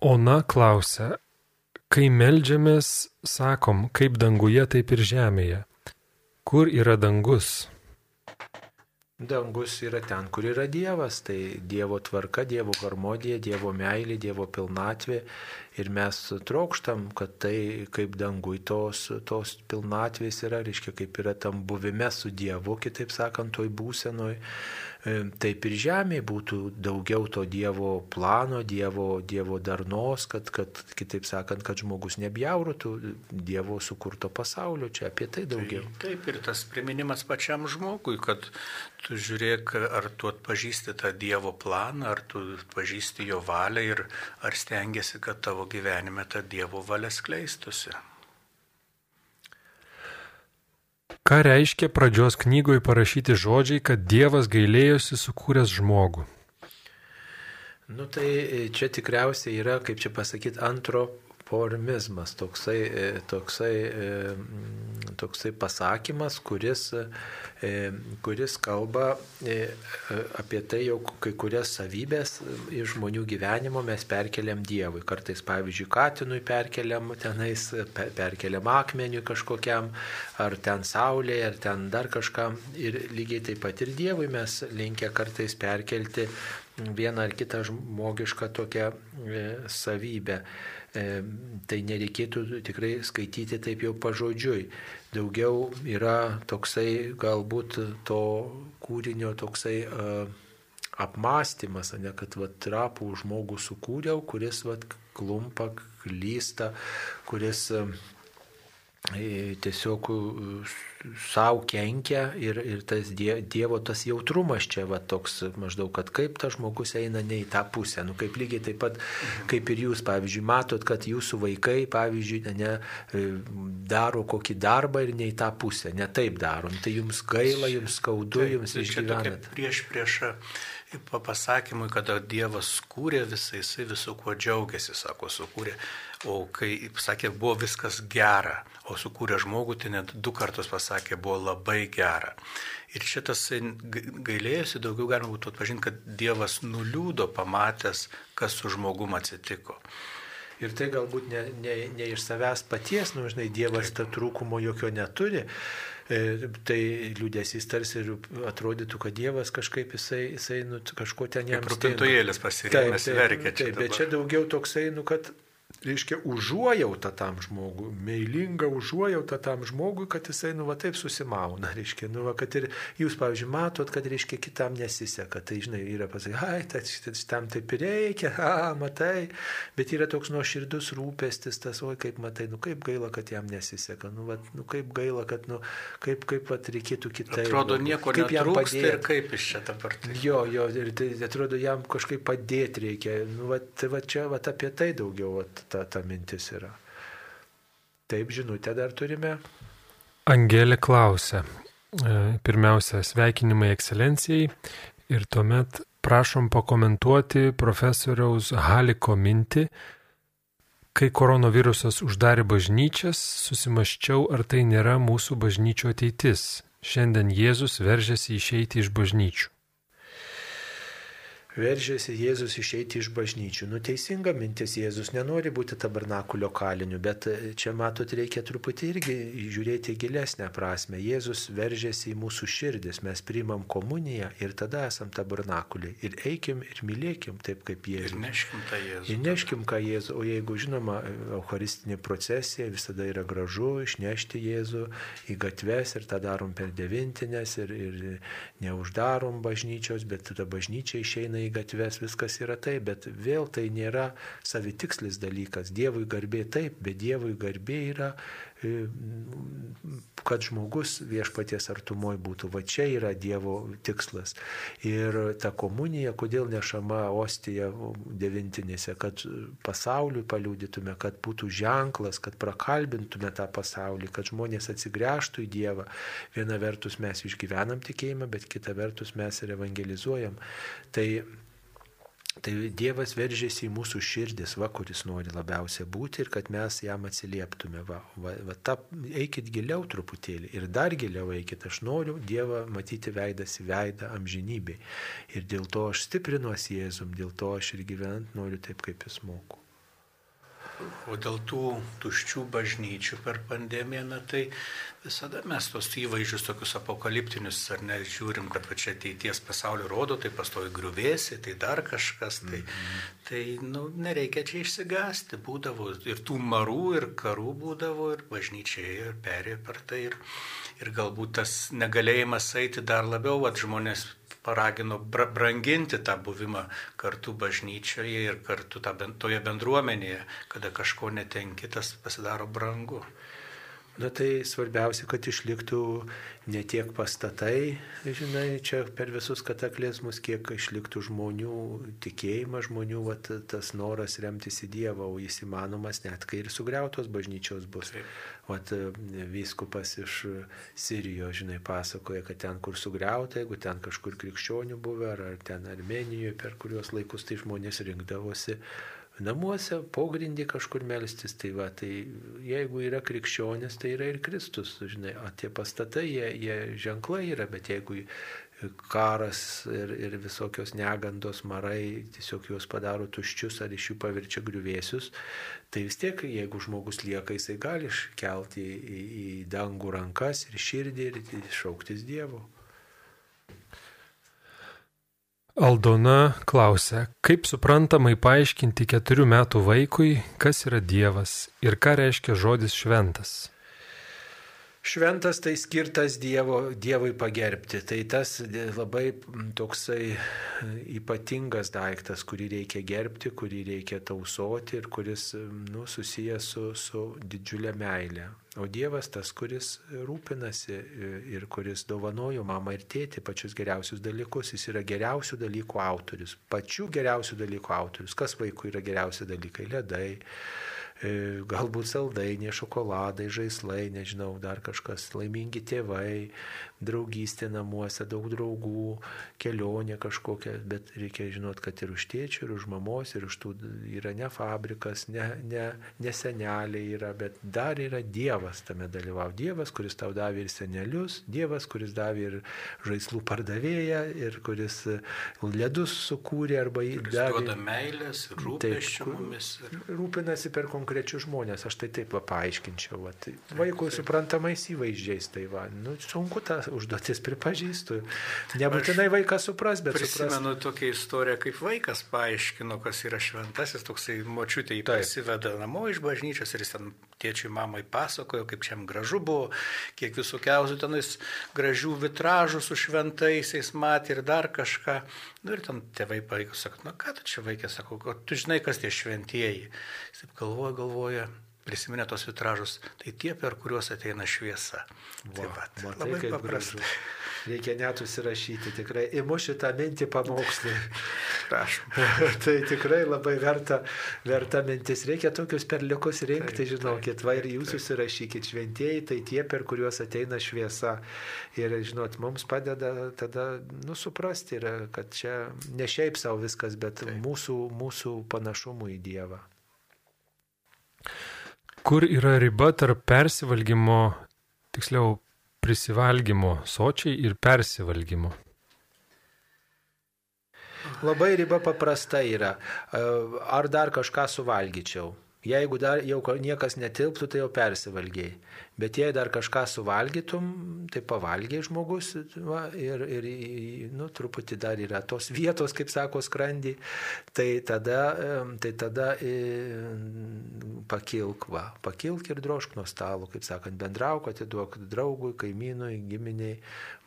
Ona klausia, kai melžiamės, sakom, kaip danguje, taip ir žemėje. Kur yra dangus? Dangus yra ten, kur yra Dievas, tai Dievo tvarka, Dievo harmonija, Dievo meilė, Dievo pilnatvė. Ir mes trokštam, kad tai kaip dangui tos, tos pilnatvės yra, reiškia, kaip yra tam buvime su Dievu, kitaip sakant, toj būsenoj. E, taip ir žemėje būtų daugiau to Dievo plano, Dievo, dievo darnos, kad, kad, kitaip sakant, kad žmogus nebjaurotų Dievo sukurto pasaulio. Čia apie tai daugiau. Tai, taip ir tas priminimas pačiam žmogui, kad tu žiūrėk, ar tu atpažįsti tą Dievo planą, ar tu pažįsti jo valią ir ar stengiasi, kad tavo gyvenime ta Dievo valia skleistusi. Ką reiškia pradžios knygoje parašyti žodžiai, kad Dievas gailėjosi sukūręs žmogų? Nu tai čia tikriausiai yra, kaip čia pasakyti, antro formizmas, toksai, toksai, toksai pasakymas, kuris E, kuris kalba e, apie tai, jog kai kurias savybės iš žmonių gyvenimo mes perkeliam Dievui. Kartais, pavyzdžiui, katinui perkeliam tenais, perkeliam akmeniui kažkokiam, ar ten saulėje, ar ten dar kažkam. Ir lygiai taip pat ir Dievui mes linkę kartais perkelti vieną ar kitą žmogišką tokią e, savybę. Tai nereikėtų tikrai skaityti taip jau pažodžiui. Daugiau yra toksai galbūt to kūrinio toksai uh, apmąstymas, ne kad vat, trapų žmogų sukūriau, kuris vat, klumpa, klysta, kuris uh, tiesiog savo kenkia ir, ir tas die, Dievo tas jautrumas čia va toks maždaug, kad kaip tas žmogus eina ne į tą pusę. Nu, kaip lygiai taip pat, kaip ir jūs, pavyzdžiui, matot, kad jūsų vaikai, pavyzdžiui, ne, e, daro kokį darbą ir ne į tą pusę, ne taip daro. Nu, tai jums gaila, jums skaudu, jums išgyvenat. Prieš priešą pasakymui, kada Dievas kūrė visą, jisai visų kuo džiaugiasi, sako, sukūrė. O kai, sakė, buvo viskas gera, o sukūrė žmogų, tai net du kartus pasakė, buvo labai gera. Ir šitas gailėjosi, daugiau galima būtų atpažinti, kad Dievas nuliūdo pamatęs, kas su žmogum atsitiko. Ir tai galbūt ne, ne, ne iš savęs paties, nu, žinai, Dievas tą trūkumo jokio neturi. E, tai liūdėsys tarsi ir atrodytų, kad Dievas kažkaip jisai, jisai nu, kažko ten jam. Rūpintojėlis pasirinkęs verkia čia. Taip, bet čia daugiau toksai, nu, kad reiškia, užuojautą tam žmogui, meilingą užuojautą tam žmogui, kad jisai, nu, va taip susimauna, reiškia, nu, va, kad ir jūs, pavyzdžiui, matot, kad, reiškia, kitam nesiseka, tai, žinai, yra pasakyti, ai, tai tam taip ir reikia, a, matai, bet yra toks nuoširdus rūpestis, tas, oi, kaip matai, nu, kaip gaila, kad jam nesiseka, nu, va, nu kaip gaila, kad, nu, kaip, kaip, va, reikėtų kitaip. Atrodo, nieko kaip jam padėti. Ir kaip iš čia dabar. Tai. Jo, jo, ir tai atrodo, jam kažkaip padėti reikia, nu, va, tai va čia, va, apie tai daugiau, va, ta, ta mintis yra. Taip, žinutę dar turime. Angelė klausia. E, pirmiausia, sveikinimai ekscelencijai ir tuomet prašom pakomentuoti profesoriaus Haliko mintį. Kai koronavirusas uždarė bažnyčias, susimaščiau, ar tai nėra mūsų bažnyčio ateitis. Šiandien Jėzus veržiasi išeiti iš bažnyčių. Veržėsi Jėzus išeiti iš bažnyčių. Nu, teisinga mintis, Jėzus nenori būti tabernakulio kaliniu, bet čia matot, reikia truputį irgi žiūrėti gilesnę prasme. Jėzus veržėsi į mūsų širdis, mes priimam komuniją ir tada esam tabernakuliai. Ir eikim ir mylėkim taip kaip Jėzus. Ir neškim tą Jėzų. Ir neškim ką Jėzų, o jeigu žinoma, Eucharistinė procesija visada yra gražu išnešti Jėzų į gatves ir tą darom per devintinės ir, ir neuždarom bažnyčios, bet tada bažnyčia išeina į gatves, viskas yra taip, bet vėl tai nėra savitikslis dalykas. Dievui garbė taip, bet Dievui garbė yra, kad žmogus viešpaties artumoj būtų. Va čia yra Dievo tikslas. Ir ta komunija, kodėl nešama ostija devintinėse, kad pasauliui paliūdytume, kad būtų ženklas, kad prakalbintume tą pasaulį, kad žmonės atsigręžtų į Dievą. Viena vertus mes išgyvenam tikėjimą, bet kita vertus mes ir evangelizuojam. Tai Tai Dievas veržėsi į mūsų širdis, va, kuris nori labiausiai būti ir kad mes jam atsilieptume. Va, va, va ta, eikit giliau truputėlį ir dar giliau eikit. Aš noriu Dievą matyti veidas į veidą amžinybei. Ir dėl to aš stiprinuosi Jėzum, dėl to aš ir gyvent noriu taip, kaip jis moku. O dėl tų tuščių bažnyčių per pandemiją, na tai visada mes tos įvaizdžius tokius apokaliptinius, ar ne, žiūrim, kad va, čia ateities pasaulio rodo, tai pastovi griuvėsi, tai dar kažkas, tai, mm -hmm. tai nu, nereikia čia išsigasti, būdavo ir tų marų, ir karų būdavo, ir bažnyčiai, ir perėjo per tai, ir, ir galbūt tas negalėjimas eiti dar labiau, va, žmonės paragino branginti tą buvimą kartu bažnyčioje ir kartu tą, toje bendruomenėje, kada kažko netenki, tas pasidaro brangu. Na tai svarbiausia, kad išliktų ne tiek pastatai, žinai, čia per visus kataklizmus, kiek išliktų žmonių tikėjimas, žmonių vat, tas noras remtis į Dievą, o jis įmanomas net kai ir sugriautos bažnyčios bus. Vat vyskupas iš Sirijos, žinai, pasakoja, kad ten, kur sugriauta, jeigu ten kažkur krikščionių buvę, ar, ar ten Armenijoje, per kuriuos laikus tai žmonės rinkdavosi namuose, pogrindį kažkur melstis. Tai va, tai jeigu yra krikščionis, tai yra ir Kristus, žinai, o tie pastatai, jie, jie ženklai yra, bet jeigu karas ir, ir visokios negandos marai tiesiog juos padaro tuščius ar iš jų pavirčia griuvėsius, tai vis tiek, jeigu žmogus lieka, jisai gali iškelti į, į, į dangų rankas ir širdį ir šauktis Dievo. Aldona klausia, kaip suprantamai paaiškinti keturių metų vaikui, kas yra Dievas ir ką reiškia žodis šventas. Šventas tai skirtas dievo, Dievui pagerbti. Tai tas labai toksai ypatingas daiktas, kurį reikia gerbti, kurį reikia tausoti ir kuris nu, susijęs su, su didžiulė meilė. O Dievas tas, kuris rūpinasi ir kuris dovanojo mamą ir tėti pačius geriausius dalykus. Jis yra geriausių dalykų autorius. Pačių geriausių dalykų autorius. Kas vaikui yra geriausi dalykai? Ledai galbūt saldainiai, šokoladai, žaislai, nežinau, dar kažkas, laimingi tėvai, draugystė namuose, daug draugų, kelionė kažkokia, bet reikia žinot, kad ir už tėčių, ir už mamos, ir už tų yra ne fabrikas, ne, ne, ne seneliai yra, bet dar yra Dievas tame dalyvau. Dievas, kuris tau davė ir senelius, Dievas, kuris davė ir žaislų pardavėją, ir kuris ledus sukūrė arba jį davė. Duoda meilės, rūpesčių mumis. Ir... Rūpinasi per konkrečius žmonės, aš tai taip va, paaiškinčiau. Va, tai vaikui suprantamais įvaizdžiais, tai va, nu, sunku tą užduotis pripažįstu. Nebūtinai vaikas supras, bet supras. Prisimenu tokią istoriją, kaip vaikas paaiškino, kas yra šventasis, toksai močiutė jį pasiveda namo iš bažnyčios ir jis ten tėčiui mamai pasakojo, kaip čia gražu buvo, kiek visokiausių tenais gražių vitražų su šventaisiais matė ir dar kažką. Nu ir ten tėvai pareigo, sako, na ką tu čia vaikė, sako, tu žinai, kas tie šventieji. Jis taip galvoja, galvoja, prisiminė tos vitražus, tai tie, per kuriuos ateina šviesa. Va, Taip pat. Matai, labai paprasta. Reikia net užsirašyti, tikrai. Įmu šitą mintį pamokslį. Prašom. tai tikrai labai verta, verta mintis. Reikia tokius perliukus rinkti, taip, žinokit, va ir jūs užsirašykit šventieji, tai tie, per kuriuos ateina šviesa. Ir, žinot, mums padeda tada, nu, suprasti, yra, kad čia ne šiaip savo viskas, bet taip. mūsų, mūsų panašumų į Dievą. Kur yra riba tarp persivalgymo, tiksliau prisivalgymo sočiai ir persivalgymo? labai riba paprasta yra. Ar dar kažką suvalgyčiau? Jeigu dar jau niekas netilptų, tai jau persivalgiai. Bet jei dar kažką suvalgytum, tai pavalgiai žmogus va, ir, ir nu, truputį dar yra tos vietos, kaip sako, skrandį, tai tada, tai tada pakilk, va, pakilk ir drožk nuo stalo, kaip sakant, bendrauk, atiduok draugui, kaimynui, giminiai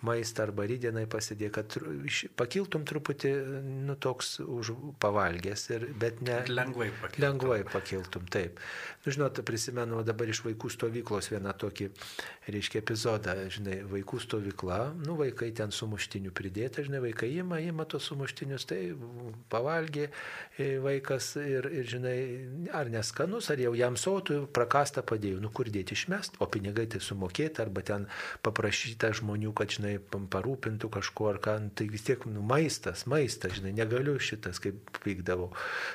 maistą arba rydienai pasidėk, kad pakiltum truputį, nu, toks už pavalgęs, ir, bet ne... Lengvai pakiltum. Lengvai pakiltum, taip. Nu, žinot, prisimenu dabar iš vaikų stovyklos vieną tokį, reiškia, epizodą, žinai, vaikų stovykla, nu, vaikai ten sumuštinių pridėta, žinai, vaikai ima, ima tos sumuštinius, tai pavalgė e, vaikas ir, ir, žinai, ar neskanus, ar jau jam sautų, prakastą padėjo, nu, kur dėti išmest, o pinigai tai sumokėti, arba ten paprašyta žmonių, kad, žinai, pam- parūpintų kažko ar ką, nu, tai vis tiek, nu, maistas, maistas, žinai, negaliu šitas, kaip pykdavau.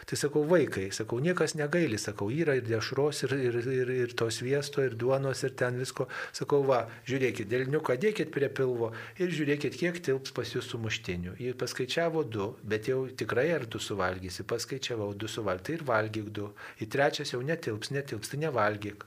Tai sakau, vaikai, sakau, niekas negaili, sakau, yra ir dešros, ir, ir, ir, ir to sviesto, ir duonos, ir ten visko. Sakau, va, žiūrėkit, dėlniuką dėkit prie pilvo ir žiūrėkit, kiek tilps pas jūs sumuštinių. Jis paskaičiavo du, bet jau tikrai ar du suvalgysi, paskaičiavau du suvalgysi, tai ir valgyk du. Į trečias jau netilps, netilps, tai nevalgyk.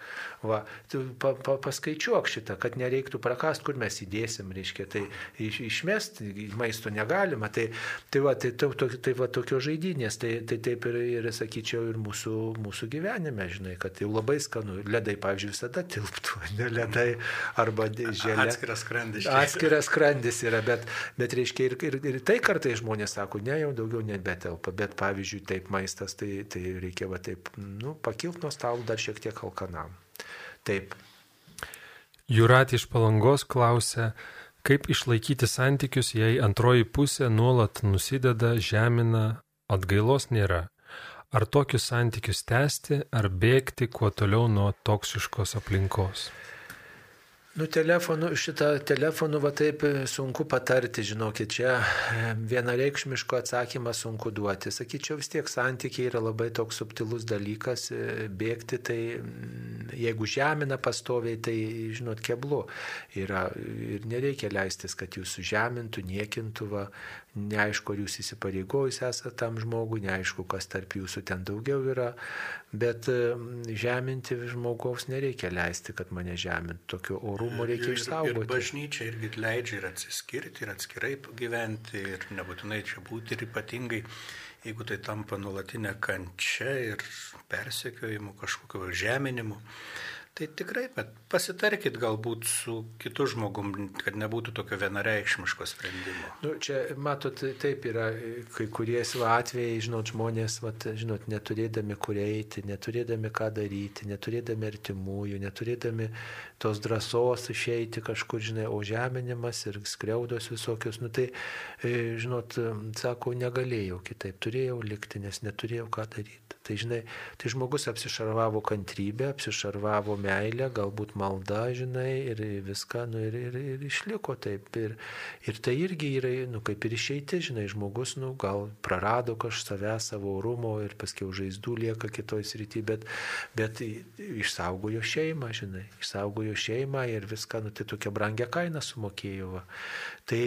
Va, tu pa, pa, paskaičiuok šitą, kad nereiktų prakast, kur mes įdėsim, reiškia, tai iš, išmest maisto negalima. Tai, tai, va, tai, tai, tai, tai va, tokios žaidynės, tai, tai taip ir, ir sakyčiau, ir mūsų, mūsų gyvenime, žinai, kad jau labai skanu. Ledai, pavyzdžiui, visada tilptų, ne ledai arba žemė. Atskiras skrandis. Atskiras skrandis yra, bet, bet reiškia ir, ir, ir tai kartai žmonės sako, ne, jau daugiau nebetelpa, bet pavyzdžiui, taip maistas, tai, tai reikia va taip, nu, pakilt nuo stalo dar šiek tiek alkanam. Taip. Jurat iš palangos klausia, kaip išlaikyti santykius, jei antroji pusė nuolat nusideda, žemina, atgailos nėra. Ar tokius santykius tęsti, ar bėgti kuo toliau nuo toksiškos aplinkos? Nu, telefonu, šitą telefonu va taip e, sunku patarti, žinokit, čia e, vienareikšmiško atsakymą sunku duoti. Sakyčiau, vis tiek santykiai yra labai toks subtilus dalykas, e, bėgti tai, mm, jeigu žemina pastoviai, tai, žinot, keblu yra ir nereikia leistis, kad jūs sužemintų, niekintų, va, neaišku, ar jūs įsipareigojus esate tam žmogui, neaišku, kas tarp jūsų ten daugiau yra, bet e, žeminti žmogaus nereikia leisti, kad mane žemintų. Tokio orumo reikia Ir- Ir išsaugoti. bažnyčia irgi leidžia ir atsiskirti, ir atskirai gyventi, ir nebūtinai čia būti, ir ypatingai, jeigu tai tampa nuolatinė kančia ir persekiojimu, kažkokio žeminimu. Tai tikrai, bet pasitarkit galbūt su kitu žmogum, kad nebūtų tokio vienareikšmiško sprendimo. Nu, čia, matot, taip yra, kai kurie atvejai, žinot, žmonės, va, žinot, neturėdami kur eiti, neturėdami ką daryti, neturėdami artimųjų, neturėdami tos drąsos išeiti kažkur, žinai, o žeminimas ir skriaudos visokios, nu tai, e, žinot, sako, negalėjau kitaip, turėjau likti, nes neturėjau ką daryti. Tai, žinai, tai žmogus apsišarvavo kantrybę, apsišarvavo meilę, galbūt malda, žinai, ir viską, nu, ir, ir, ir išliko taip. Ir, ir tai irgi yra, nu, kaip ir išeiti, žinai, žmogus, nu, gal prarado kažką save, savo orumo ir paskiau žaizdų lieka kitoj srity, bet, bet išsaugojo šeimą, žinai, išsaugojo šeimą ir viską, nu, tai tokia brangia kaina sumokėjo. Va. Tai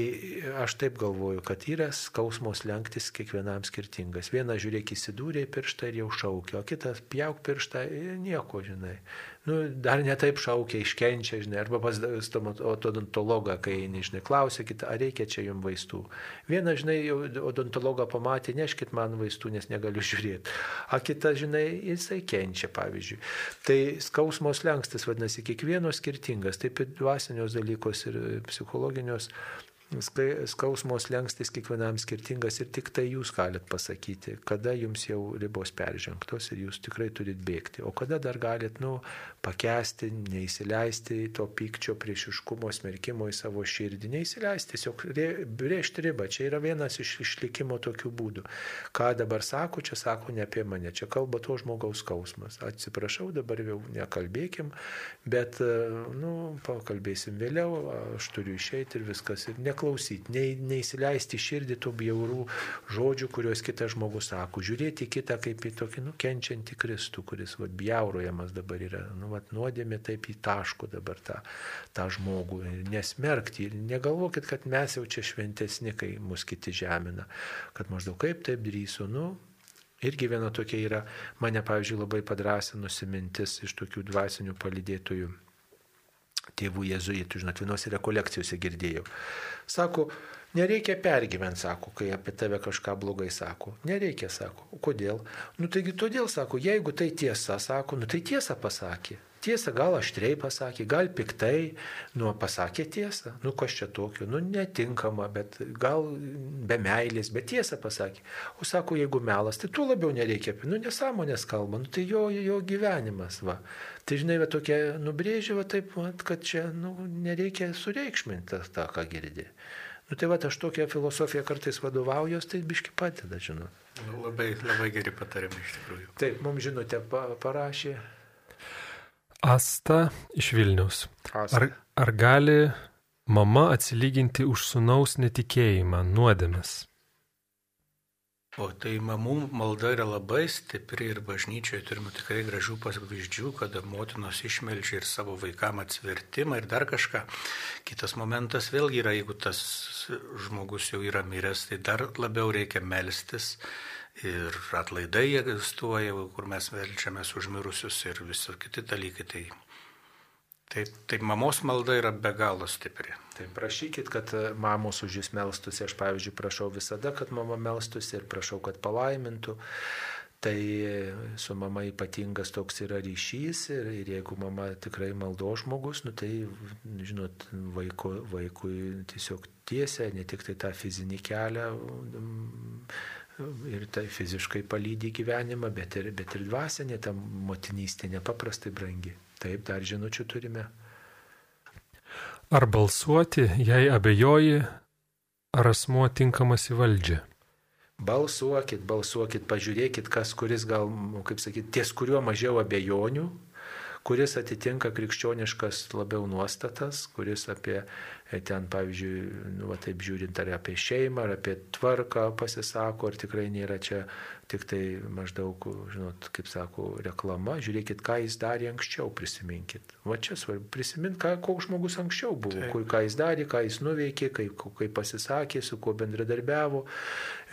aš taip galvoju, kad yra skausmos lenktis kiekvienam skirtingas. Vienas žiūrėk įsidūrė pirštą ir jau šaukia, o kitas pjauk pirštą ir nieko, žinai. Nu, dar netaip šaukia, iškenčia, žinai, arba pas odontologą, kai nežinai, klausia kitą, ar reikia čia jums vaistų. Vienas, žinai, odontologą pamatė, neškit man vaistų, nes negaliu žiūrėti. O kitas, žinai, jisai kenčia, pavyzdžiui. Tai skausmos lenkstis, vadinasi, kiekvieno skirtingas, taip ir dvasinios dalykos ir psichologinios skausmos lengstis kiekvienam skirtingas ir tik tai jūs galit pasakyti, kada jums jau ribos peržengtos ir jūs tikrai turit bėgti, o kada dar galit, nu, pakesti, neįsileisti to pykčio, priešiškumo, smerkimo į savo širdį, neįsileisti, tiesiog rė- brėžti ribą, čia yra vienas iš išlikimo tokių būdų. Ką dabar sako, čia sako ne apie mane, čia kalba to žmogaus skausmas. Atsiprašau, dabar jau nekalbėkim, bet, e, nu, pakalbėsim vėliau, aš turiu išeiti ir viskas. Ir neklausyti neklausyti, nei, neįsileisti širdį tų bjaurų žodžių, kuriuos kitas žmogus sako. Žiūrėti kitą kaip į tokį nukenčiantį Kristų, kuris va, bjaurojamas dabar yra. Nu, va, nuodėmė taip į taškų dabar tą, tą žmogų. Nesmerkti ir negalvokit, kad mes jau čia šventesni, kai mus kiti žemina. Kad maždaug kaip taip drįsiu. Nu, Irgi viena tokia yra, mane, pavyzdžiui, labai padrasinusi mintis iš tokių dvasinių palidėtojų tėvų jezuitų, žinot, vienose rekolekcijose girdėjau. Sako, nereikia pergyventi, sako, kai apie tave kažką blogai sako. Nereikia, sako. Kodėl? Nu taigi todėl, sako, jeigu tai tiesa, sako, nu tai tiesa pasakė. Tiesa, gal aštriai pasakė, gal piktai, nu pasakė tiesą, nu kas čia tokio, nu netinkama, bet gal be meilės, bet tiesą pasakė. O sako, jeigu melas, tai tu labiau nereikia, nu nesąmonės kalba, nu tai jo, jo gyvenimas, va. Tai žinai, va tokia nubrėžė, va taip, va, kad čia, nu, nereikia sureikšminti tą, ką girdė. Nu tai va, aš tokią filosofiją kartais vadovaujuos, tai biški padeda, žinau. Nu, labai, labai geri patarimai iš tikrųjų. Taip, mums žinote, pa, parašė. Asta iš Vilnius. Asta. Ar, ar gali mama atsilyginti už sunaus netikėjimą, nuodėmes? O tai mamų malda yra labai stipri ir bažnyčioje turime tikrai gražių pavyzdžių, kada motinos išmelžia ir savo vaikam atsvertimą ir dar kažką. Kitas momentas vėlgi yra, jeigu tas žmogus jau yra miręs, tai dar labiau reikia melstis ir atlaidai egzistuoja, kur mes melčiamės už mirusius ir visi kiti dalykai. Tai, tai, tai mamos malda yra be galo stipri. Tai prašykit, kad e, mamos už jūs melstusi. Aš, pavyzdžiui, prašau visada, kad mama melstusi ir prašau, kad palaimintų. Tai su mama ypatingas toks yra ryšys ir, ir jeigu mama tikrai maldo žmogus, nu, tai, žinot, vaiko, vaikui tiesiog tiesia ne tik tai tą fizinį kelią ir tai fiziškai palydį gyvenimą, bet ir, bet ir dvasinė, ta motinystė nepaprastai brangi. Taip, dar žinučių turime. Ar balsuoti, jei abejoji, ar asmuo tinkamas į valdžią? Balsuokit, balsuokit, pažiūrėkit, kas kuris gal, kaip sakyti, ties kuriuo mažiau abejonių, kuris atitinka krikščioniškas labiau nuostatas, kuris apie ten, pavyzdžiui, nu, va, taip žiūrint, ar apie šeimą, ar apie tvarką pasisako, ar tikrai nėra čia tik tai maždaug, žinot, kaip sako, reklama, žiūrėkit, ką jis darė anksčiau, prisiminkit. Va čia svarbu, prisimint, ką, koks žmogus anksčiau buvo, Taip. kur, ką jis darė, ką jis nuveikė, kaip, kaip pasisakė, su kuo bendradarbiavo.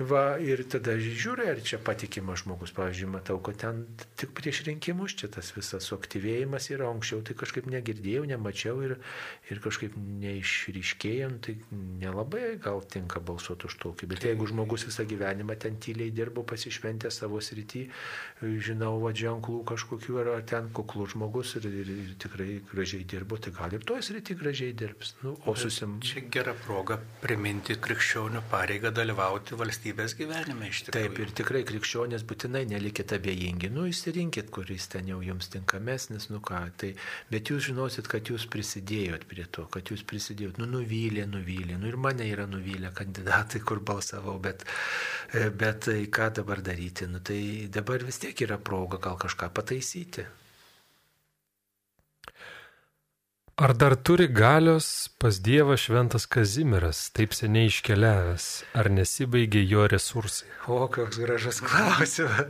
Va, ir tada žiūri, ar čia patikimas žmogus, pavyzdžiui, matau, kad ten tik prieš rinkimus čia tas visas suaktyvėjimas yra, anksčiau tai kažkaip negirdėjau, nemačiau ir, ir kažkaip neišryškėjom, tai nelabai gal tinka balsuoti už tokį. Bet jeigu žmogus visą gyvenimą ten tyliai dirbo pasišventęs, šventė savo srity, žinau, va, ženklų kažkokių, ar, ar ten kuklus žmogus ir, ir, ir tikrai gražiai dirbo, tai gal ir toje srity gražiai dirbs. Nu, o susim... Čia gera proga priminti krikščionių pareigą dalyvauti valstybės gyvenime iš tikrųjų. Taip, ir tikrai krikščionės būtinai nelikite abejingi, nu įsirinkit, kuris ten jau jums tinkamesnis, nu ką, tai, bet jūs žinosit, kad jūs prisidėjot prie to, kad jūs prisidėjot, nu nuvylė, nuvylė, nu ir mane yra nuvylę kandidatai, kur balsavau, bet, bet ką dabar daryti? Daryti, nu tai dabar vis tiek yra proga gal kažką pataisyti. Ar dar turi galios pas Dievą šventas Kazimiras, taip seniai iškeliavęs, ar nesibaigė jo resursai? O, koks gražus klausimas.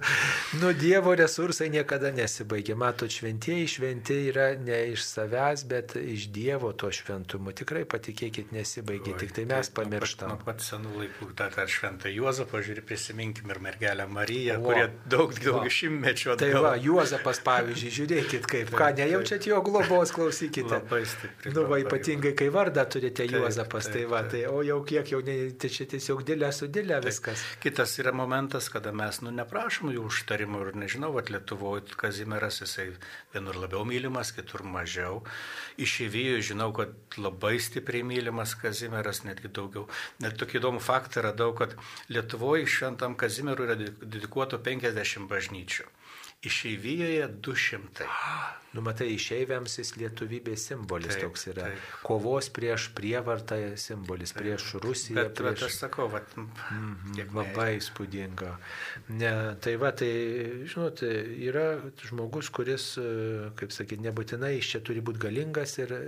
Nu, Dievo resursai niekada nesibaigė. Matot, šventieji šventi yra ne iš savęs, bet iš Dievo to šventumo. Tikrai patikėkit, nesibaigė, tik tai mes pamirštam. Nuo pat senų laikų tą, tą šventą Juozapą, žiūrėk, prisiminkim ir mergelę Mariją, o, kurie daug, daug šimtmečių atgal. Tai va, Juozapas, pavyzdžiui, žiūrėkit kaip, ką nejaučiat jo globos, klausykite. Labai stipriai. Nu, va, ypatingai, kai vardą turite Juozapas, tai va, tai, o jau kiek jau, ne, tai čia tiesiog dėlė su dėlė viskas. Kitas yra momentas, kada mes, nu, neprašom jų užtarimų ir nežinau, va, Lietuvoje Kazimieras, jisai vienur labiau mylimas, kitur mažiau. Išėvyje žinau, kad labai stipriai mylimas Kazimieras, netgi daugiau. Net tokį įdomų faktą radau, kad Lietuvoje šventam Kazimierui yra dedikuoto 50 bažnyčių. išeivijoje 200. Nu, matai, išeiviams jis lietuvybės simbolis Taip, toks yra. taip. Kovos prieš prievartą simbolis, prieš Rusiją. Bet, bet prieš... aš sakau, vat, Mhm, kiek Labai įspūdinga. Ne, tai va, tai, žinot, yra žmogus, kuris, e, kaip sakyti, nebūtinai jis čia turi būti galingas ir e,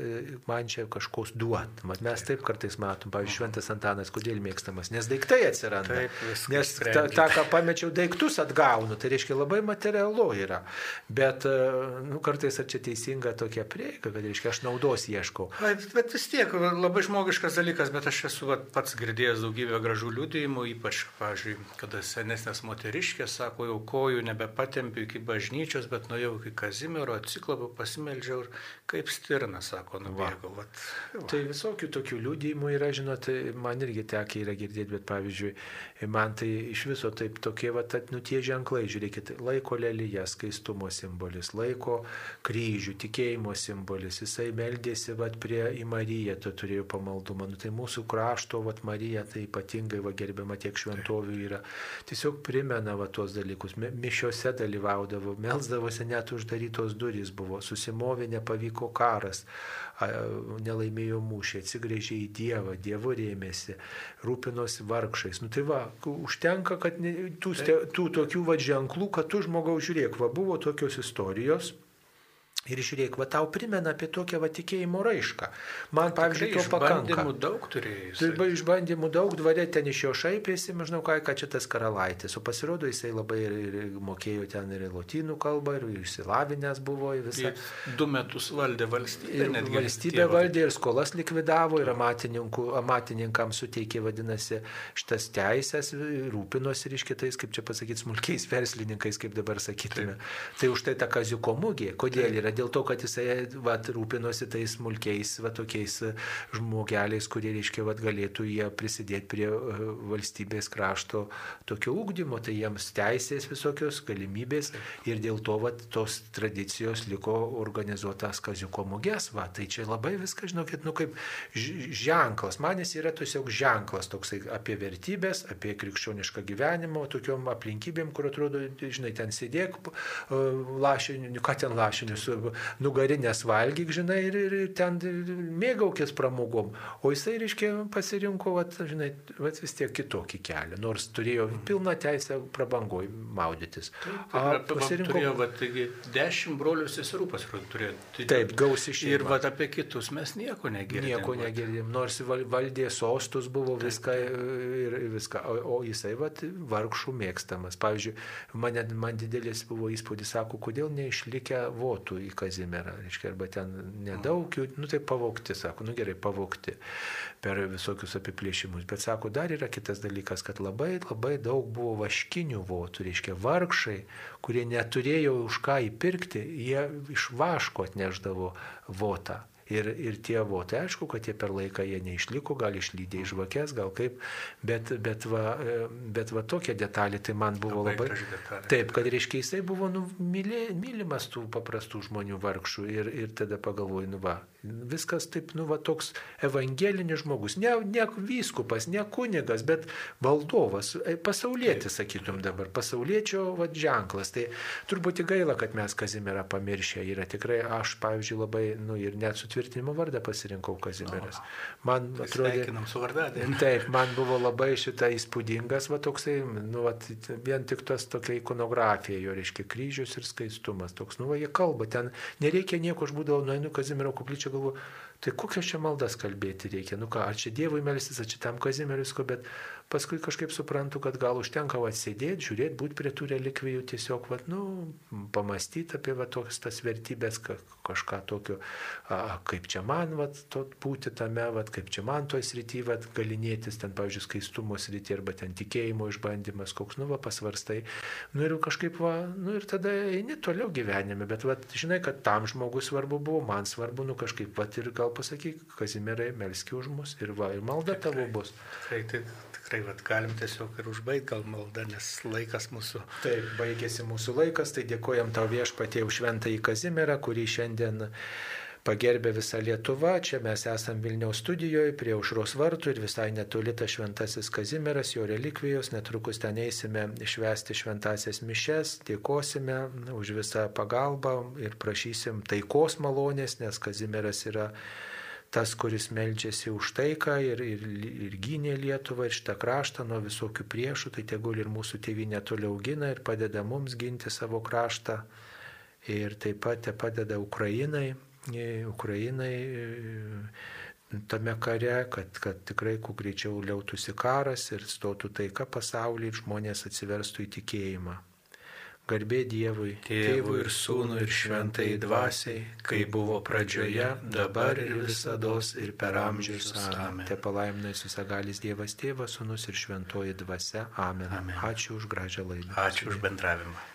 man čia kažkos duot. Mat, mes taip kartais matom, pavyzdžiui, Šventas Antanas, kodėl mėgstamas, nes daiktai atsiranda. Taip, nes ta, tą, ką pamečiau, daiktus atgaunu, tai reiškia labai materialu yra. Bet, e, nu, kartais ar čia teisinga tokia prieiga, kad, reiškia, aš naudos ieškau. Ai, Bet vis tiek va, labai žmogiškas dalykas, bet aš esu va, pats girdėjęs daugybę gražių liudijimų, ypač, pavyzdžiui, kada senesnės moteriškės sako, jau kojų nebepatempiu iki bažnyčios, bet nuėjau iki Kazimiero, atsiklapiau, pasimeldžiau ir kaip stirna, sako, nubėgau. Vat, va. Tai visokių tokių liūdėjimų yra, žinot, man irgi tekia yra girdėti, bet pavyzdžiui, man tai iš viso taip tokie, va, nu tie ženklai, žiūrėkit, laiko lelyje, skaistumo simbolis, laiko kryžių, tikėjimo simbolis, jisai meldėsi, va, prie į Mariją, tu turėjai pamaldumą, nu tai mūsų krašto, va, Marija, tai ypatingai, va, gerbiama tiek šventovių yra, tiesiog primena, va, tuos dalykus, Mi- mišiuose dalyvaudavo, melsdavosi net uždarytos durys buvo, susimovė, nepavyko karas, nelaimėjo mūšį, atsigrėžė į Dievą, Dievu rėmėsi, rūpinosi vargšais. Nu tai va, užtenka, kad ne, tų, tų tokių va ženklų, kad tu žmogaus žiūrėk, va buvo tokios istorijos. Ir žiūrėk, va tau primena apie tokią va tikėjimo raišką. Man, pavyzdžiui, to pakanka. Išbandymų daug turėjai. Tai išbandymų daug, dvarė ten iš jo šaipėsi, maždaug ką, ką čia tas karalaitis. O pasirodo, jisai labai ir, ir mokėjo ten ir lotynų kalbą, ir išsilavinęs buvo visą. Du metus valdė valstybę. Ir netgi valstybė valdė, ir skolas likvidavo, ir amatininkams suteikė, vadinasi, šitas teisės, rūpinosi ir iš kitais, kaip čia pasakyti, smulkiais verslininkais, kaip dabar sakytume. Tai už tai ta kaziuko mugė. Kodėl yra? Dėl to, kad jisai vat, rūpinosi tais smulkiais, va, tokiais e, žmogeliais, kurie, reiškia, vat, galėtų jie prisidėti prie e, valstybės krašto tokio ūkdymo, tai jiems teisės visokios galimybės ir dėl to vat, tos tradicijos liko organizuotas kaziuko mugės. Va, tai čia labai viskas, žinokit, nu kaip ženklas. Man jis yra tiesiog ženklas toksai apie vertybės, apie krikščionišką gyvenimą, tokiom aplinkybėm, kur atrodo, žinai, ten sėdėk, e, lašiniu, ką ten lašinius, nugarinės valgyk, žinai, ir, ir ten mėgaukės pramogom. O jisai, reiškia, pasirinko, vat, žinai, vat, vis tiek kitokį kelią, nors turėjo pilną teisę prabangoj maudytis. A, pasirinko turėjo, va, taigi, dešimt brolių seserų pasirodo turėjo. Tai- Taip, gausi šeima. Ir va, apie kitus mes nieko negirdėjome. Nieko negirdim, nors val- valdė sostus buvo viską ir ir viską, o, o jisai vat, vargšų mėgstamas. Pavyzdžiui, man, man didelis buvo įspūdis, sako, kodėl neišlikę votų į Kazimerą, reiškia, arba ten nedaug jų, nu tai pavokti, sako, nu gerai, pavokti per visokius apiplėšimus, bet sako, dar yra kitas dalykas, kad labai labai daug buvo vaškinių votų, reiškia, vargšai, kurie neturėjo už ką įpirkti, jie iš vaško atneždavo votą. Ir, ir tie votai, aišku, kad jie per laiką jie neišliko, gal išlydė iš vakės, gal kaip, bet, bet, va, bet va tokia detalė tai man buvo Labai labai... Taip, kad reiškia jisai buvo nu, mylė, mylimas tų paprastų žmonių vargšų ir, ir tada pagalvoju, nu va, viskas taip, nu va toks evangelinis žmogus, ne, ne vyskupas, ne kunigas, bet valdovas, e, pasaulietis, sakytum dabar, pasaulietčio va, ženklas. Tai turbūt gaila, kad mes Kazimierą pamiršę yra tikrai, aš, pavyzdžiui, labai, nu ir net sutvirtinimo vardą pasirinkau Kazimieras. Man atrodė... Sveikinam su vardadė. Taip, man buvo labai šitą įspūdingas, va toksai, nu, va, vien tik tas tokia ikonografija, jo reiškia kryžius ir skaistumas. Toks, nu, va, jie kalba, ten nereikia nieko, aš būdavau, nueinu Kazimiero koplyčią, galvoju, tai kokias čia maldas kalbėti reikia, nu ką, ar čia Dievui melstis, ar čia tam Kazimierui, visko, bet paskui kažkaip suprantu, kad gal užtenka atsėdėti, žiūrėti, būti prie tų relikvijų, tiesiog, va, nu, pamastyti apie va tokias tas vertybės, ka, kažką tokio, a, kaip čia man, va, to, būti tame, va, kaip čia man toj srity, va, galinėtis ten, pavyzdžiui, skaistumo srity arba ten tikėjimo išbandymas, koks, nu, va, pasvarstai. Nu ir kažkaip, va, nu ir tada eini toliau gyvenime, bet, va, žinai, kad tam žmogus svarbu buvo, man svarbu, nu kažkaip, va, ir gal pasakyk, Kazimierai, melski už mus ir va, ir malda tavo bus. Tikrai, tai, vat, galim tiesiog ir užbaigti gal maldą, nes laikas mūsų. Taip, baigėsi mūsų laikas, tai dėkojam tau viešpatie už šventąjį Kazimierą, kurį šiandien pagerbė visa Lietuva. Čia mes esam Vilniaus studijoje prie aušros vartų ir visai netoli tas šventasis Kazimieras, jo relikvijos. Netrukus ten eisime išvesti šventasias mišes, dėkosime už visą pagalbą ir prašysim taikos malonės, nes Kazimieras yra tas, kuris meldžiasi už taiką ir, ir, ir gynė Lietuvą ir šitą kraštą nuo visokių priešų, tai tegul ir mūsų tėvynė toliau gina ir padeda mums ginti savo kraštą. Ir taip pat padeda Ukrainai, Ukrainai e, tame kare, kad, kad tikrai kuo greičiau liautųsi karas ir stotų taika pasaulyje ir žmonės atsiverstų į tikėjimą. Garbė Dievui, Tėvui ir Sūnui ir Šventai Dvasiai, kai buvo pradžioje, dabar ir visada ir per amžius. Amen. Te palaimina visagalis Dievas Tėvas, Sūnus ir Šventoji Dvasia. Amen. Amen. Ačiū už gražią laidą. Ačiū už bendravimą.